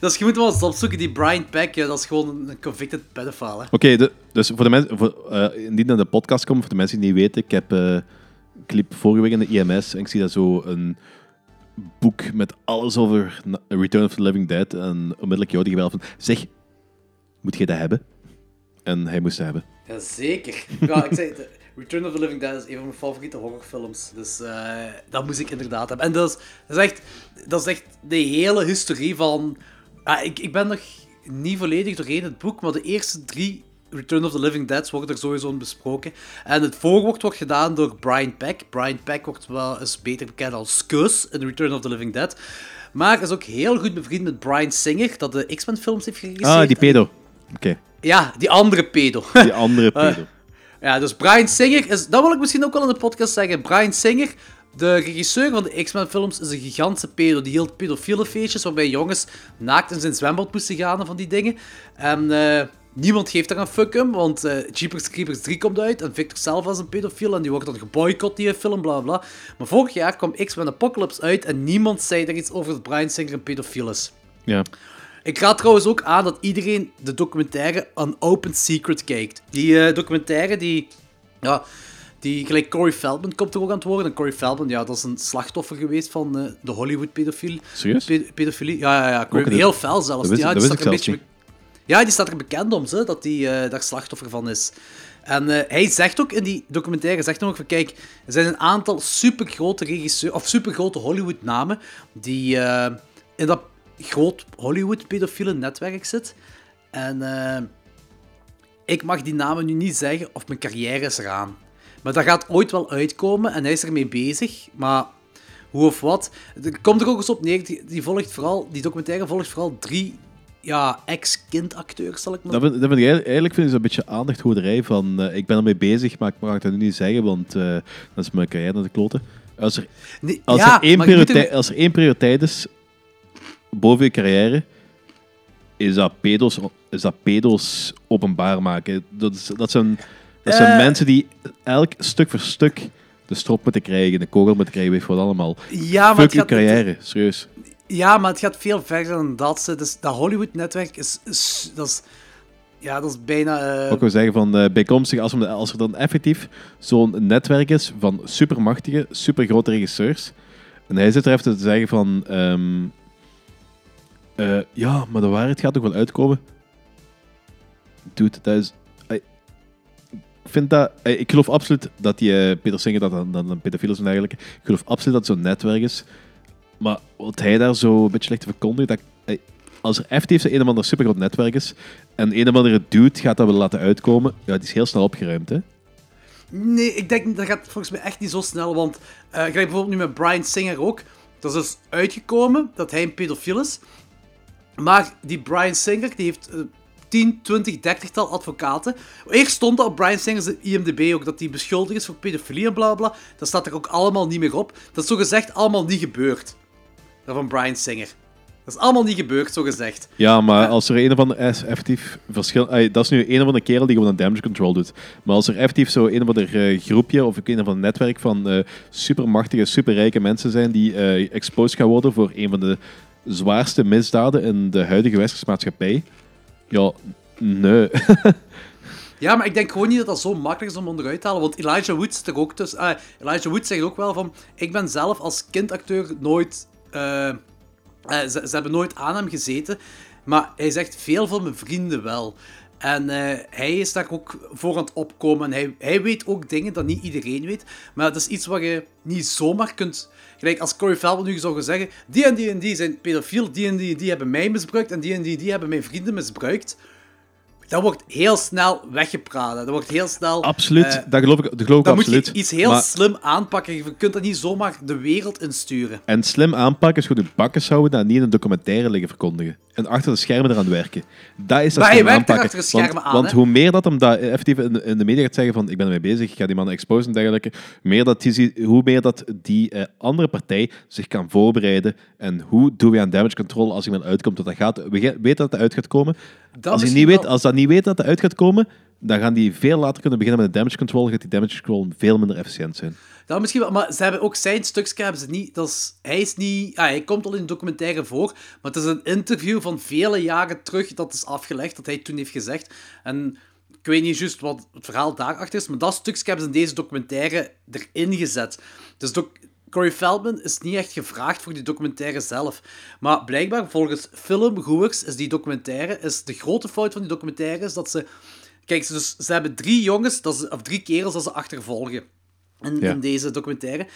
is, je moet wel eens opzoeken, die Brian Peck, ja, dat is gewoon een convicted pedophile. Oké, dus voor de mensen... Voor, indien naar de podcast komt, voor de mensen die niet weten, ik heb... ik liep vorige week in de IMS en ik zie daar zo een boek met alles over Return of the Living Dead. En onmiddellijk jou die gebeld van... Zeg, moet je dat hebben? En hij moest dat hebben. Jazeker. Ja, ik zei, Return of the Living Dead is een van mijn favoriete horrorfilms. Dus eh, dat moest ik inderdaad hebben. En dat is, dat echt, dat is echt de hele historie van... Ik, ik ben nog niet volledig doorheen het boek, maar de eerste drie Return of the Living Deads worden er sowieso besproken. En het voorwoord wordt gedaan door Brian Peck. Brian Peck wordt wel eens beter bekend als Kus in Return of the Living Dead. Maar is ook heel goed bevriend met Brian Singer, dat de X-Men films heeft geregisseerd. Ah, die pedo. Oké, Ja, die andere pedo. die andere Eh, pedo. ja, dus Brian Singer is... Dat wil ik misschien ook wel in de podcast zeggen. Brian Singer, de regisseur van de X-Men films, is een gigantische pedo. Die hield pedofiele feestjes waarbij jongens naakt in zijn zwembad moesten gaan en van die dingen. En eh, niemand geeft daar een fuck om, want eh Jeepers Creepers 3 komt uit en Victor zelf was een pedofiel en die wordt dan geboycott, die film, bla bla. Maar vorig jaar kwam X-Men Apocalypse uit en niemand zei er iets over dat Brian Singer een pedofiel is. Ja. Ik raad trouwens ook aan dat iedereen de documentaire An Open Secret kijkt. Die eh, documentaire die... Ja, die gelijk Corey Feldman komt er ook aan het worden. En Corey Feldman, ja, dat is een slachtoffer geweest van eh, de Hollywood-pedofilie. Serieus? pedofilie. Ja, ja, ja. Corey- heel fel zelfs. dat ja, dat die er een beetje... Ja, die staat er bekend om, ze, dat hij eh, daar slachtoffer van is. En eh, hij zegt ook in die documentaire, zegt ook van, kijk, er zijn een aantal supergrote regisseurs, of supergrote Hollywood-namen, die eh, in dat groot Hollywood-pedofiele netwerk zit. En ik mag die namen nu niet zeggen, of mijn carrière is eraan. Maar dat gaat ooit wel uitkomen en hij is ermee bezig, maar hoe of wat. Er komt er ook eens op neer, die, die, volgt vooral, die documentaire volgt vooral drie ja, ex-kindacteurs, zal ik maar Dat vind, dat vind ik eigenlijk, vind ik zo'n beetje aandachthoederij van eh, ik ben ermee bezig, maar ik mag dat nu niet zeggen, want eh dat is mijn carrière naar de kloten. Als er, Nee, als, ja, er één als er één prioriteit is boven je carrière, is dat pedo's, is dat pedo's openbaar maken. Dat, is, dat zijn, dat zijn Eh. mensen die elk stuk voor stuk de strop moeten krijgen, de kogel moeten krijgen, weet je wat allemaal. Ja, maar Fuck je carrière, serieus. Ja, maar het gaat veel verder dan dat. Dus dat Hollywood-netwerk is, is, dat is... Ja, dat is bijna... eh, Ook wil zeggen van eh, bijkomstig, als, als er dan effectief zo'n netwerk is van supermachtige, supergrote regisseurs. En hij zit er even te zeggen van. ehm, eh, ja, maar de waarheid gaat toch wel uitkomen. Dude, dat is. Ik vind dat. ik geloof absoluut dat die eh, Peter Singer dat dan, dan een pedofiel is en dergelijke. Ik geloof absoluut dat zo'n netwerk is. Maar wat hij daar zo een beetje ligt te verkondigen, dat, als er effectief een of ander supergroot netwerk is en een of andere dude gaat dat wel laten uitkomen, ja, die is heel snel opgeruimd, hè? Nee, ik denk dat gaat volgens mij echt niet zo snel. Want eh gelijk bijvoorbeeld nu met Brian Singer ook. Dat is dus uitgekomen dat hij een pedofiel is. Maar die Brian Singer, die heeft eh, 10, 20, 30 tal advocaten. Eerst stond dat op Brian Singer's IMDb ook, dat hij beschuldigd is voor pedofilie en bla bla. Dat staat er ook allemaal niet meer op. Dat is zogezegd allemaal niet gebeurd. Van Brian Singer. Dat is allemaal niet gebeurd, zogezegd. Ja, maar als er een of ander is effectief verschil... Ay, dat is nu een of andere kerel die gewoon een damage control doet. Maar als er effectief zo een of ander eh, groepje of een of ander netwerk van eh, supermachtige, superrijke mensen zijn die eh, exposed gaan worden voor een van de zwaarste misdaden in de huidige westerse maatschappij, ja, nee. Ja, maar ik denk gewoon niet dat dat zo makkelijk is om onderuit te halen. Want Elijah Wood er ook tussen. Ah, Elijah Wood zegt ook wel van... Ik ben zelf als kindacteur nooit... eh, eh, ze, hebben nooit aan hem gezeten. Maar hij zegt veel van mijn vrienden wel. En eh, hij is daar ook voor aan het opkomen. En hij, hij weet ook dingen dat niet iedereen weet. Maar dat is iets wat je niet zomaar kunt... Gelijk als Corey Feldman nu zou zeggen... Die en die en die zijn pedofiel. Die en die die hebben mij misbruikt. En die en die en die hebben mijn vrienden misbruikt. Dat wordt heel snel weggepraat. Dat wordt heel snel... Absoluut, eh, dat geloof ik, dat geloof ik absoluut. moet je iets heel Maar- slim aanpakken. Je kunt dat niet zomaar de wereld insturen. En slim aanpakken is gewoon de bakken houden dat niet in een documentaire liggen verkondigen. En achter de schermen eraan werken. Dat is dat Maar slim werkt er aanpakken. achter de schermen want, aan, Want hè? hoe meer dat hem dat effectief in, in de media gaat zeggen van ik ben ermee bezig, ik ga die man exposen en dergelijke, meer dat die, hoe meer dat die eh, andere partij zich kan voorbereiden en hoe doen we aan damage control als iemand uitkomt dat dat gaat. We weten dat dat uit gaat komen. Dat als, hij niet weet, als dat niet weet dat dat uit gaat komen, dan gaan die veel later kunnen beginnen met de damage control. Gaat die damage control veel minder efficiënt zijn. Dat misschien wel, maar ze hebben ook zijn stukje hebben ze niet. Dat is, hij is niet. ah, hij komt al in de documentaire voor, maar het is een interview van vele jaren terug dat is afgelegd, dat hij toen heeft gezegd. En ik weet niet juist wat het verhaal daarachter is, maar dat stukje hebben ze in deze documentaire erin gezet. Dus doc Corey Feldman is niet echt gevraagd voor die documentaire zelf. Maar blijkbaar, volgens filmgoers, is die documentaire, is de grote fout van die documentaire, is dat ze... Kijk, ze, dus, ze hebben drie jongens, dat ze, of drie kerels dat ze achtervolgen in, Ja. in deze documentaire.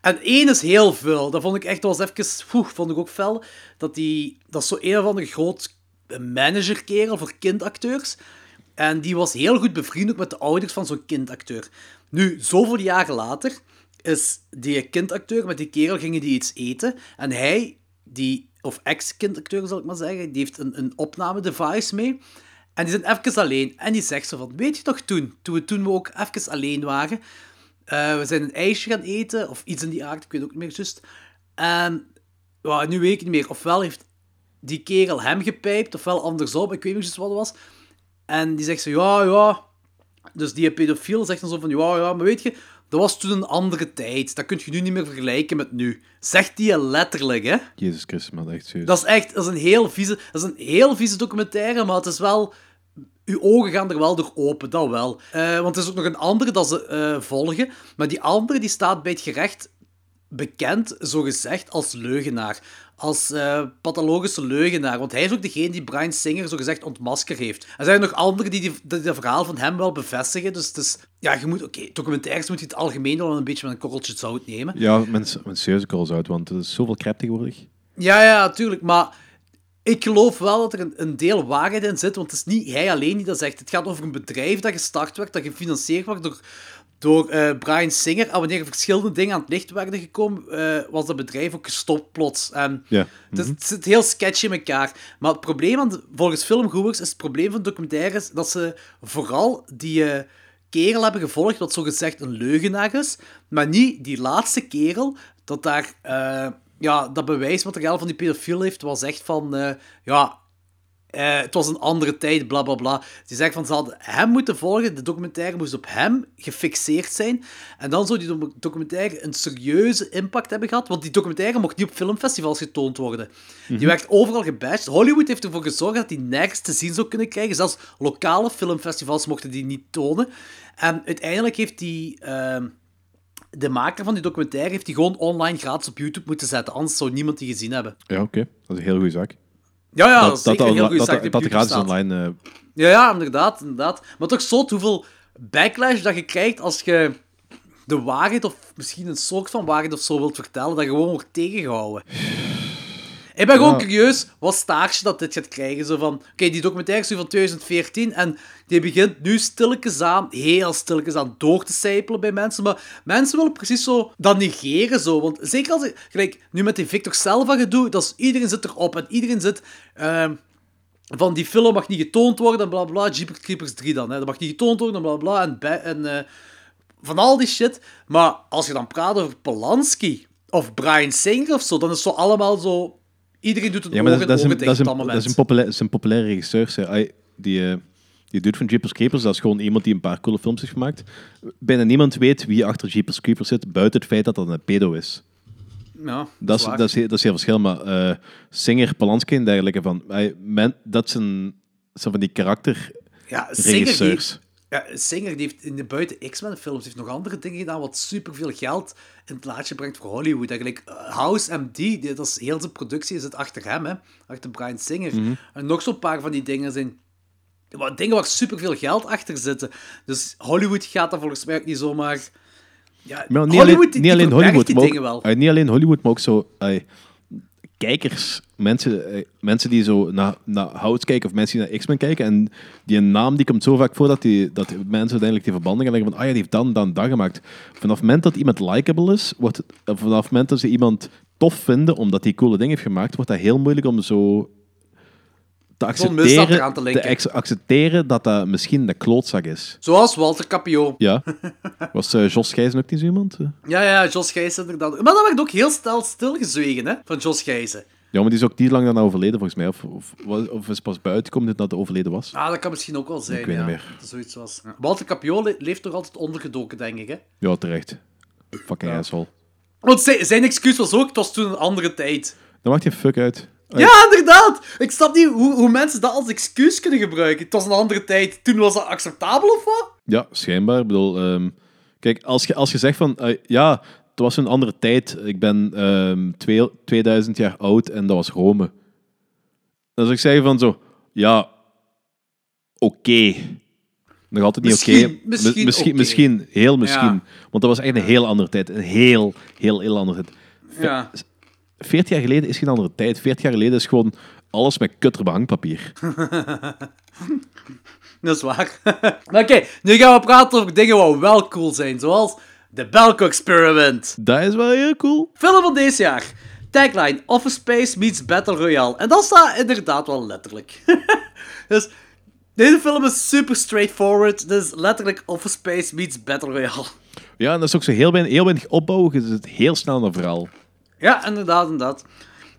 En één is heel veel. Dat vond ik echt, dat was even, poeh, vond ik ook fel. Dat, die, dat is zo een of andere groot managerkerel voor kindacteurs. En die was heel goed bevriend ook met de ouders van zo'n kindacteur. Nu, zoveel jaren later, is die kindacteur met die kerel gingen die iets eten. En hij, die, of ex-kindacteur zal ik maar zeggen, die heeft een, een opnamedevice mee. En die zijn even alleen. En die zegt zo van, weet je nog toen, toen we, toen we ook even alleen waren, eh, we zijn een ijsje gaan eten, of iets in die aard, ik weet ook niet meer juist. En nu weet ik niet meer. Ofwel heeft die kerel hem gepijpt, ofwel andersom, ik weet niet wat het was. En die zegt zo, ja, ja. Dus die pedofiel zegt dan zo van, ja, ja, maar weet je, dat was toen een andere tijd. Dat kun je nu niet meer vergelijken met nu. Zegt die letterlijk, hè? Jezus Christus, man, echt serieus. Dat is echt dat is een heel vieze, dat is een heel vieze documentaire, maar het is wel... Uw ogen gaan er wel door open, dat wel. Eh, want er is ook nog een andere dat ze eh, volgen, maar die andere die staat bij het gerecht bekend, zogezegd, als leugenaar. Als eh, pathologische leugenaar. Want hij is ook degene die Brian Singer zogezegd ontmasker heeft. Er zijn nog anderen die, die, die dat verhaal van hem wel bevestigen. Dus het is... Ja, je moet... Oké, documentaires moet je het algemeen wel een beetje met een korreltje zout nemen. Ja, mensen, mensen serieus calls uit, want het is zoveel crap tegenwoordig. Ja, ja, natuurlijk. Maar ik geloof wel dat er een, een deel waarheid in zit. Want het is niet hij alleen die dat zegt. Het gaat over een bedrijf dat gestart werd, dat gefinancierd werd door, door eh, Brian Singer. En wanneer er verschillende dingen aan het licht werden gekomen, eh, was dat bedrijf ook gestopt plots. En Ja. het, is- het zit heel sketchy in elkaar. Maar het probleem, aan de- volgens filmgoers, is het probleem van documentaires dat ze vooral die eh, kerel hebben gevolgd, wat zogezegd een leugenaar is, maar niet die laatste kerel, dat daar ja, dat bewijsmateriaal van die pedofiel heeft, was echt van, ja, eh, het was een andere tijd, bla bla bla. Die zegt van, ze hadden hem moeten volgen, de documentaire moest op hem gefixeerd zijn. En dan zou die doc- documentaire een serieuze impact hebben gehad, want die documentaire mocht niet op filmfestivals getoond worden. Mhm. Die werd overal gebashed. Hollywood heeft ervoor gezorgd dat die nergens te zien zou kunnen krijgen. Zelfs lokale filmfestivals mochten die niet tonen. En uiteindelijk heeft die... ehm, de maker van die documentaire heeft die gewoon online gratis op YouTube moeten zetten. Anders zou niemand die gezien hebben. Ja, oké. Dat is een hele goede zaak. Ja, ja, dat is zeker een heel dat, goede dat, dat, dat gratis staat. online... eh, Ja, ja, inderdaad, inderdaad. Maar toch zot hoeveel backlash dat je krijgt als je de waarheid, of misschien een soort van waarheid of zo wilt vertellen, dat je gewoon wordt tegengehouden. Ik ben gewoon curieus wat staartje dat dit gaat krijgen. Zo van, oké, die documentaire is nu van 2014 en die begint nu stilletjes aan, heel stilletjes aan, door te sijpelen bij mensen. Maar mensen willen precies zo dat negeren. Zo. Want zeker als ik, gelijk, nu met die Victor Selva gedoe, dat is, iedereen zit erop en iedereen zit... ehm, van die film mag niet getoond worden en bla bla. Jeepers Creepers 3 dan. Hè. Dat mag niet getoond worden en bla bla. En, en eh, van al die shit. Maar als je dan praat over Polanski of Brian Singer of zo, dan is het zo allemaal zo. Iedereen doet het Ja, maar dat, dat, is een, dat, is een, het dat, is een moment. populair, populaire regisseurs. hè. Ai, Die, eh, die dude van Jeepers Creepers, dat is gewoon iemand die een paar coole films heeft gemaakt. Bijna niemand weet wie achter Jeepers Creepers zit, buiten het feit dat dat een pedo is. Ja, Dat is, dat, is, dat is heel verschil, maar eh, Singer, Polanski en dergelijke, van, men, dat zijn, zijn van die karakter Ja, Singer, regisseurs. Ja, Singer die heeft in de buiten X-Men films heeft nog andere dingen gedaan wat superveel geld in het laadje brengt voor Hollywood. Eigenlijk eh, House MD, die, dat is heel zijn productie zit achter hem, hè, achter Brian Singer. Mhm. En nog zo'n paar van die dingen zijn wat dingen waar superveel geld achter zitten. Dus Hollywood gaat dat volgens mij ook niet zomaar. Ja, Maar niet Hollywood alleen, die- niet alleen Hollywood, maar ook, dingen wel. ai, niet alleen Hollywood, maar ook zo kijkers, mensen, eh, mensen die zo naar, naar Hout kijken of mensen die naar X-Men kijken en die naam die komt zo vaak voor dat, die, dat mensen uiteindelijk die verbanden gaan leggen van ah ja, die heeft dan, dan, dat gemaakt. Vanaf het moment dat iemand likable is, wordt, eh, vanaf het moment dat ze iemand tof vinden omdat hij coole dingen heeft gemaakt, wordt dat heel moeilijk om zo te accepteren, te te accepteren dat dat misschien een klootzak is. Zoals Walter Capio. Ja. Was eh, Jos Gijzen ook niet zo iemand? Ja, ja, Jos Gijzen inderdaad. Maar dat werd ook heel snel stilgezwegen, hè, van Jos Gijzen. Ja, maar die is ook niet lang daarna overleden, volgens mij. Of, of, of is pas buiten dat hij overleden was. Ah, dat kan misschien ook wel zijn, Ik weet ja. niet meer. Dat er zoiets was. Walter Capio le- leeft toch altijd ondergedoken, denk ik, hè? Ja, terecht. Fucking asshole. Want zijn, excuus was ook, het was toen een andere tijd. Dat maakt geen fuck uit. Ja, inderdaad! Ik snap niet hoe, hoe mensen dat als excuus kunnen gebruiken. Het was een andere tijd. Toen was dat acceptabel of wat? Ja, schijnbaar. Ik bedoel, ehm, kijk, als je, als je zegt van, eh, ja, het was een andere tijd. Ik ben ehm, twee, 2000 jaar oud en dat was Rome. Dan zou ik zeggen van zo, ja, oké. Nog altijd niet oké. Misschien- Mi- misschien misschien, heel misschien. Ja. Want dat was echt een heel andere tijd. Een heel, heel, heel andere tijd. Ja. 40 jaar geleden is geen andere tijd. 40 jaar geleden is gewoon alles met kutter behangpapier. Dat is waar. Oké, nu gaan we praten over dingen wat wel cool zijn. Zoals de Belko Experiment. Dat is wel heel cool. Film van deze jaar. Tagline: Office Space meets Battle Royale. En dat staat inderdaad wel letterlijk. dus deze film is super straightforward. Dit is letterlijk Office Space meets Battle Royale. Ja, en dat is ook zo heel weinig, heel weinig opbouwen. Je zit heel snel naar verhaal. Ja, inderdaad, inderdaad.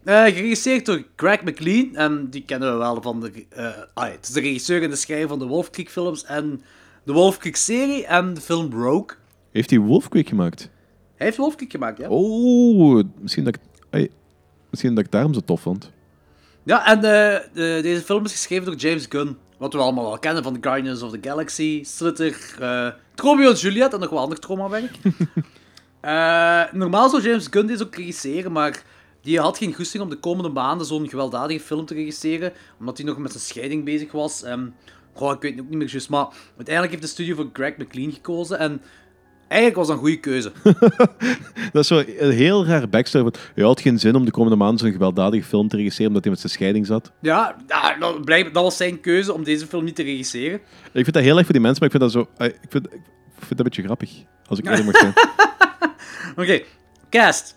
Eh geregisseerd door Greg McLean. En die kennen we wel van de... ah, het is de regisseur en de schrijver van de Wolf Creek films en de Wolf Creek serie en de film Rogue. Heeft hij Wolf Creek gemaakt? Hij heeft Wolf Creek gemaakt, ja. Oh, misschien dat ik, misschien dat ik daarom zo tof vond. Ja, en eh, de- deze film is geschreven door James Gunn. Wat we allemaal wel kennen van The Guardians of the Galaxy, Slitter, Romeo en Juliet en nog wel ander traumawerk. Eh normaal zou James Gunn deze ook regisseren, maar die had geen goesting om de komende maanden zo'n gewelddadige film te regisseren, omdat hij nog met zijn scheiding bezig was. Ehm goh, ik weet het ook niet meer juist, maar uiteindelijk heeft de studio voor Greg McLean gekozen en eigenlijk was dat een goede keuze. Dat is zo een heel raar backstory. want Hij had geen zin om de komende maanden zo'n gewelddadige film te regisseren omdat hij met zijn scheiding zat. ja, dat, dat was zijn keuze om deze film niet te regisseren. Ik vind dat heel erg voor die mensen, maar ik vind dat zo... Ik vind, ik vind dat een beetje grappig. Als ik eerlijk mag zijn. Oké, cast.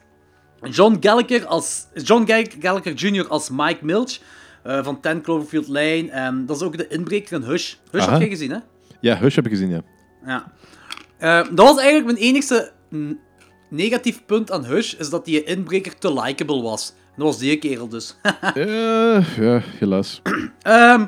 John Gallagher als John Gall- Gallagher Jr. als Mike Milch eh, van 10 Cloverfield Lane. En dat is ook de inbreker in Hush. Hush Aha. heb je gezien, hè? Ja, Hush heb ik gezien, ja. Ja. Eh, dat was eigenlijk mijn enigste negatief punt aan Hush, is dat die inbreker te likable was. En dat was die kerel dus. Eh, ja, helaas. Ehm,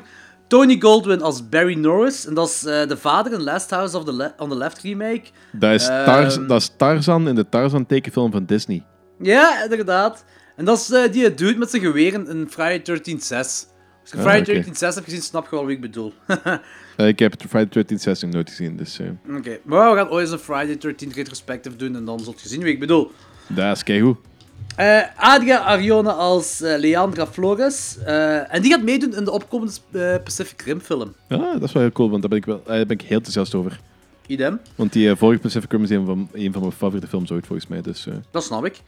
Tony Goldwyn als Barry Norris. En dat is eh, de vader in Last House of the Le- on the Left remake. Dat is, Ehm, dat is Tarzan in de Tarzan tekenfilm van Disney. Ja, inderdaad. En dat is eh, die dude met zijn geweren in Friday 13 6. Als je Ah, Friday oké. 13 6 hebt gezien, snap je wel wie ik bedoel. Oké, Eh, ik heb Friday 13 16 nooit gezien, dus... eh, maar we gaan ooit eens een Friday 13 retrospective doen en dan zult je zien wie ik bedoel. dat is keigoed. Eh Adria Arione als eh, Leandra Flores. eh, en die gaat meedoen in de opkomende Pacific Rim film. Ja, dat is wel heel cool, want daar ben ik, wel, daar ben ik heel enthousiast over. Idem, Want die vorige Pacific Rim is een van, een van mijn favoriete films ooit, volgens mij. Dus, dat snap ik.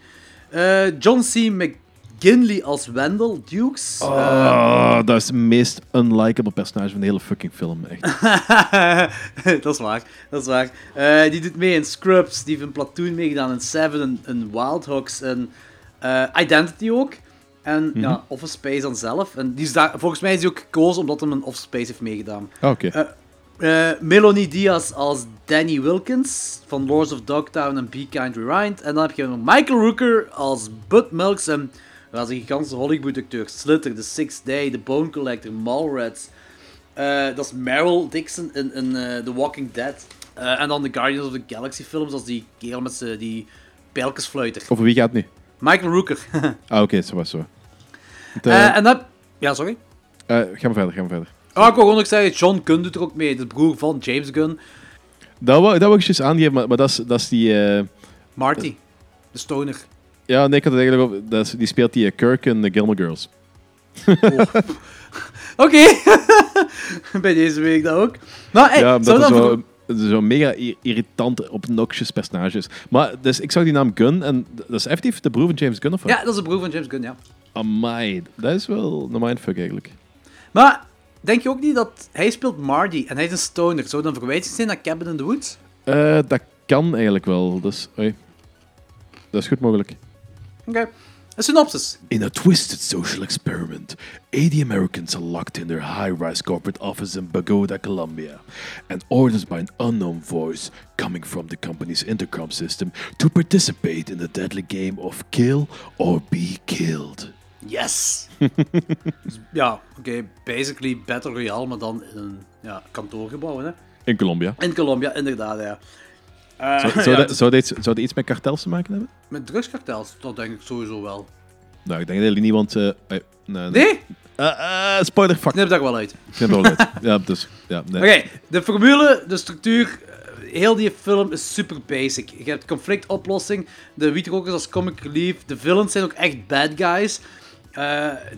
Eh, John C. Ginley als Wendell Dukes. Oh, dat is het meest unlikable personage van de hele fucking film. Echt. dat is waar, dat is waar. Die doet mee in Scrubs, die heeft een platoon meegedaan in Seven, en Wild Hogs, en eh, Identity ook. En Mhm. ja, Office Space dan zelf. En die is daar, volgens mij is hij ook gekozen omdat hij een Office Space heeft meegedaan. Ah, Oké. Eh, eh, Melanie Diaz als Danny Wilkins van Lords of Dogtown en Be Kind Rewind. En dan heb je nog Michael Rooker als Bud Milks en dat is een gigantische Hollywood-acteur. Slitter, The Sixth Day, The Bone Collector, Mallrats. Dat is Meryl Dixon in, in The Walking Dead. En dan de Guardians of the Galaxy films als die kerel met die pijlkensfluiter. Over wie gaat het nu? Michael Rooker. Ah, oké, zo was zo. Eh, eh, en dan... Ja, sorry. eh, ga maar verder, ga maar verder. Oh, ik wil gewoon nog zeggen, John Gunn doet er ook mee. De broer van James Gunn. Dat wou, dat wou ik juist aangeven, maar, maar dat, is, dat is die... Marty. De stoner. ja, nee, ik had het eigenlijk op... Dat is, die speelt die Kirk in The Gilmore Girls. Oké. Bij deze week dat ook. Nou, hey, ja, dan er voor- zo, mega irritant, obnoxious personages. Maar dus, ik zag die naam Gunn en dat is effectief de broer van James Gunn, of wat? Ja, dat is de broer van James Gunn, ja. Amai, dat is wel een mindfuck eigenlijk. Maar denk je ook niet dat hij speelt Marty en hij is een stoner? Zou dan verwijzing zijn naar Cabin in the Woods? Eh, dat kan eigenlijk wel, dus... oei. Dat is goed mogelijk. Oké. Een synopsis. In a twisted social experiment, 80 Americans are locked in their high-rise corporate office in Bogota, Colombia, and ordered by an unknown voice coming from the company's intercom system to participate in the deadly game of kill or be killed. Yes! Dus ja, oké. basically Battle Royale, maar dan in een ja, kantoorgebouw, hè. In Colombia. In Colombia, inderdaad, ja. Eh, Zou, zou, ja, dat, zou, dat iets, zou dat iets met kartels te maken hebben? Met drugskartels, dat denk ik sowieso wel. Nou, ik denk dat jullie niemand... eh, eh, nee? Nee? Eh, spoiler, fuck. Knip dat wel uit. Knip dat wel uit. Ja, dus... Ja, nee. Oké, de formule, de structuur, heel die film is super basic. Je hebt conflictoplossing, de wietrokers als comic relief, de villains zijn ook echt bad guys.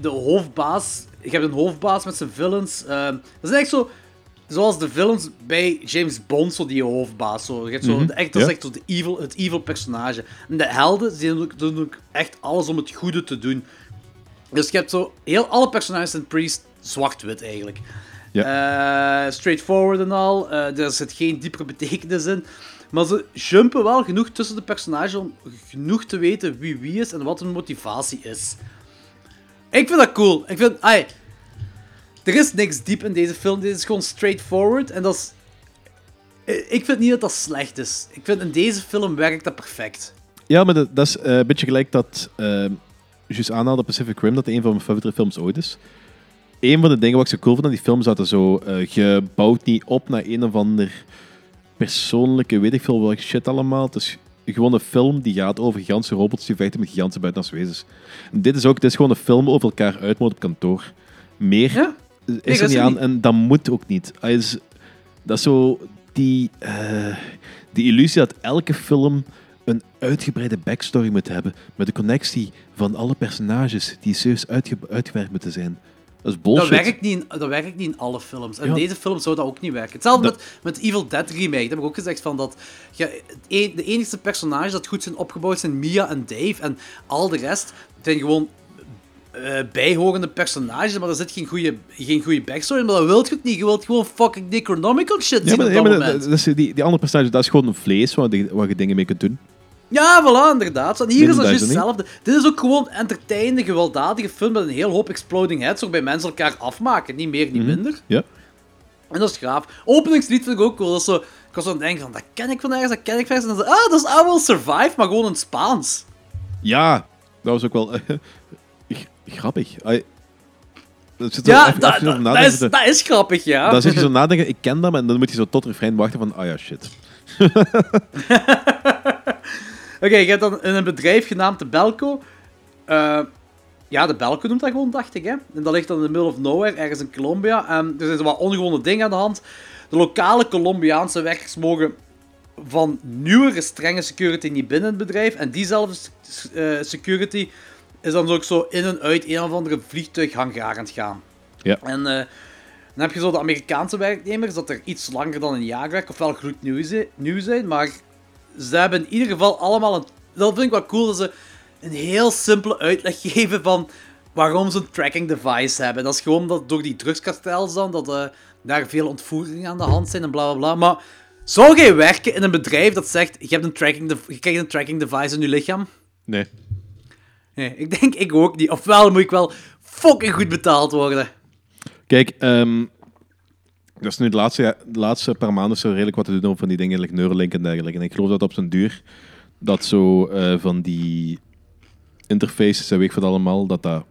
De hoofdbaas, je hebt een hoofdbaas met zijn villains. dat is echt zo, zoals de villains bij James Bond, zo die hoofdbaas. Zo. Je hebt zo, Mhm, echt, dat is ja. echt zo de evil, het evil personage. En de helden die doen ook, doen ook echt alles om het goede te doen. Dus je hebt zo, heel alle personages zijn priest zwart-wit eigenlijk. Eh, straightforward en al. eh, er zit geen diepere betekenis in. Maar ze jumpen wel genoeg tussen de personages om genoeg te weten wie wie is en wat hun motivatie is. Ik vind dat cool. Ik vind, ai, er is niks diep in deze film. Dit is gewoon straightforward. En dat is. Ik vind niet dat dat slecht is. Ik vind in deze film werkt dat perfect. Ja, maar dat, dat is eh, een beetje gelijk dat... eh juist aanhaalde Pacific Rim, dat een van mijn favoriete films ooit is. Een van de dingen wat ik zo cool vond aan die film, is dat er zo... eh, je bouwt niet op naar een of ander persoonlijke, weet ik veel welke shit allemaal. Het is gewoon een film die gaat over gigantische robots die vechten met gigantische buitenaardse wezens. En dit is ook, dit is gewoon een film over elkaar uitmoorden op kantoor. Meer is er niet aan niet. en dat moet ook niet. Is, dat is zo die, eh, die illusie dat elke film een uitgebreide backstory moet hebben met de connectie van alle personages die serieus uitge uitgewerkt moeten zijn. Dat is bullshit. Dat werkt, niet in, dat werkt niet in alle films. En Ja. deze film zou dat ook niet werken. Hetzelfde Dat- met, met Evil Dead Remake. Dat heb ik ook gezegd van dat e- de enige personages dat goed zijn opgebouwd zijn Mia en Dave. En al de rest zijn gewoon eh, bijhorende personages, maar er zit geen goede, geen goede backstory in. Maar dat wilt je ook niet. Je wilt gewoon fucking Necronomical shit Ja, zien maar, op ja, dat moment. dat, dat is die, die andere personages, dat is gewoon een vlees waar, je dingen mee kunt doen. Ja, voilà, inderdaad. En hier is dat juist hetzelfde. Dit is ook gewoon entertainende, gewelddadige film met een heel hoop exploding heads, waarbij mensen elkaar afmaken. Niet meer, niet Mhm. minder. Ja. En dat is gaaf. Openingslied vind ik ook cool. Dat is zo, ik was zo aan het denken van, dat ken ik van ergens, dat ken ik van ergens. En dan zo, ah, dat is I Will Survive, maar gewoon in Spaans. Ja, dat was ook wel grappig. Ai, dat zit zo Ja, even- dat, even over dat, is, dat is grappig, ja. Dan zit je zo nadenken, ik ken dat, maar dan moet je zo tot refrein wachten van, ah ja, shit. Oké, je hebt dan in een bedrijf genaamd de Belco. Eh, ja, de Belco noemt dat gewoon, dacht ik. Hè? En dat ligt dan in the middle of nowhere, ergens in Colombia. En er zijn wat ongewone dingen aan de hand. De lokale Colombiaanse werkers mogen van nieuwere strenge security niet binnen het bedrijf. En diezelfde eh, security is dan ook zo in en uit een of andere vliegtuighangaar aan het gaan. Ja. En eh, dan heb je zo de Amerikaanse werknemers dat er iets langer dan een jaar werken, ofwel goed nieuw zi- nieuw zijn, maar ze hebben in ieder geval allemaal een... Dat vind ik wel cool, dat ze een heel simpele uitleg geven van waarom ze een tracking device hebben. Dat is gewoon dat door die drugskartels dan, dat eh, daar veel ontvoeringen aan de hand zijn en bla bla bla. Maar zou jij werken in een bedrijf dat zegt, je, hebt een tracking de- je krijgt een tracking device in je lichaam? Nee. Nee, ik denk ik ook niet. Ofwel moet ik wel fucking goed betaald worden. Kijk, ehm, dat is nu de laatste, de laatste paar maanden is er redelijk wat te doen over van die dingen, like Neuralink en dergelijke. En ik geloof dat op zijn duur, dat zo eh, van die interfaces en weet ik wat allemaal, dat dat,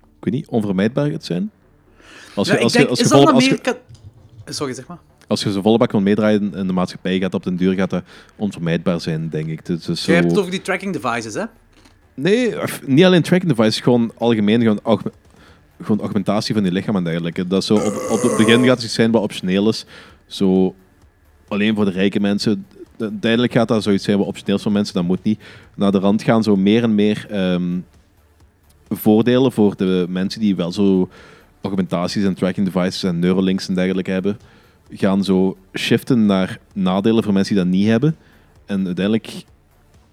ik weet niet, onvermijdbaar gaat zijn. Als je, Ja, als je, als je, als je. Sorry, zeg maar. als je zo volle bak wil meedraaien in de maatschappij, gaat dat op den duur gaat dat onvermijdbaar zijn, denk ik. Dus, dus Je hebt het zo... over die tracking devices, hè? Nee, niet alleen tracking devices, gewoon algemeen gewoon, aug- gewoon augmentatie van je lichaam en dergelijke. Dat zo op, op het begin gaat het zijn wat optioneel is. Zo alleen voor de rijke mensen. De- Duidelijk gaat dat zoiets zijn wat optioneel is voor mensen, dat moet niet. Naar de rand gaan zo meer en meer ehm, voordelen voor de mensen die wel zo augmentaties en tracking devices en neurolinks en dergelijke hebben. Gaan zo shiften naar nadelen voor mensen die dat niet hebben. En uiteindelijk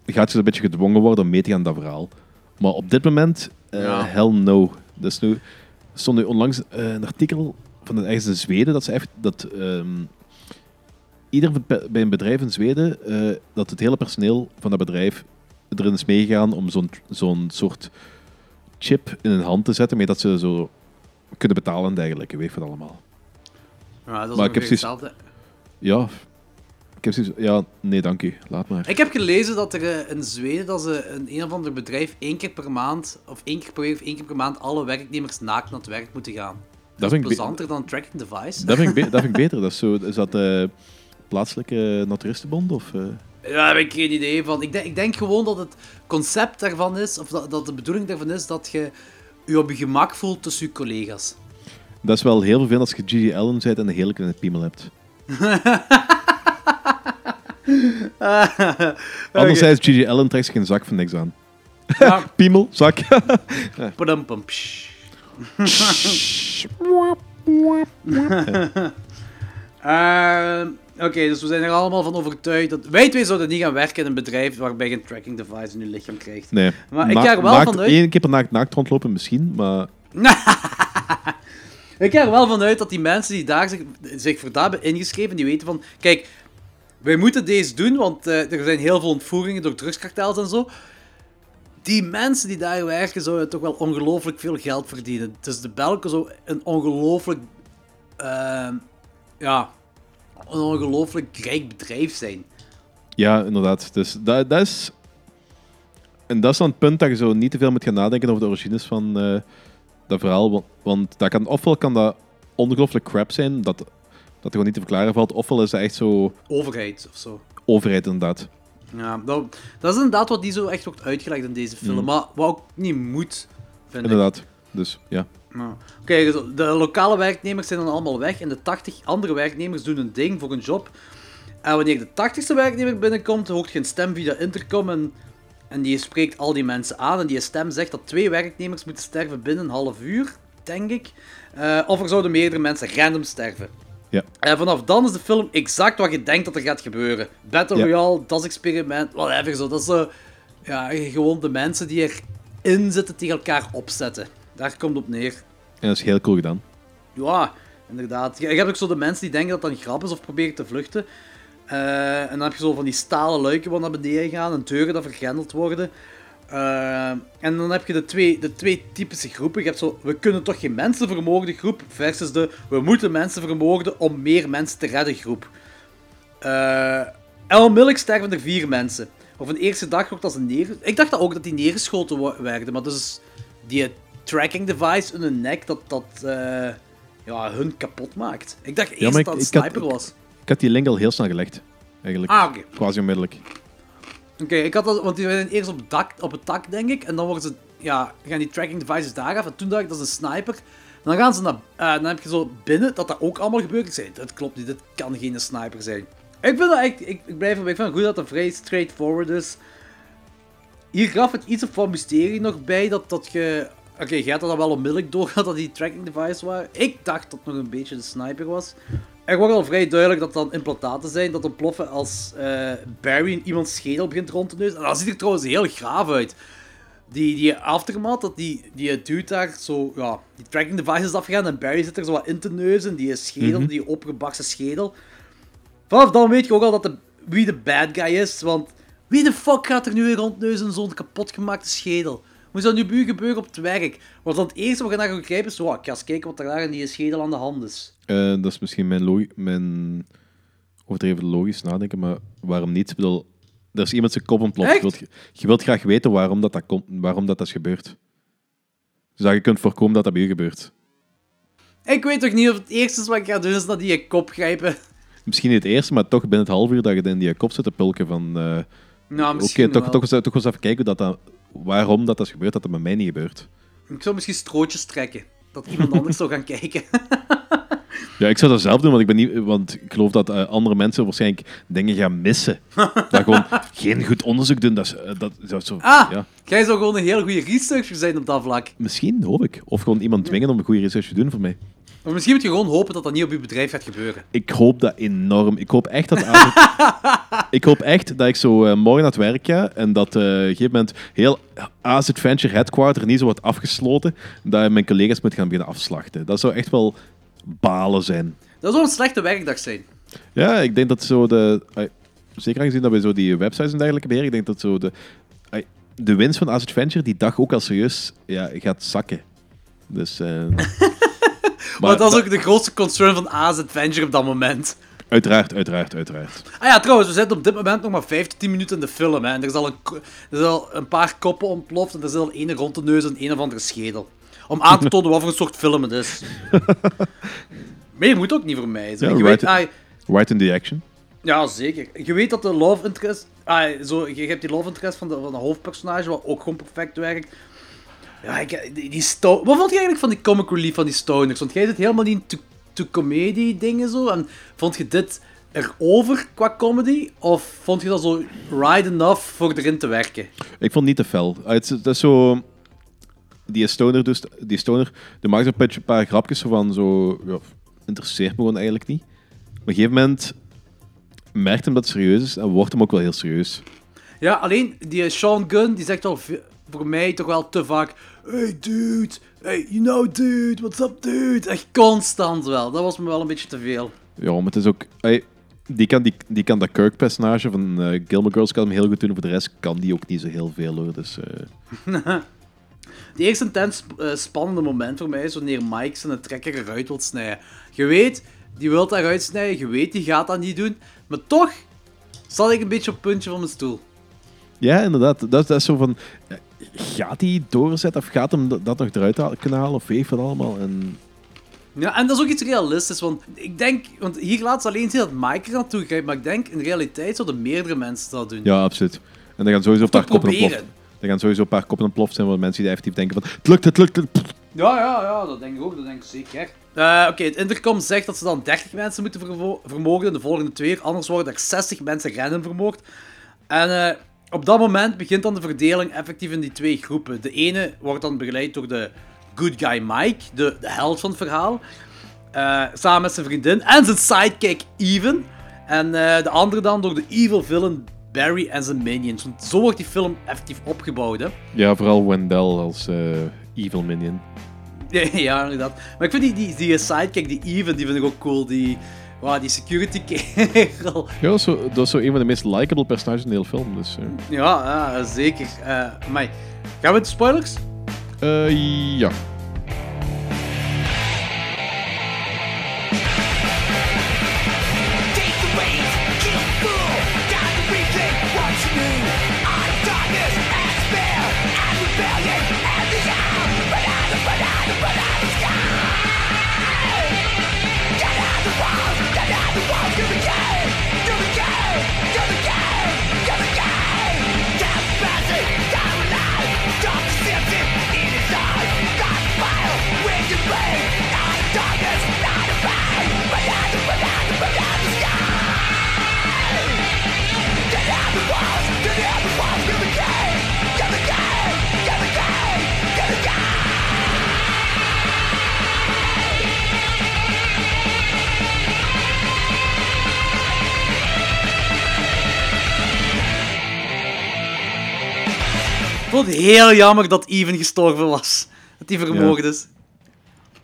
gaat je een beetje gedwongen worden om mee te gaan dat verhaal. Maar op dit moment, eh, Ja. hell no. Dus nu er stond nu onlangs eh, een artikel van een, ergens in Zweden dat ze echt dat ehm, ieder bij een bedrijf in Zweden eh, dat het hele personeel van dat bedrijf erin is meegegaan om zo'n zo'n soort chip in hun hand te zetten, mee dat ze zo kunnen betalen en dergelijke, weet je wat allemaal. Ja, dat is Maar ik heb hetzelfde. Ja, heb zoiets, ja, nee, dank u, laat maar. Ik heb gelezen dat er eh, in Zweden dat ze een een of ander bedrijf één keer per maand, of één keer per week of één keer per maand, alle werknemers naakt naar het werk moeten gaan. Dat, vind is plezanter dan een tracking device. Dat vind ik, dat vind ik beter. Dat is, zo, is dat de plaatselijke naturistenbond? Of, eh? Ja, daar heb ik geen idee van. Ik denk, ik denk gewoon dat het concept daarvan is, of dat, dat de bedoeling daarvan is, dat je je op je gemak voelt tussen je collega's. Dat is wel heel vervelend als je Gigi Allen bent en een hele kleine piemel hebt. Anderzijds, Gigi Allen trekt zich geen zak van niks aan. Ja. piemel, zak. Padumpum, psh. Ehm, Oké, dus we zijn er allemaal van overtuigd dat wij twee zouden niet gaan werken in een bedrijf waarbij je een tracking device in je lichaam krijgt. Nee. Maar ik ga er wel naakt- vanuit... Eén keer per naakt, naakt rondlopen misschien, maar... Ik ga er wel vanuit dat die mensen die daar zich, zich voor hebben ingeschreven, die weten van, kijk, wij moeten deze doen, want eh, er zijn heel veel ontvoeringen door drugskartels en zo. Die mensen die daar werken, zouden toch wel ongelooflijk veel geld verdienen. Dus de Belgen zo een ongelooflijk, ehm, ja, een ongelooflijk rijk bedrijf zijn. Ja, inderdaad. Dus dat, dat is... En dat is dan het punt dat je zo niet te veel moet gaan nadenken over de origines van eh, dat verhaal. Want, want dat kan, ofwel kan dat ongelooflijk crap zijn, dat, dat gewoon niet te verklaren valt, ofwel is dat echt zo Overheid of zo. overheid inderdaad. Ja, dat, dat is inderdaad wat die zo echt wordt uitgelegd in deze film. Mm. Maar wat ook niet moet, vind ik. Inderdaad. Dus ja. Nou, Oké, dus de lokale werknemers zijn dan allemaal weg en de 80 andere werknemers doen een ding voor een job. En wanneer de 80ste werknemer binnenkomt, hoort je een stem via de intercom en, en die spreekt al die mensen aan. En die stem zegt dat twee werknemers moeten sterven binnen een half uur, denk ik. Eh, of er zouden meerdere mensen random sterven. Ja. En vanaf dan is de film exact wat je denkt dat er gaat gebeuren. Battle Ja. Royale, das experiment, whatever. Zo. Dat is zo, ja, gewoon de mensen die erin zitten tegen elkaar opzetten. Daar komt het op neer. En dat is heel cool gedaan. Ja, inderdaad. Je, je hebt ook zo de mensen die denken dat dat een grap is of proberen te vluchten. Eh, en dan heb je zo van die stalen luiken wat naar beneden gaan en deuren dat vergrendeld worden. Eh, en dan heb je de twee, de twee typische groepen. Je hebt zo, we kunnen toch geen mensen vermoorden groep, versus de, we moeten mensen vermoorden om meer mensen te redden groep. Eh en onmiddellijk sterven er vier mensen. Of een eerste dag wordt als een neer... Ik dacht dat ook dat die neergeschoten werden, maar dus die tracking device in hun nek, dat dat eh, ja, hun kapot maakt. Ik dacht eerst Ja, dat het een ik had- sniper was. Ik had die link al heel snel gelegd. Eigenlijk. Ah. Quasi onmiddellijk. Oké, ik had dat, want die zijn eerst op het, dak, op het dak, denk ik. En dan worden ze, ja, gaan die tracking devices daar af. En toen dacht ik, dat is een sniper. En dan gaan ze naar, eh, dan heb je zo binnen dat dat ook allemaal gebeurt. Ik zei, dit klopt niet, dit kan geen sniper zijn. Ik vind dat echt, ik, ik blijf erbij, het goed dat het vrij straightforward is. Hier gaf het iets van mysterie nog bij, dat, dat je... Oké, je had dat wel onmiddellijk door dat dat die tracking device waren. Ik dacht dat het nog een beetje de sniper was. Er wordt al vrij duidelijk dat dan implantaten zijn dat ontploffen als eh, Barry in iemands schedel begint rond te neuzen. En dat ziet er trouwens heel graaf uit. die, die aftermath, dat die, die dude daar zo, ja, die tracking device is afgegaan en Barry zit er zo wat in te neuzen, die schedel, Mhm. die opgebakste schedel. Vanaf dan weet je ook al dat de, wie de bad guy is, want wie de fuck gaat er nu weer rondneuzen in zo'n kapotgemaakte schedel? Zou dat nu u gebeuren op het werk? Want dan het eerste wat je naar gaat grijpen is, wow, ik ga eens kijken wat er daar in die schedel aan de hand is. Eh, dat is misschien mijn, logi- mijn overdreven logisch nadenken, maar waarom niet? Ik bedoel, er is iemand zijn kop ontploft. Je wilt, je wilt graag weten waarom dat, dat, komt, waarom dat, dat is gebeurd. Zodat je kunt voorkomen dat dat bij gebeurt. Ik weet toch niet of het eerste is wat ik ga doen, is naar die kop grijpen. Misschien niet het eerste, maar toch binnen het half uur dat je in die kop zit te pulken van... eh, Nou, Oké, misschien toch, wel. toch, eens, toch eens even kijken hoe dat, dat, waarom dat, dat is gebeurd, dat dat bij mij niet gebeurt. Ik zou misschien strootjes trekken. Dat iemand anders zou gaan kijken. Ja, ik zou dat zelf doen, want ik, ben niet, want ik geloof dat eh, andere mensen waarschijnlijk dingen gaan missen. dat gewoon geen goed onderzoek doen. Dat is, eh, dat, zo, Ah, ja. jij zou gewoon een hele goede researcher zijn op dat vlak. Misschien, hoop ik. Of gewoon iemand dwingen om een goede research te doen voor mij. Maar misschien moet je gewoon hopen dat dat niet op je bedrijf gaat gebeuren. Ik hoop dat enorm. Ik hoop echt dat... Ik hoop echt dat ik zo eh, morgen aan het werk ga en dat eh, op een gegeven moment heel AZ Adventure Headquarter niet zo wordt afgesloten, dat mijn collega's moet gaan beginnen afslachten. Dat zou echt wel balen zijn. Dat zou een slechte werkdag zijn. Ja, ik denk dat zo de... Zeker aangezien dat we zo die websites en dergelijke beheren, ik denk dat zo de... De winst van AZ Adventure die dag ook al serieus ja, gaat zakken. Dus... Maar, dat is ook de grootste concern van A's Adventure op dat moment. Uiteraard, uiteraard, uiteraard. Ah ja, trouwens, we zitten op dit moment nog maar 5 tot 10 minuten in de film. Hè. En er is, al een, er is al een paar koppen ontploft en er zit al ene rond de neus en een of andere schedel. Om aan te tonen wat voor een soort film het is. Meer moet ook niet voor mij. Ja, je right, weet, ah, right in the action. ja, zeker. Je weet dat de love interest... Ah, zo, je hebt die love interest van de, van de hoofdpersonage, wat ook gewoon perfect werkt. Ja, ik, die, die sto- Wat vond je eigenlijk van die comic relief van die stoners? Want jij zit helemaal niet in to, to comedy dingen zo. En vond je dit erover qua comedy? Of vond je dat zo ride enough voor erin te werken? Ik vond het niet te fel. Ah, Het is, dat is zo... Die stoner, dus, die stoner, die maakt een een paar grapjes van zo... Ja, interesseert me gewoon eigenlijk niet. Maar op een gegeven moment merkt hem dat het serieus is en wordt hem ook wel heel serieus. Ja, alleen die Sean Gunn, die zegt al voor mij toch wel te vaak... Hey dude, hey, you know dude, what's up dude? Echt constant wel. Dat was me wel een beetje te veel. Ja, maar het is ook... ai, die, kan, die, die kan dat Kirk-personage van eh Gilmore Girls kan hem heel goed doen. Voor de rest kan die ook niet zo heel veel, hoor. Dus... eh, Het eerste intens eh, spannende moment voor mij is wanneer Mike zijn trekker eruit wil snijden. Je weet, die wil dat eruit snijden, je weet, die gaat dat niet doen. Maar toch zat ik een beetje op het puntje van mijn stoel. Ja, inderdaad. Dat, dat is zo van... Gaat hij doorzetten of gaat hem dat nog eruit halen- kunnen halen of weet van allemaal? En Ja, en dat is ook iets realistisch, want ik denk, want hier laat ze alleen zien dat Mike er naartoe grijpt, maar ik denk in realiteit zouden meerdere mensen dat doen. Ja, absoluut. En dan gaan sowieso een paar koppen ontploffen. Er gaan sowieso een paar koppen ontploft zijn, waar mensen die effectief denken van... Het lukt, het lukt, het lukt. Ja, ja, ja, dat denk ik ook, dat denk ik zeker. Eh, Oké, het intercom zegt dat ze dan 30 mensen moeten vermoorden in de volgende twee uur, anders worden er 60 mensen random vermoord. En eh, op dat moment begint dan de verdeling effectief in die twee groepen. De ene wordt dan begeleid door de good guy Mike, de, de held van het verhaal, eh, samen met zijn vriendin en zijn sidekick Even. En eh, de andere dan door de evil villain Barry en zijn minions. Want zo wordt die film effectief opgebouwd, hè. Ja, vooral Wendell als eh, evil minion. Ja, ja, inderdaad. Maar ik vind die, die, die sidekick, die Even, die vind ik ook cool. Die, wow, die security kerel. Ja, dat is, zo, dat is zo een van de meest likable personages in de hele film. Dus, eh. Ja, ja zeker. Eh maar gaan we de spoilers? Eh, ja. Vond het heel jammer dat Even gestorven was. Dat hij vermoord Ja. is.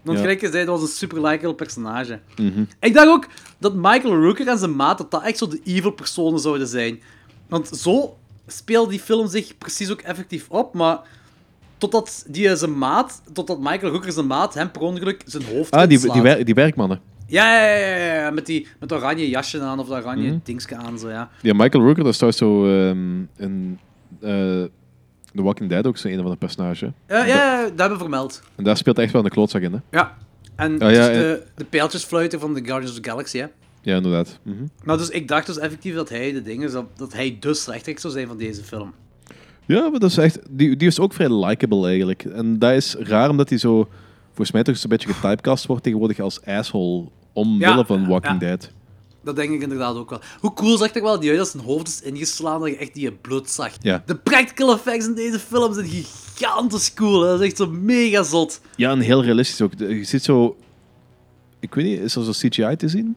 Want Ja. gelijk gezegd, dat was een super likable personage. Mhm. Ik dacht ook dat Michael Rooker en zijn maat dat dat echt zo de evil personen zouden zijn. Want zo speelde die film zich precies ook effectief op, maar totdat die eh, zijn maat, totdat Michael Rooker zijn maat hem per ongeluk zijn hoofd Ah, die, die, wer- die werkmannen. Ja, ja, ja, ja, met die met dat oranje jasje aan of dat oranje Mhm. dingske aan, zo ja. Ja, Michael Rooker, dat is trouwens zo ehm, in eh, The Walking Dead ook zo een van de personages. Ja, ja, ja, dat hebben we vermeld. En daar speelt echt wel een klootzak in, hè? Ja. En Ah, ja, dus de, de pijltjesfluiter van de Guardians of the Galaxy, hè. Ja, inderdaad. Mhm. Nou, dus ik dacht dus effectief dat hij de dingen, dat, dat hij de slechterik zou zijn van deze film. Ja, maar dat is echt... Die, die is ook vrij likable eigenlijk. En dat is raar, omdat hij zo... Volgens mij toch eens een beetje getypecast wordt tegenwoordig als asshole. Omwille Ja, van Walking ja. Dead. Dat denk ik inderdaad ook wel. Hoe cool zag er wel niet uit als zijn hoofd is ingeslaan dat je echt die bloed zag. Ja. De practical effects in deze film zijn gigantisch cool. Hè. Dat is echt zo mega zot. Ja, en heel realistisch ook. Je ziet zo... Ik weet niet, is er zo CGI te zien?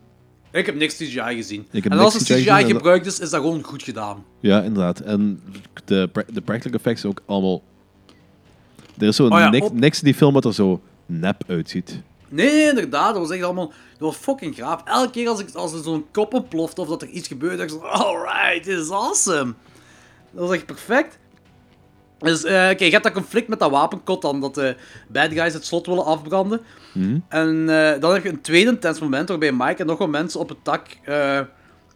Ik heb niks CGI gezien. Ik en als er CGI gebruikt is, is dat gewoon goed gedaan. Ja, inderdaad. En de, de practical effects ook allemaal... Er is zo Oh ja, niks, op- niks in die film wat er zo nep uitziet. Nee, inderdaad. Dat was echt allemaal... Dat was fucking gaaf. Elke keer als, ik, als er zo'n kop ontplofte of dat er iets gebeurde, dacht ik zo... Alright, this is awesome. Dat was echt perfect. Dus, eh kijk, je hebt dat conflict met dat wapenkot dan, dat de bad guys het slot willen afbranden. Mhm. En eh, dan heb je een tweede intens moment waarbij Mike en nog wat mensen op het dak eh,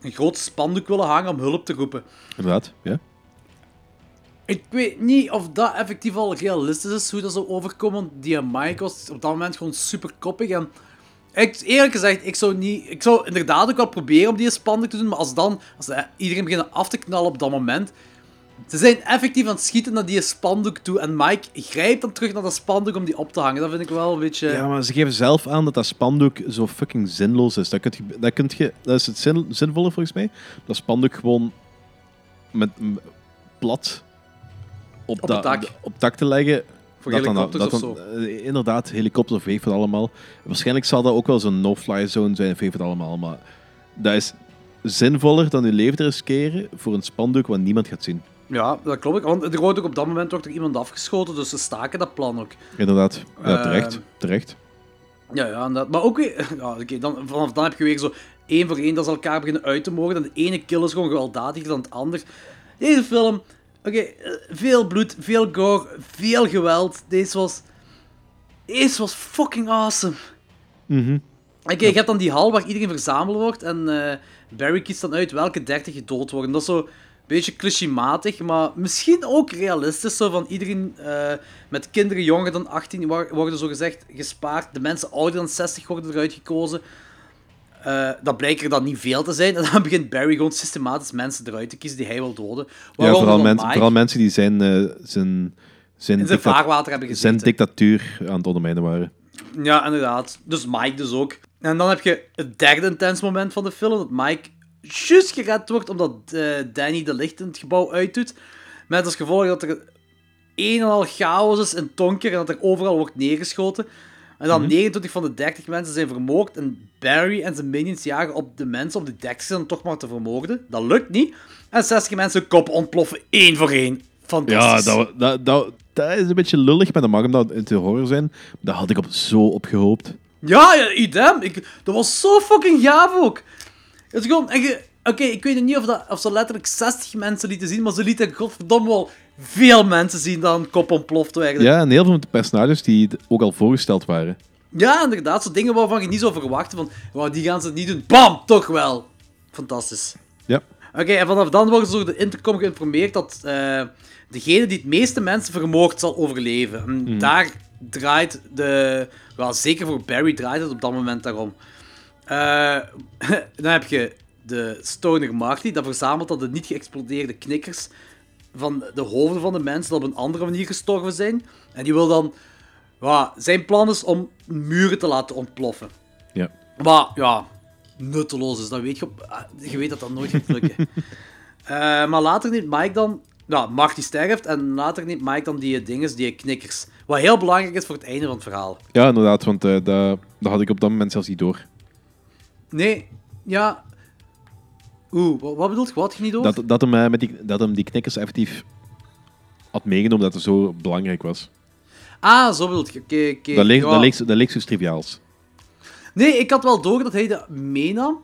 een groot spandoek willen hangen om hulp te roepen. Inderdaad, ja. Ik weet niet of dat effectief al realistisch is, hoe dat zou overkomen. Die Mike was op dat moment gewoon super koppig. En ik, eerlijk gezegd, ik zou, niet, ik zou inderdaad ook wel proberen om die spandoek te doen. Maar als dan als eh, iedereen beginnen af te knallen op dat moment. Ze zijn effectief aan het schieten naar die spandoek toe. En Mike grijpt dan terug naar dat spandoek om die op te hangen. Dat vind ik wel een beetje. Ja, maar ze geven zelf aan dat dat spandoek zo fucking zinloos is. Dat, kunt dat, kunt je, dat is het zin, zinvolle volgens mij. Dat spandoek gewoon met plat op, Op dak. op dak te leggen. Voor dat dan- helikopters of dan- eh, inderdaad, ik wat allemaal. Waarschijnlijk zal dat ook wel zo'n no-fly zone zijn ik wat allemaal. Maar dat is zinvoller dan je leven te riskeren voor een spandoek wat niemand gaat zien. Ja, dat klopt. Want er wordt ook op dat moment wordt er iemand afgeschoten. Dus ze staken dat plan ook. Inderdaad, ja, terecht. Ehm, terecht. Ja, ja inderdaad. Maar ook weer... Ja, dan, vanaf dan heb je weer zo één voor één dat ze elkaar beginnen uit te mogen. En de ene kill is gewoon gewelddadiger dan het ander. Deze film... Oké, eh, veel bloed, veel gore, veel geweld. Deze was... Deze was fucking awesome. Mhm. Oké, je hebt dan die hal waar iedereen verzameld wordt. En eh, Barry kiest dan uit welke 30 gedood worden. Dat is zo een beetje clichématig, maar misschien ook realistisch. Zo van iedereen eh, met kinderen jonger dan 18 wa- worden zo gezegd gespaard. De mensen ouder dan 60 worden eruit gekozen. Eh, dat blijkt er dan niet veel te zijn. En dan begint Barry gewoon systematisch mensen eruit te kiezen die hij wil doden. Ja, Waaronder vooral, mensen vooral mensen die zijn, eh, zijn, zijn, zijn vaarwater hebben zijn dictatuur aan het ondermijnen waren. Ja, inderdaad. Dus Mike dus ook. En dan heb je het derde intens moment van de film, dat Mike juist gered wordt omdat eh, Danny de licht in het gebouw uitdoet. Met als gevolg dat er een en al chaos is in Tonker en dat er overal wordt neergeschoten. En dan Mhm. 29 van de 30 mensen zijn vermoord en Barry en zijn minions jagen op de mensen op de dek zitten om toch maar te vermoorden. Dat lukt niet. En 60 mensen kop ontploffen, één voor één. Ja, Fantastisch. dat, dat, dat, dat is een beetje lullig, maar dat mag hem dat in te horen zijn. Daar had ik op zo op gehoopt. Ja, ja, idem. Ik, dat was zo fucking gaaf ook. Het is gewoon... Oké, ik weet niet of, dat, of ze letterlijk 60 mensen lieten zien, maar ze lieten godverdomme wel veel mensen zien dat een kop ontplofte eigenlijk. Ja, en heel veel van de personages die ook al voorgesteld waren. Ja, inderdaad. Zo dingen waarvan je niet zou verwachten van, wow, die gaan ze niet doen. Bam, toch wel. Fantastisch. Ja. Oké, en vanaf dan worden ze door de intercom geïnformeerd dat eh, degene die het meeste mensen vermoord zal overleven. En Mhm. daar draait de... Wel, zeker voor Barry draait het op dat moment daarom. Eh, dan heb je de Stoner Marty, dat verzamelt dan de niet geëxplodeerde knikkers van de hoofden van de mensen die op een andere manier gestorven zijn. En die wil dan... Ja, zijn plan is om muren te laten ontploffen. Ja. Maar ja, nutteloos is, dat weet je. ah, Je weet dat dat nooit gaat lukken. Eh, maar later neemt Mike dan... Nou, Marty sterft en later neemt Mike dan die dinges, die knikkers. Wat heel belangrijk is voor het einde van het verhaal. Ja, inderdaad, want eh, dat, dat had ik op dat moment zelfs niet door. Nee, ja... Oeh, wat, wat bedoelt je? Wat je niet door? Dat, dat, hem, eh, met die, dat hem die knikkers effectief had meegenomen dat het zo belangrijk was. Ah, zo bedoel je. Oké, oké. dat, leek, ja. dat, leek, dat leek zo triviaals. Nee, ik had wel door dat hij dat meenam.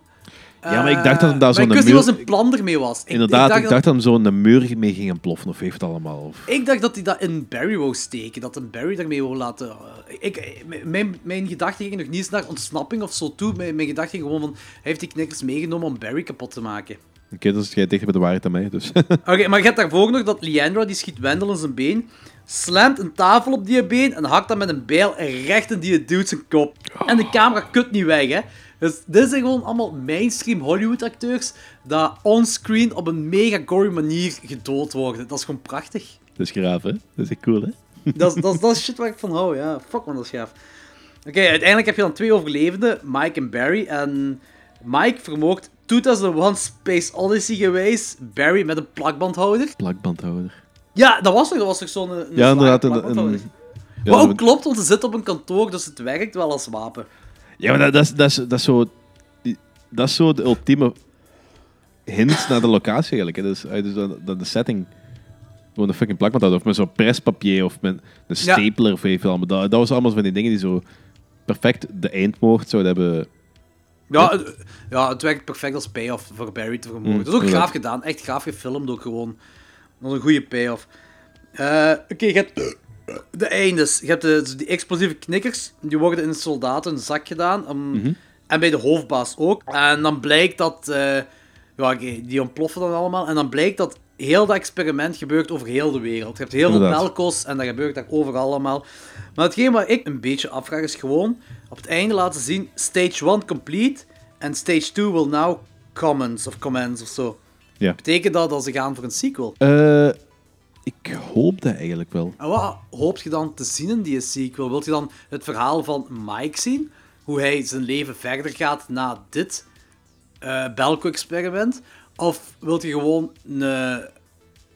Ja, maar ik dacht dat hem daar Eh, zo'n maar ik wist niet muur- wat zijn plan ermee was. Ik, Inderdaad, ik ik dacht, dat hem zo'n muur mee ging ploffen, of heeft het allemaal. Of... Ik dacht dat hij dat in Barry wou steken, dat een Barry daarmee wou laten. eh, Ik, mijn, mijn gedachten gingen nog niet eens naar ontsnapping of zo toe. Mijn, mijn gedachten gingen gewoon van: hij heeft die knikkers meegenomen om Barry kapot te maken. Oké, dus jij dichter bij de waarheid dan mij. Dus. Oké, maar je hebt daarvoor nog dat Leandra die schiet Wendell in zijn been, slamt een tafel op die been en hakt dat met een bijl recht in die dude zijn kop. En de camera kut niet weg, hè. Dus dit zijn gewoon allemaal mainstream Hollywood-acteurs dat onscreen op een mega gory manier gedood worden. Dat is gewoon prachtig. dat is graaf, hè? Dat is echt cool, hè? Dat is, dat, is, dat is shit waar ik van hou, ja. Fuck man, dat is gaaf. Oké, uiteindelijk heb je dan twee overlevenden, Mike en Barry. En Mike vermoogt 2001 Space Odyssey geweest, Barry met een plakbandhouder. Plakbandhouder. Ja, dat was toch, dat was toch zo'n... een Ja, inderdaad. Een, een, ja, Wat ook klopt, want ze zit op een kantoor, dus het werkt wel als wapen. Ja, maar dat, dat, is, dat, is, dat, is zo, dat is zo de ultieme hint naar de locatie eigenlijk. Hè. Dat is, eh, dus dat, dat de setting gewoon een fucking plakband had. Of met zo'n prespapier of met een stapler of je wel. Maar dat, dat was allemaal van die dingen die zo perfect de eindmoord zouden hebben. Ja, het, ja, het werkt perfect als payoff voor Barry te vermogen. Mm, dat is ook gaaf gedaan, echt gaaf gefilmd ook gewoon. Dat is een goede payoff. Eh Oké, je hebt de eindes. Je hebt de, die explosieve knikkers, die worden in een soldaten een zak gedaan. Mhm. En bij de hoofdbaas ook. En dan blijkt dat... eh, ja, die ontploffen dan allemaal. En dan blijkt dat heel dat experiment gebeurt over heel de wereld. Je hebt heel veel melkos en dat gebeurt daar overal allemaal. Maar hetgeen wat ik een beetje afvraag is gewoon op het einde laten zien stage 1 complete en stage 2 will now commence of commence of zo. Ja. Betekent dat dat ze gaan voor een sequel? Eh, ik hoop dat eigenlijk wel. En wat hoop je dan te zien in die sequel? Wilt je dan het verhaal van Mike zien? Hoe hij zijn leven verder gaat na dit eh Belko-experiment? Of wilt je gewoon een eh,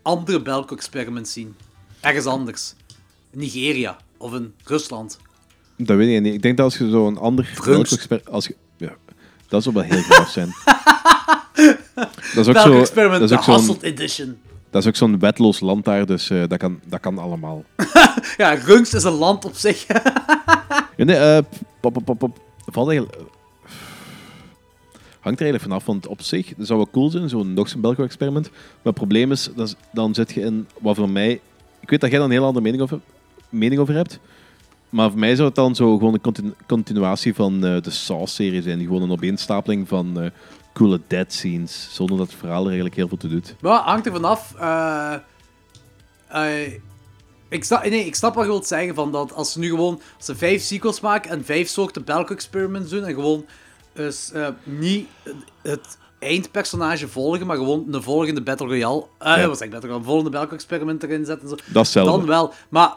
andere Belko-experiment zien? Ergens anders. Nigeria of in Rusland. Dat weet ik niet. Ik denk dat als je zo'n ander... Vruns. Belko-exper- Als je, ja, dat zou wel heel gaaf zijn. dat is ook zo... Belko-experiment, Dat de is ook zo'n... Hasselt Edition. Dat is ook zo'n wetloos land daar, dus eh, dat, kan, dat kan allemaal. Ja, Runks is een land op zich. Ja, nee, eh, pop, pop, pop, pop. Valt eigenlijk... Hangt er eigenlijk vanaf, want op zich dat zou wel cool zijn, zo'n nog zo'n Belko-experiment. Maar het probleem is, dat is- dan zit je in wat voor mij... Ik weet dat jij daar een heel andere mening over, mening over hebt. Maar voor mij zou het dan zo gewoon een continu- continuatie van eh, de Saw-serie zijn. Gewoon een opeenstapeling van eh, coole dead scenes, zonder dat het verhaal er eigenlijk heel veel toe doet. Maar hangt er vanaf. eh eh, ik, snap, nee, ik snap wat je wilt zeggen van dat als ze nu gewoon als ze vijf sequels maken en vijf soorten Belko-experiments doen en gewoon dus, eh, niet het eindpersonage volgen, maar gewoon de volgende Battle Royale, Ja. wat zeg ik, Battle Royale, een volgende Belko-experiment erin zetten. Zo. Dat is. Dan wel. Maar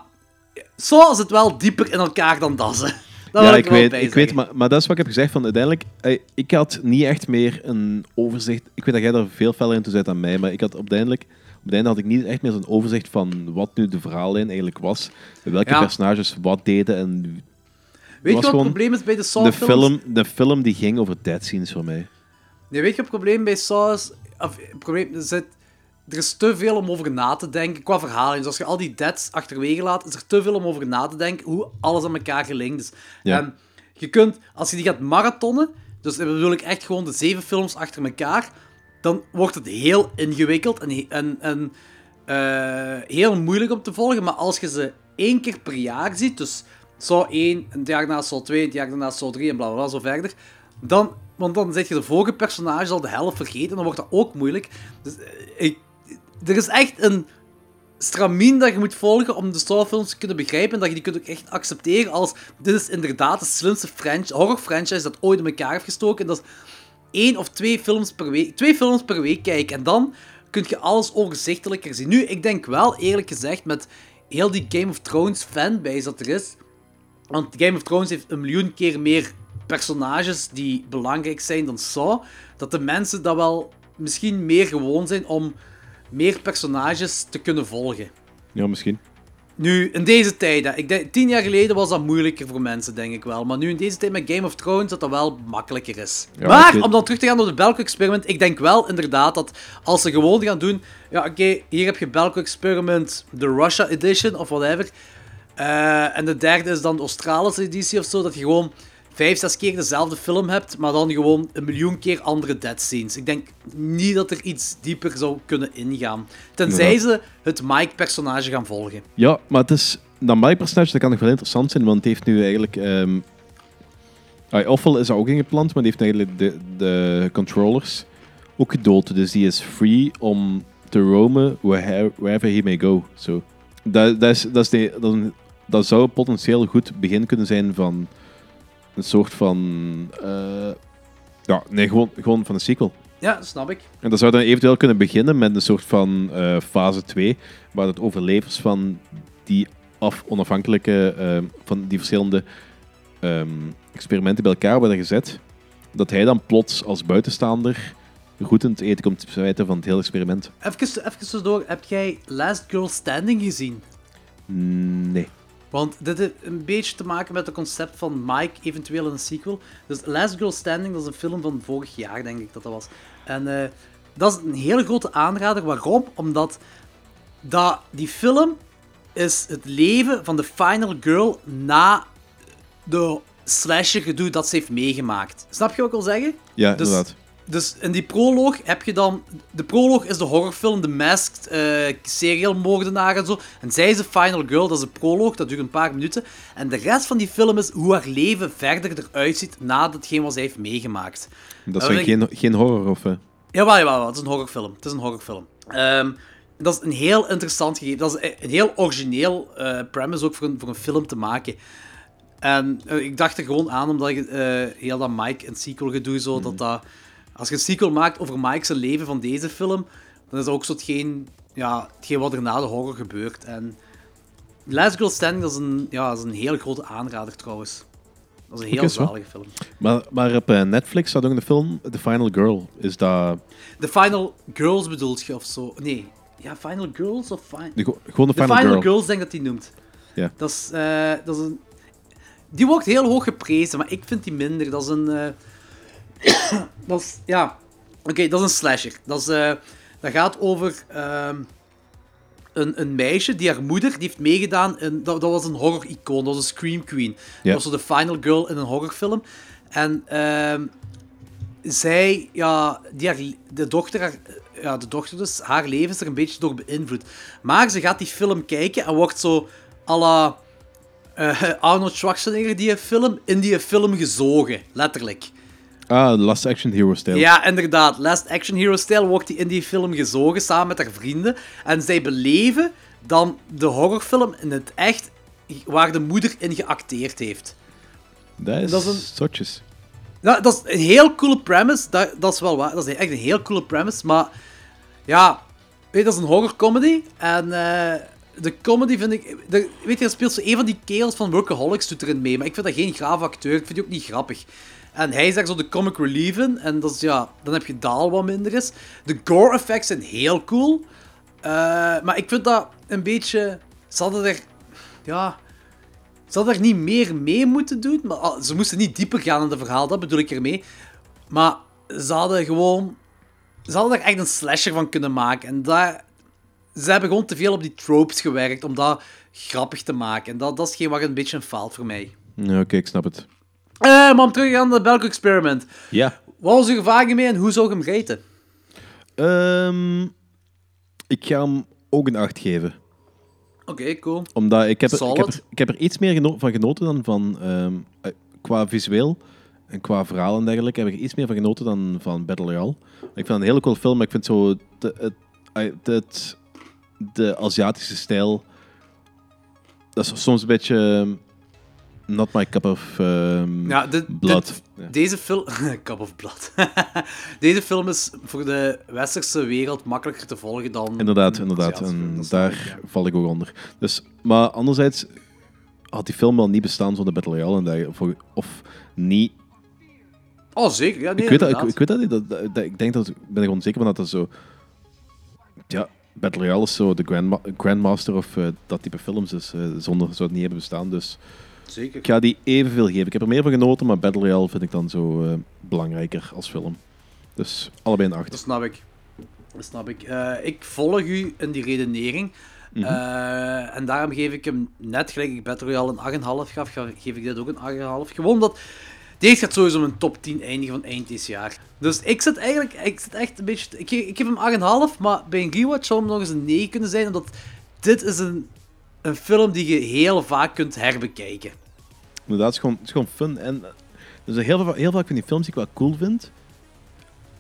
zo is het wel dieper in elkaar dan dat. ze. Dat ja, ik, weet, ik weet maar, maar dat is wat ik heb gezegd. Van uiteindelijk, eh, ik had niet echt meer een overzicht. Ik weet dat jij daar veel feller in toe zit dan mij, maar ik had op het eindelijk, op het einde had ik niet echt meer zo'n overzicht van wat nu de verhaallijn eigenlijk was. Welke Ja. personages wat deden. En Weet je wat het probleem is bij de de Saw-films? film, de film die ging over dead scenes voor mij. Nee, weet je, het probleem bij Saw is... Of, het probleem, zit, er is te veel om over na te denken qua verhaal. Dus als je al die deads achterwege laat, is er te veel om over na te denken hoe alles aan elkaar gelinkt is. Ja. En je kunt, als je die gaat marathonnen, dus dan bedoel ik echt gewoon de zeven films achter elkaar, dan wordt het heel ingewikkeld en, en, en eh, heel moeilijk om te volgen. Maar als je ze één keer per jaar ziet, dus Saw 1, het jaar daarna Saw 2, het jaar daarna Saw 3 en bla bla bla, zo verder, dan, want dan zet je de vorige personages al de helft vergeten en dan wordt dat ook moeilijk. Dus eh, ik, er is echt een stramien dat je moet volgen om de Saw-films te kunnen begrijpen en dat je die kunt ook echt accepteren als dit is inderdaad de slimste franchise, horror-franchise dat ooit in elkaar heeft gestoken. En dat is één of twee films per week, twee films per week kijken en dan kun je alles overzichtelijker zien. Nu, ik denk wel, eerlijk gezegd, met heel die Game of Thrones fanbase dat er is, want Game of Thrones heeft een miljoen keer meer personages die belangrijk zijn dan Saw. Dat de mensen dat wel misschien meer gewoon zijn om meer personages te kunnen volgen. Ja, misschien. Nu, in deze tijden, ik denk, tien jaar geleden was dat moeilijker voor mensen, denk ik wel. Maar nu in deze tijd met Game of Thrones, dat dat wel makkelijker is. Ja, maar, om dan terug te gaan op het Belko Experiment, ik denk wel inderdaad dat als ze gewoon gaan doen, ja oké, hier heb je Belko Experiment, de Russia Edition of whatever. Eh, en de derde is dan de Australische editie of zo, dat je gewoon vijf, zes keer dezelfde film hebt, maar dan gewoon een miljoen keer andere dead scenes. Ik denk niet dat er iets dieper zou kunnen ingaan. Tenzij ze het Mike-personage gaan volgen. Ja, maar het is... Dat Mike-personage dat kan nog wel interessant zijn, want het heeft nu eigenlijk... ehm ah, ofwel is dat ook ingeplant, maar die heeft eigenlijk de, de controllers ook gedood. Dus die is free om te roamen where- wherever he may go. So. Dat, dat, is, dat, is de, dat, dat zou een potentieel goed begin kunnen zijn van een soort van... eh, ja, nee, gewoon, gewoon van een sequel. Ja, snap ik. En dat zou dan eventueel kunnen beginnen met een soort van eh, fase 2, waar het overlevers van die af, onafhankelijke, eh, van die verschillende ehm, experimenten bij elkaar worden gezet, dat hij dan plots als buitenstaander goed in het eten komt te van het hele experiment. Even, even tussendoor, heb jij Last Girl Standing gezien? Nee. Want dit heeft een beetje te maken met het concept van Mike, eventueel in een sequel. Dus Last Girl Standing, dat is een film van vorig jaar, denk ik dat dat was. En eh, dat is een hele grote aanrader. Waarom? Omdat dat, die film is het leven van de final girl na de slasher gedoe dat ze heeft meegemaakt. Snap je wat ik wil zeggen? Ja, Dus- inderdaad. Dus in die proloog heb je dan... De proloog is de horrorfilm The Masked, eh serialmoordenaar en zo. En zij is de final girl, dat is de proloog, dat duurt een paar minuten. En de rest van die film is hoe haar leven verder eruit ziet na datgene wat zij heeft meegemaakt. Dat is ik- geen, geen horror of... eh, Jawel, jawel, het is een horrorfilm. Het is een horrorfilm. Ehm, dat is een heel interessant gegeven. Dat is een heel origineel eh, premise ook voor een, voor een film te maken. En eh, ik dacht er gewoon aan, omdat eh, heel dat Mike een sequel gedoe zo, dat dat... Als je een sequel maakt over Mike's leven van deze film, dan is dat ook zo hetgeen, ja, hetgeen wat er na de horror gebeurt. En Last Girl Standing, dat is een, ja, dat is een heel grote aanrader trouwens. Dat is een heel zalige film. Maar, maar op eh, Netflix staat ook de film The Final Girl. Is dat... The Final Girls bedoelt je of zo? Nee. Ja, Final Girls of Final... De, gewoon de The Final, Final Girl. Girls, denk ik dat die noemt. Ja. Dat is, eh, dat is een... Die wordt heel hoog geprezen, maar ik vind die minder. Dat is een... eh, dat is... Ja. Oké, dat is een slasher. Dat, is, eh, dat gaat over... ehm, een, een meisje die haar moeder die heeft meegedaan in... Dat, dat was een horror-icoon. Dat was een Scream Queen. Dat was zo de final girl in een horrorfilm. En... ehm, zij, ja, die haar, de dochter, haar, ja, de dochter dus, haar leven is er een beetje door beïnvloed. Maar ze gaat die film kijken en wordt zo à la eh, Arnold Schwarzenegger die film, in die film gezogen, letterlijk. Ah, Last Action Hero stijl. Ja, inderdaad. Last Action Hero stijl wordt hij in die film gezogen samen met haar vrienden. En zij beleven dan de horrorfilm in het echt waar de moeder in geacteerd heeft. Dat is, Dat is een-. Ja, dat is een heel coole premise. Dat, dat is wel waar. Dat is echt een heel coole premise. Maar ja, weet je, dat is een horror comedy. En eh, de comedy vind ik. De, weet je, er speelt zo een van die kerels van Workaholics doet erin mee. Maar ik vind dat geen graaf acteur. Ik vind die ook niet grappig. En hij is zo de comic relief in. En dat is, ja, dan heb je Daal wat minder is. De gore effects zijn heel cool. Eh, maar ik vind dat een beetje. Ze hadden er. Ja. Ze er niet meer mee moeten doen. Maar ah, ze moesten niet dieper gaan in het verhaal, dat bedoel ik ermee. Maar ze hadden gewoon. Ze er echt een slasher van kunnen maken. En daar, ze hebben gewoon te veel op die tropes gewerkt om dat grappig te maken. En dat, dat is geen wat een beetje een faalt voor mij. Oké, ik snap het. Eh, maar om terug te gaan naar het Belko Experiment. Ja. Wat was uw ervaring mee en hoe zou je hem reten? Ehm, ik ga hem ook een 8 geven. Oké, cool. Omdat ik heb, er, ik, heb er, ik heb er iets meer geno- van genoten dan van... ehm, eh, qua visueel en qua verhaal en dergelijke heb ik er iets meer van genoten dan van Battle Royale. Ik vind het een hele cool film, maar ik vind zo... De, het, eh, het- de Aziatische stijl... Dat is soms een beetje... Not my cup of ehm, Ja, blood. Ja. Deze film... Cup of blood. deze film is voor de westerse wereld makkelijker te volgen dan... Inderdaad, een inderdaad. En daar val ik ook onder. Dus, maar anderzijds had die film wel niet bestaan zonder Battle Royale. En of, of niet. Oh, zeker. Ja, nee, ik, weet dat, ik, weet dat niet. Dat, ik denk dat, ik ben er gewoon zeker van dat dat zo... Ja, Battle Royale is zo de grandma grandmaster of eh, dat type films. Dus zonder zou het niet hebben bestaan. Dus Zeker. ik ga die evenveel geven. Ik heb er meer van genoten, maar Battle Royale vind ik dan zo eh, belangrijker als film. Dus allebei een 8. Dat snap ik. Dat snap ik. Eh, ik volg u in die redenering. Mhm. Eh, en daarom geef ik hem net gelijk ik Battle Royale een 8,5 gaf, ga- geef ik dit ook een 8,5. Gewoon omdat deze gaat sowieso mijn top 10 eindigen van eind dit jaar. Dus ik zit eigenlijk, ik zit echt een beetje, ik, ik geef hem 8,5, maar bij een rewatch zou hem nog eens een 9 kunnen zijn, omdat dit is een, een film die je heel vaak kunt herbekijken. Inderdaad, het is gewoon, het is gewoon fun. En, eh, er zijn heel, veel- heel vaak van die films die ik wel cool vind.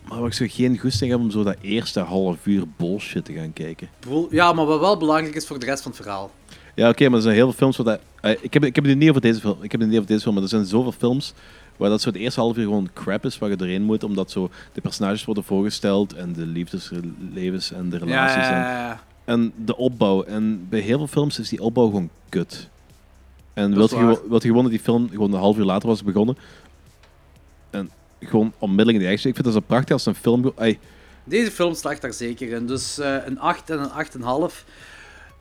Maar waar ik zo geen goesting heb om zo dat eerste half uur bullshit te gaan kijken. Ja, maar wat wel belangrijk is voor de rest van het verhaal. Ja, oké, maar er zijn heel veel films waar dat... eh, ik, heb, ik heb het niet over deze film, ik heb het niet over deze film, maar er zijn zoveel films waar dat zo het eerste half uur gewoon crap is, waar je doorheen moet, omdat zo de personages worden voorgesteld en de liefdeslevens en de relaties. ja, en- ja. En de opbouw. En bij heel veel films is die opbouw gewoon kut. En wilt je, wilt je gewoon dat die film gewoon een half uur later was begonnen. En gewoon onmiddellijk in de action. Ik vind dat zo prachtig als een film... Deze film slaagt daar zeker in. Dus eh, een 8 en een 8,5.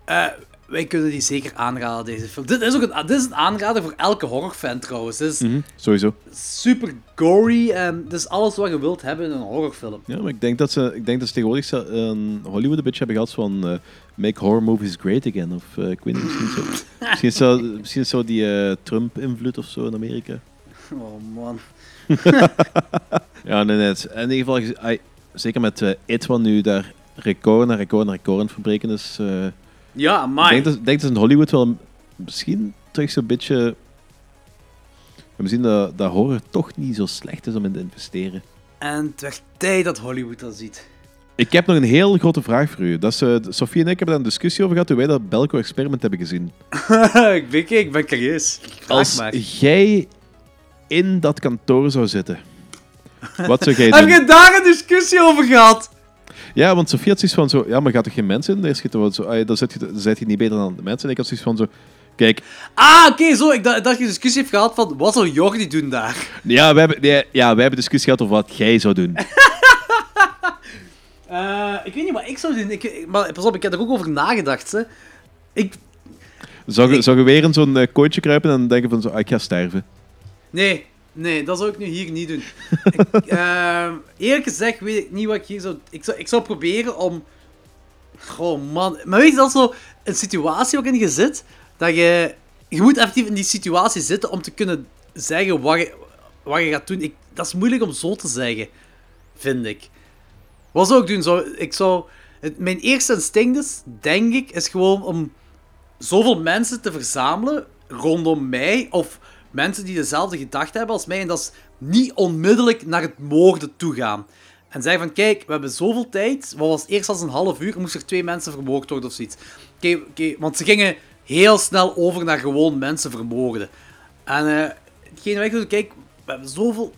Eh wij kunnen die zeker aanraden, deze film. Dit is ook een, dit is een aanrader voor elke horrorfan trouwens. Dit is mhm, sowieso. super gory en dit is alles wat je wilt hebben in een horrorfilm. Ja, maar ik denk dat ze, ik denk dat ze tegenwoordig zo- in Hollywood een beetje hebben gehad van... eh, make horror movies great again. Of eh, ik weet niet, misschien zo... misschien, is zo, misschien zo die eh, Trump-invloed of zo in Amerika. Oh man. Ja, nee, nee. In ieder geval, zeker met eh It, wat nu daar record na record na record aan het verbreken is. Ja, ik amai. denk dat, ik denk dat ze in Hollywood wel misschien terug zo'n beetje... We zien dat, dat horror toch niet zo slecht is om in te investeren. En het werd tijd dat Hollywood dat ziet. Ik heb nog een heel grote vraag voor u. Dat is, eh, Sofie en ik hebben daar een discussie over gehad toen wij dat Belco-experiment hebben gezien. ik ben, ik ben curieus. Als jij in dat kantoor zou zitten, wat zou jij Heb doen? je daar een discussie over gehad? Ja, want Sofie had zoiets van zo, ja, maar gaat er geen mensen in? Daar we zo, ah, dan zit je, dan zit je niet beter dan de mensen. En ik had zoiets van zo, kijk, Ah, oké, zo. Ik dacht, dat je een discussie heeft gehad van wat zou Jordi doen daar? ja, wij hebben, ja, wij hebben discussie gehad over wat jij zou doen. Eh, ik weet niet wat ik zou doen. Ik, maar pas op, ik heb er ook over nagedacht. Hè. Ik, Zou je, zou je weer in zo'n eh, kooitje kruipen en denken van zo, ah, ik ga sterven? nee, nee, dat zou ik nu hier niet doen. ik, ehm, eerlijk gezegd weet ik niet wat ik hier zou... Ik zou, ik zou proberen om... Goh, man. Maar weet je, dat is zo een situatie waarin je zit, dat je... Je moet effectief in die situatie zitten om te kunnen zeggen wat je, wat je gaat doen. Ik, dat is moeilijk om zo te zeggen, vind ik. Wat zou ik doen? Ik zou... Mijn eerste instinct is, denk ik, is gewoon om zoveel mensen te verzamelen rondom mij, of mensen die dezelfde gedachten hebben als mij, en dat is niet onmiddellijk naar het moorden toe gaan. En zeggen van, kijk, we hebben zoveel tijd, wat was eerst als een half uur, moesten er twee mensen vermoord worden of zoiets. Oké, want ze gingen heel snel over naar gewoon mensen vermoorden. En eh hetgeen wat ik kijk, we hebben zoveel,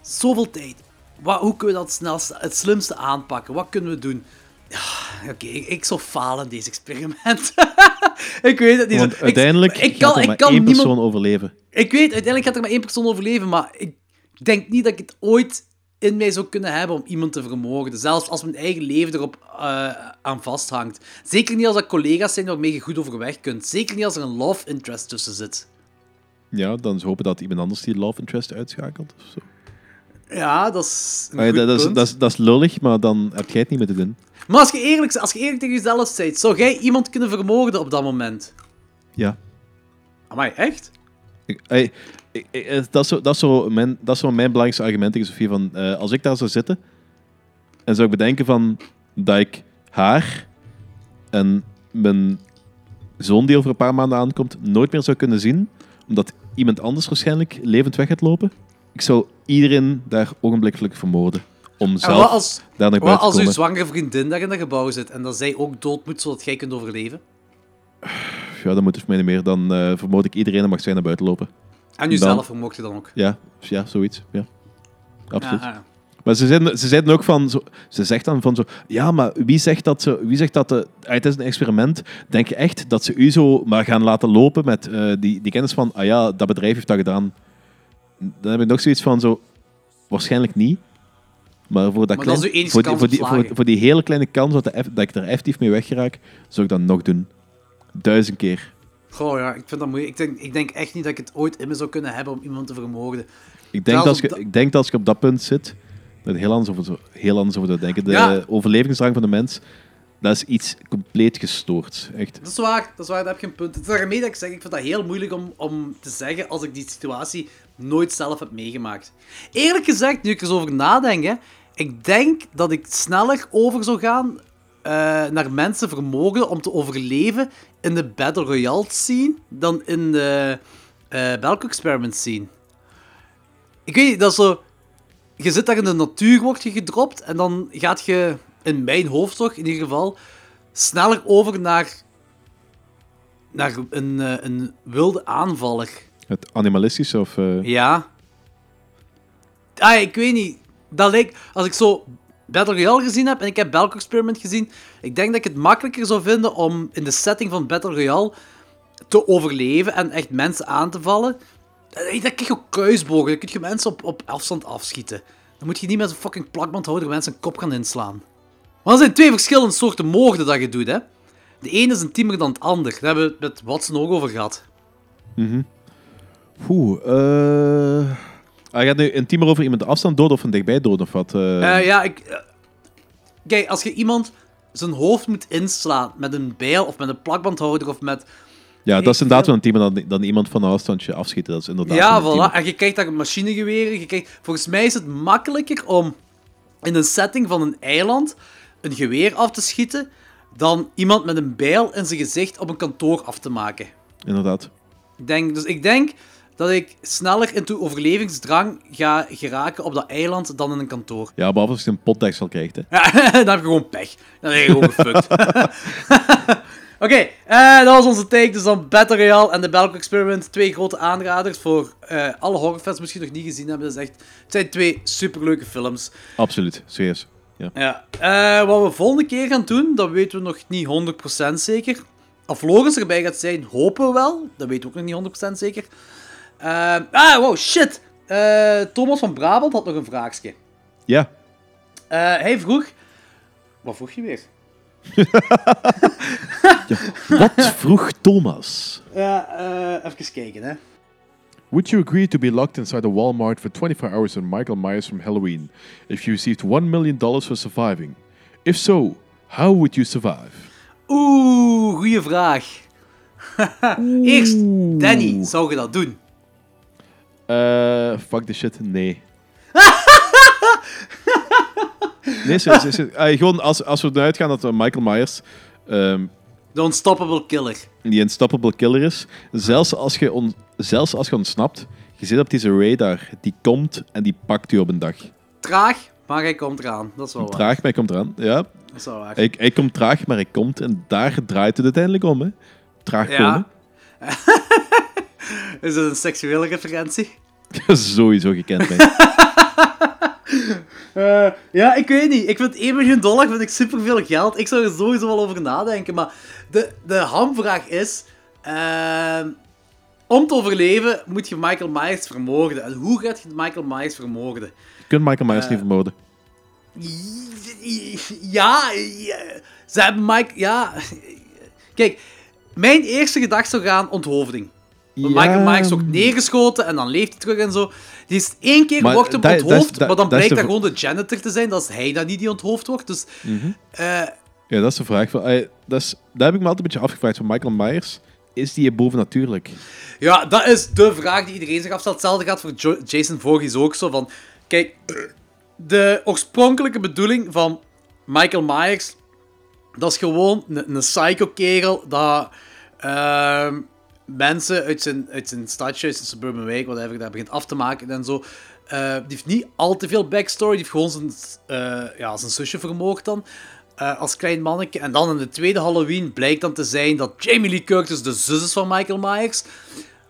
zoveel tijd. Wat, hoe kunnen we dat snelste, het slimste aanpakken? Wat kunnen we doen? Ja, Oké, ik, ik zou falen in deze experiment. ik weet het niet. zo. Want uiteindelijk ik, gaat kan, er ik maar kan één niemand, persoon overleven. Ik weet, uiteindelijk gaat er maar één persoon overleven, maar ik denk niet dat ik het ooit in mij zou kunnen hebben om iemand te vermoorden. Zelfs als mijn eigen leven erop eh, aan vasthangt. Zeker niet als dat collega's zijn waarmee je goed overweg kunt. Zeker niet als er een love interest tussen zit. Ja, dan is hopen dat iemand anders die love interest uitschakelt. Of zo. Ja, dat is een ja, goed dat, is, punt. dat, is, dat is lullig, maar dan heb jij het niet meer te doen. Maar als je, eerlijk, als je eerlijk tegen jezelf bent, zou jij iemand kunnen vermoorden op dat moment? Ja. Amai, echt? Ik- ey, ik- ik- dat, is zo, dat, is zo mijn, dat is zo mijn belangrijkste argument tegen Sofie. Van, eh, als ik daar zou zitten en zou ik bedenken van, dat ik haar en mijn zoon die over een paar maanden aankomt nooit meer zou kunnen zien, omdat iemand anders waarschijnlijk levend weg gaat lopen. Ik zou iedereen daar ogenblikkelijk vermoorden. Om En zelf wat als, daar naar buiten te als uw komen. zwangere vriendin daar in dat gebouw zit en dat zij ook dood moet, zodat jij kunt overleven? Ja, dan moet het voor mij niet meer. Dan eh, vermoord ik iedereen en mag zij naar buiten lopen. En jezelf vermoord je dan ook? Ja, ja zoiets. Ja. Absoluut. Ja, ja. Maar ze zeiden, ze zeiden ook van, zo, ze zegt dan van zo, ja, maar wie zegt dat ze, wie zegt dat ah, het is een experiment, denk je echt dat ze u zo maar gaan laten lopen met eh, die, die kennis van, ah ja, dat bedrijf heeft dat gedaan. Dan heb ik nog zoiets van zo, waarschijnlijk niet. Maar voor, dat Maar klein- dat is uw enige voor, die, voor, die, voor, die hele kleine kans dat, de dat ik er effectief mee weggeraak, zou ik dat nog doen. Duizend keer. Goh, ja, ik vind dat moeilijk. Ik denk, ik denk echt niet dat ik het ooit in me zou kunnen hebben om iemand te vermoorden. Ik denk, als ik denk dat als je op dat punt zit, dat heel anders over, heel anders over denken. De Ja. overlevingsdrang van de mens, dat is iets compleet gestoord. Echt. Dat is waar, dat is waar, daar heb je een punt. Het is daarmee dat ik zeg, ik vind dat heel moeilijk om, om te zeggen als ik die situatie nooit zelf heb meegemaakt. Eerlijk gezegd, nu ik er over nadenk, hè, ik denk dat ik sneller over zou gaan eh, naar mensen vermogen om te overleven in de Battle Royale scene dan in de eh Belko Experiment scene. Ik weet niet, dat is zo... Je zit daar in de natuur, word je gedropt, en dan gaat je, in mijn hoofd toch, in ieder geval, sneller over naar, naar een, eh, een wilde aanvaller. Het animalistische of... eh, Ja. Ah, ik weet niet. Dat lijkt... Als ik zo Battle Royale gezien heb en ik heb Belko Experiment gezien, ik denk dat ik het makkelijker zou vinden om in de setting van Battle Royale te overleven en echt mensen aan te vallen. Eh, Dat krijg je ook kruisbogen. Dan kun je mensen op, op afstand afschieten. Dan moet je niet met zo'n fucking plakbandhouder mensen een kop gaan inslaan. Maar er zijn twee verschillende soorten moorden dat je doet, hè. De ene is intiemer dan het ander. Daar hebben we het met Watson ook over gehad. Mhm. Oeh, eh... Hij gaat nu intiemer over iemand afstand dood of van dichtbij dood of wat? Eh, ja, ik... eh, kijk, als je iemand zijn hoofd moet inslaan met een bijl of met een plakbandhouder of met... ja, dat is inderdaad wel intiemer dan, dan iemand van een afstandje afschieten. Dat is inderdaad Ja, voilà. En je kijkt daar machinegeweren. Je kijkt... Volgens mij is het makkelijker om in een setting van een eiland een geweer af te schieten dan iemand met een bijl in zijn gezicht op een kantoor af te maken. Inderdaad. Ik denk, dus ik denk dat ik sneller into overlevingsdrang ga geraken op dat eiland dan in een kantoor. Ja, behalve als je een potdeksel krijgt, hè. Ja, dan heb je gewoon pech. Dan ben je gewoon gefukt. Oké, eh, dat was onze take. Dus dan Battle Royale en de Belko Experiment. Twee grote aanraders voor eh, alle horrorfans misschien nog niet gezien hebben. Dat is echt, het zijn twee superleuke films. Absoluut, serieus. Ja. Ja. Eh, wat we volgende keer gaan doen, dat weten we nog niet 100% zeker. Of Loris erbij gaat zijn, hopen we wel. Dat weten we ook nog niet 100% zeker. Eh, ah, wow, shit. Eh, Thomas van Brabant had nog een vraagje. Ja. Hij vroeg... Wat vroeg je weer? Wat vroeg Thomas? Ja, even kijken, hè. Would you agree to be locked inside a Walmart for 24 hours on Michael Myers from Halloween if you received $1 million for surviving? If so, how would you survive? Oeh, goede vraag. Eerst, Danny, zou je dat doen? Eh, fuck the shit, nee. nee, serieus, serieus. Eh, gewoon als, als we ervan uitgaan dat eh, Michael Myers ehm, The Unstoppable Killer. Die unstoppable killer is, zelfs als je, on- zelfs als je ontsnapt, je zit op deze radar, die komt en die pakt u op een dag. Traag, maar hij komt eraan. Dat is wel waar. Traag, maar hij komt eraan. Ja, Dat is wel waar. hij, hij komt traag, maar hij komt en daar draait het uiteindelijk om. Hè. Traag Ja. komen. Is dat een seksuele referentie? Sowieso gekend mij. Eh, ja, ik weet niet. Ik vind 1 miljoen dollar vind ik superveel geld. Ik zou er sowieso wel over nadenken. Maar de, de hamvraag is... ehm, om te overleven moet je Michael Myers vermoorden. En hoe gaat je Michael Myers vermoorden? Je kunt Michael Myers Eh. niet vermoorden. Ja, ja, ze hebben Mike... Ja... Kijk, mijn eerste gedachte zou gaan onthoofding. Ja. Michael Myers ook neergeschoten en dan leeft hij terug en zo. Die is één keer Maar wordt hem onthoofd, maar dan blijkt dat gewoon de janitor te zijn. Dat is hij dat niet die onthoofd wordt. Dus... Mhm. eh, Ja, dat is de vraag. Van, eh, dat is, daar heb ik me altijd een beetje afgevraagd van Michael Myers. Is die bovennatuurlijk? Ja, dat is de vraag die iedereen zich afstelt. Hetzelfde gaat voor Jason Voorhees ook zo van... Kijk, de oorspronkelijke bedoeling van Michael Myers... Dat is gewoon een, psycho-kerel dat... ehm, mensen uit zijn, uit zijn stadje, uit zijn suburban wijk, whatever, daar begint af te maken en zo. Eh, die heeft niet al te veel backstory. Die heeft gewoon zijn, eh, ja, zijn zusje vermoord dan. Eh, als klein manneke. En dan in de tweede Halloween blijkt dan te zijn dat Jamie Lee Curtis de zus is van Michael Myers.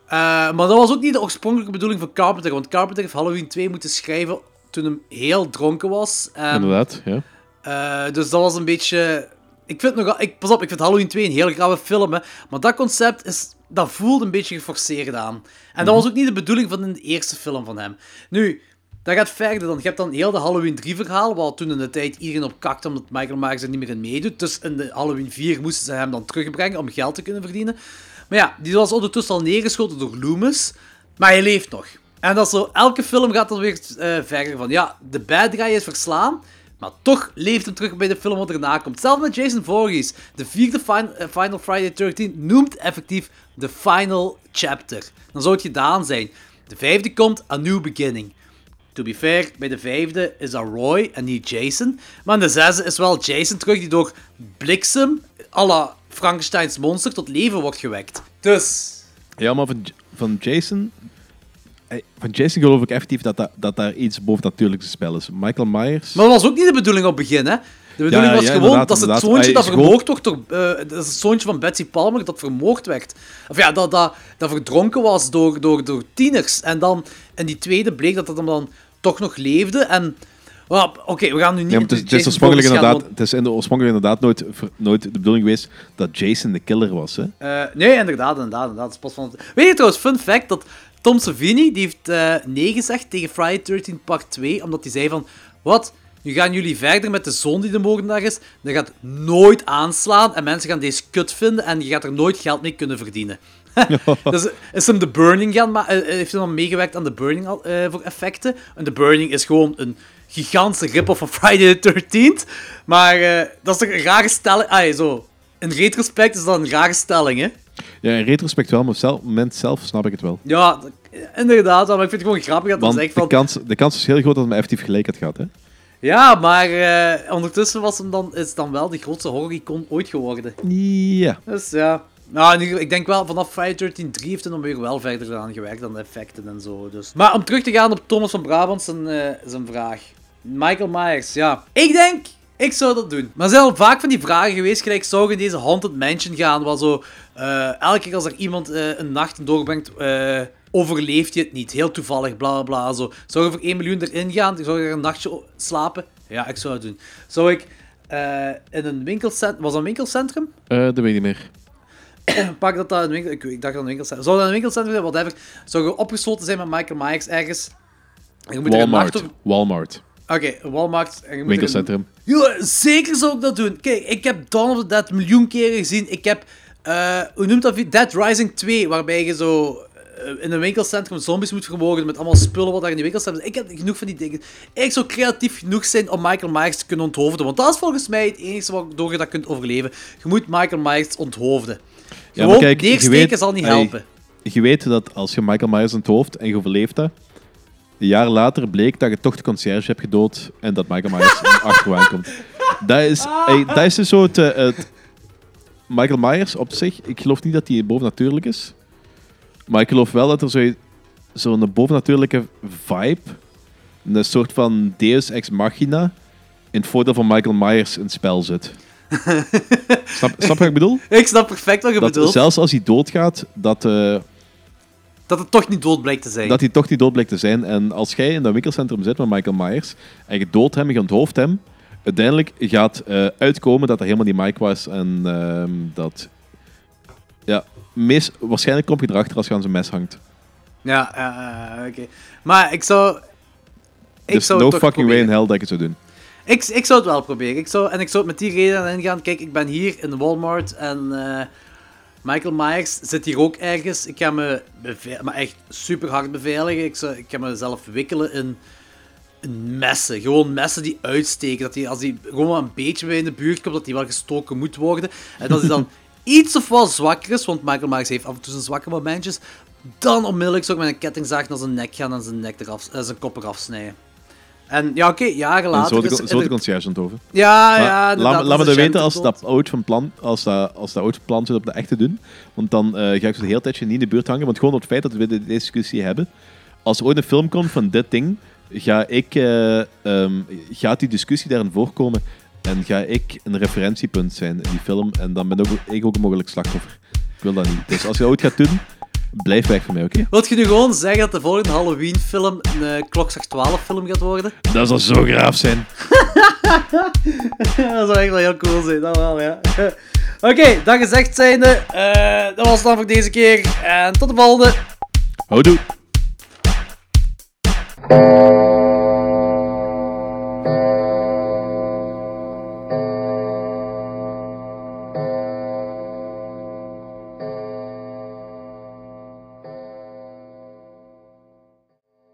Eh, maar dat was ook niet de oorspronkelijke bedoeling van Carpenter. Want Carpenter heeft Halloween 2 moeten schrijven toen hem heel dronken was. Ehm, Inderdaad, ja. eh, dus dat was een beetje... Ik vind nog... Ik, pas op, ik vind Halloween 2 een heel grave film, hè. Maar dat concept is... Dat voelt een beetje geforceerd aan. En dat was ook niet de bedoeling van in de eerste film van hem. Nu, dat gaat verder dan. Je hebt dan heel de Halloween 3 verhaal, waar toen in de tijd iedereen op kakte omdat Michael Myers er niet meer in meedoet. Dus in de Halloween 4 moesten ze hem dan terugbrengen om geld te kunnen verdienen. Maar ja, die was ondertussen al neergeschoten door Loomis. Maar hij leeft nog. En dat zo, elke film gaat dan weer eh, verder van, ja, de bad guy is verslaan, maar toch leeft hem terug bij de film wat erna komt. Zelfs met Jason Voorhees. De vierde fin- eh, Final Friday 13 noemt effectief de final chapter. Dan zou het gedaan zijn. De vijfde komt, A New Beginning. To be fair, bij de vijfde is dat Roy en niet Jason. Maar in de zesde is wel Jason terug die door bliksem, à la Frankensteins monster, tot leven wordt gewekt. Dus... Ja, maar van, van Jason... eh, Van Jason geloof ik effectief dat, dat, dat daar iets bovennatuurlijks te spel is. Michael Myers... Maar dat was ook niet de bedoeling op het begin, hè? De bedoeling Ja, was ja, gewoon dat het inderdaad. zoontje dat vermoord wordt door... eh, dat is het zoontje van Betsy Palmer dat vermoord werd. Of ja, dat, dat, dat verdronken was door, door, door tieners. En dan in die tweede bleek dat dat hem dan toch nog leefde. En... well, Oké, we gaan nu niet... Ja, het is, het is oorspronkelijk inderdaad, het is in de oorspronkelijk inderdaad nooit, nooit de bedoeling geweest dat Jason de killer was. Hè? Eh, nee, inderdaad, inderdaad, inderdaad. Pas van het... Weet je trouwens, fun fact, dat Tom Savini, die heeft eh, nee gezegd tegen Friday 13 part 2, omdat hij zei van, wat, nu gaan jullie verder met de zoon die de moordenaar is, dat gaat nooit aanslaan en mensen gaan deze kut vinden en je gaat er nooit geld mee kunnen verdienen. dus is hem de Burning gaan ma- eh, heeft hij dan meegewerkt aan de Burning al, eh, voor effecten. En de Burning is gewoon een gigantische rip-off van Friday the 13th. Maar eh, dat is toch een rare stelling. Ah, zo. In retrospect is dat een rare stelling, hè? Ja, in retrospect wel, maar op het moment zelf snap ik het wel. Ja, inderdaad, maar ik vind het gewoon grappig dat hij zegt de van... kans, de kans is heel groot dat hij effectief gelijk had gehad. Hè? Ja, maar eh, ondertussen was hem dan, is het dan wel de grootste horror-icoon ooit geworden. Ja. Dus ja... Nou, ik denk wel, vanaf Friday 13 3 heeft hij dan weer wel verder aan gewerkt aan de effecten en zo. Dus. Maar om terug te gaan op Thomas van Brabant zijn, eh, vraag. Michael Myers, ja. Ik denk, ik zou dat doen. Maar er zijn al vaak van die vragen geweest, gelijk zou in deze Haunted Mansion gaan, waar zo... eh, elke keer als er iemand eh, een nacht doorbrengt, overleeft je het niet. Heel toevallig, bla bla. Zo. Zou je voor 1 miljoen erin gaan? Zou je er een nachtje slapen? Ja, ik zou het doen. Zou ik in een winkelcentrum... Was dat een winkelcentrum? Eh, dat weet ik niet meer. Pak dat dat een winkel... Ik, ik dacht dat een winkelcentrum... Zou dat een winkelcentrum zijn? Whatever. Zou je opgesloten zijn met Michael Myers ergens? En je moet er een Walmart. op... Walmart. Oké, Walmart. En je moet Winkelcentrum. Er een... Ja, zeker zou ik dat doen. Kijk, ik heb Dawn of the Dead miljoen keren gezien. Ik heb... eh, hoe noemt dat? Dead Rising 2, waarbij je zo... eh, In een winkelcentrum zombies moet vermogen met allemaal spullen wat daar in die winkelcentrum Ik heb genoeg van die dingen. Ik zou creatief genoeg zijn om Michael Myers te kunnen onthoofden. Want dat is volgens mij het enige waardoor je dat kunt overleven. Je moet Michael Myers onthoofden. Ja, Gewoon kijk, je weet- zal niet helpen. Je weet dat als je Michael Myers in het hoofd en je overleeft dat, een jaar later bleek dat je toch de conciërge hebt gedood en dat Michael Myers achteraan komt. Dat is, hey, dat is dus zo het, het... Michael Myers op zich, ik geloof niet dat hij bovennatuurlijk is. Maar ik geloof wel dat er zo- zo'n bovennatuurlijke vibe, een soort van deus ex machina, in het voordeel van Michael Myers in het spel zit. snap, snap je wat ik bedoel? Ik snap perfect wat je Dat bedoelt. zelfs als hij doodgaat, dat, eh, Dat het toch niet dood blijkt te zijn. dat hij toch niet dood blijkt te zijn. En als jij in dat winkelcentrum zit met Michael Myers en je doodt hem, je onthoofdt hem, uiteindelijk gaat eh, uitkomen dat dat helemaal niet Mike was en ehm, dat... Ja, meest, waarschijnlijk kom je erachter als je aan zijn mes hangt. Ja, eh, oké. Maar ik zou... Ik dus zou no fucking way in hell dat ik het zou doen. Ik, ik zou het wel proberen. Ik zou, en ik zou het met die reden ingaan. Kijk, ik ben hier in Walmart en eh, Michael Myers zit hier ook ergens. Ik ga me, maar echt super hard beveiligen. Ik, zou, ik ga mezelf wikkelen in, in messen. Gewoon messen die uitsteken. Dat die, als die gewoon maar een beetje bij in de buurt komt, dat die wel gestoken moet worden. En dat hij dan iets of wat zwakker is, want Michael Myers heeft af en toe zijn zwakke momentjes. Dan onmiddellijk zou ik met een kettingzaag naar zijn nek gaan en zijn, nek eraf, eh, zijn kop eraf snijden. En ja, oké, jaren En later... zo de, is zo de inderdaad- conciërge onthoven. Ja, Maar ja, Laat, me- laat de weten als dat ooit van plan, als dat, als dat ooit van plan zit om dat echt te doen. Want dan eh, ga ik zo de hele tijd niet in de buurt hangen. Want gewoon op het feit dat we de- deze discussie hebben. Als er ooit een film komt van dit ding, ga ik, ehm, gaat die discussie daarin voorkomen. En ga ik een referentiepunt zijn in die film. En dan ben ook, ik ook een mogelijk slachtoffer. Ik wil dat niet. Dus als je dat ooit gaat doen, blijf weg van mij, oké? Wilt je nu gewoon zeggen dat de volgende Halloween-film een uh, Klokslag 12-film gaat worden? Dat zou zo graaf zijn. dat zou echt wel heel cool zijn, dat wel, ja. Oké, dat gezegd zijnde, eh dat was het dan voor deze keer. En tot de volgende. Houdoe.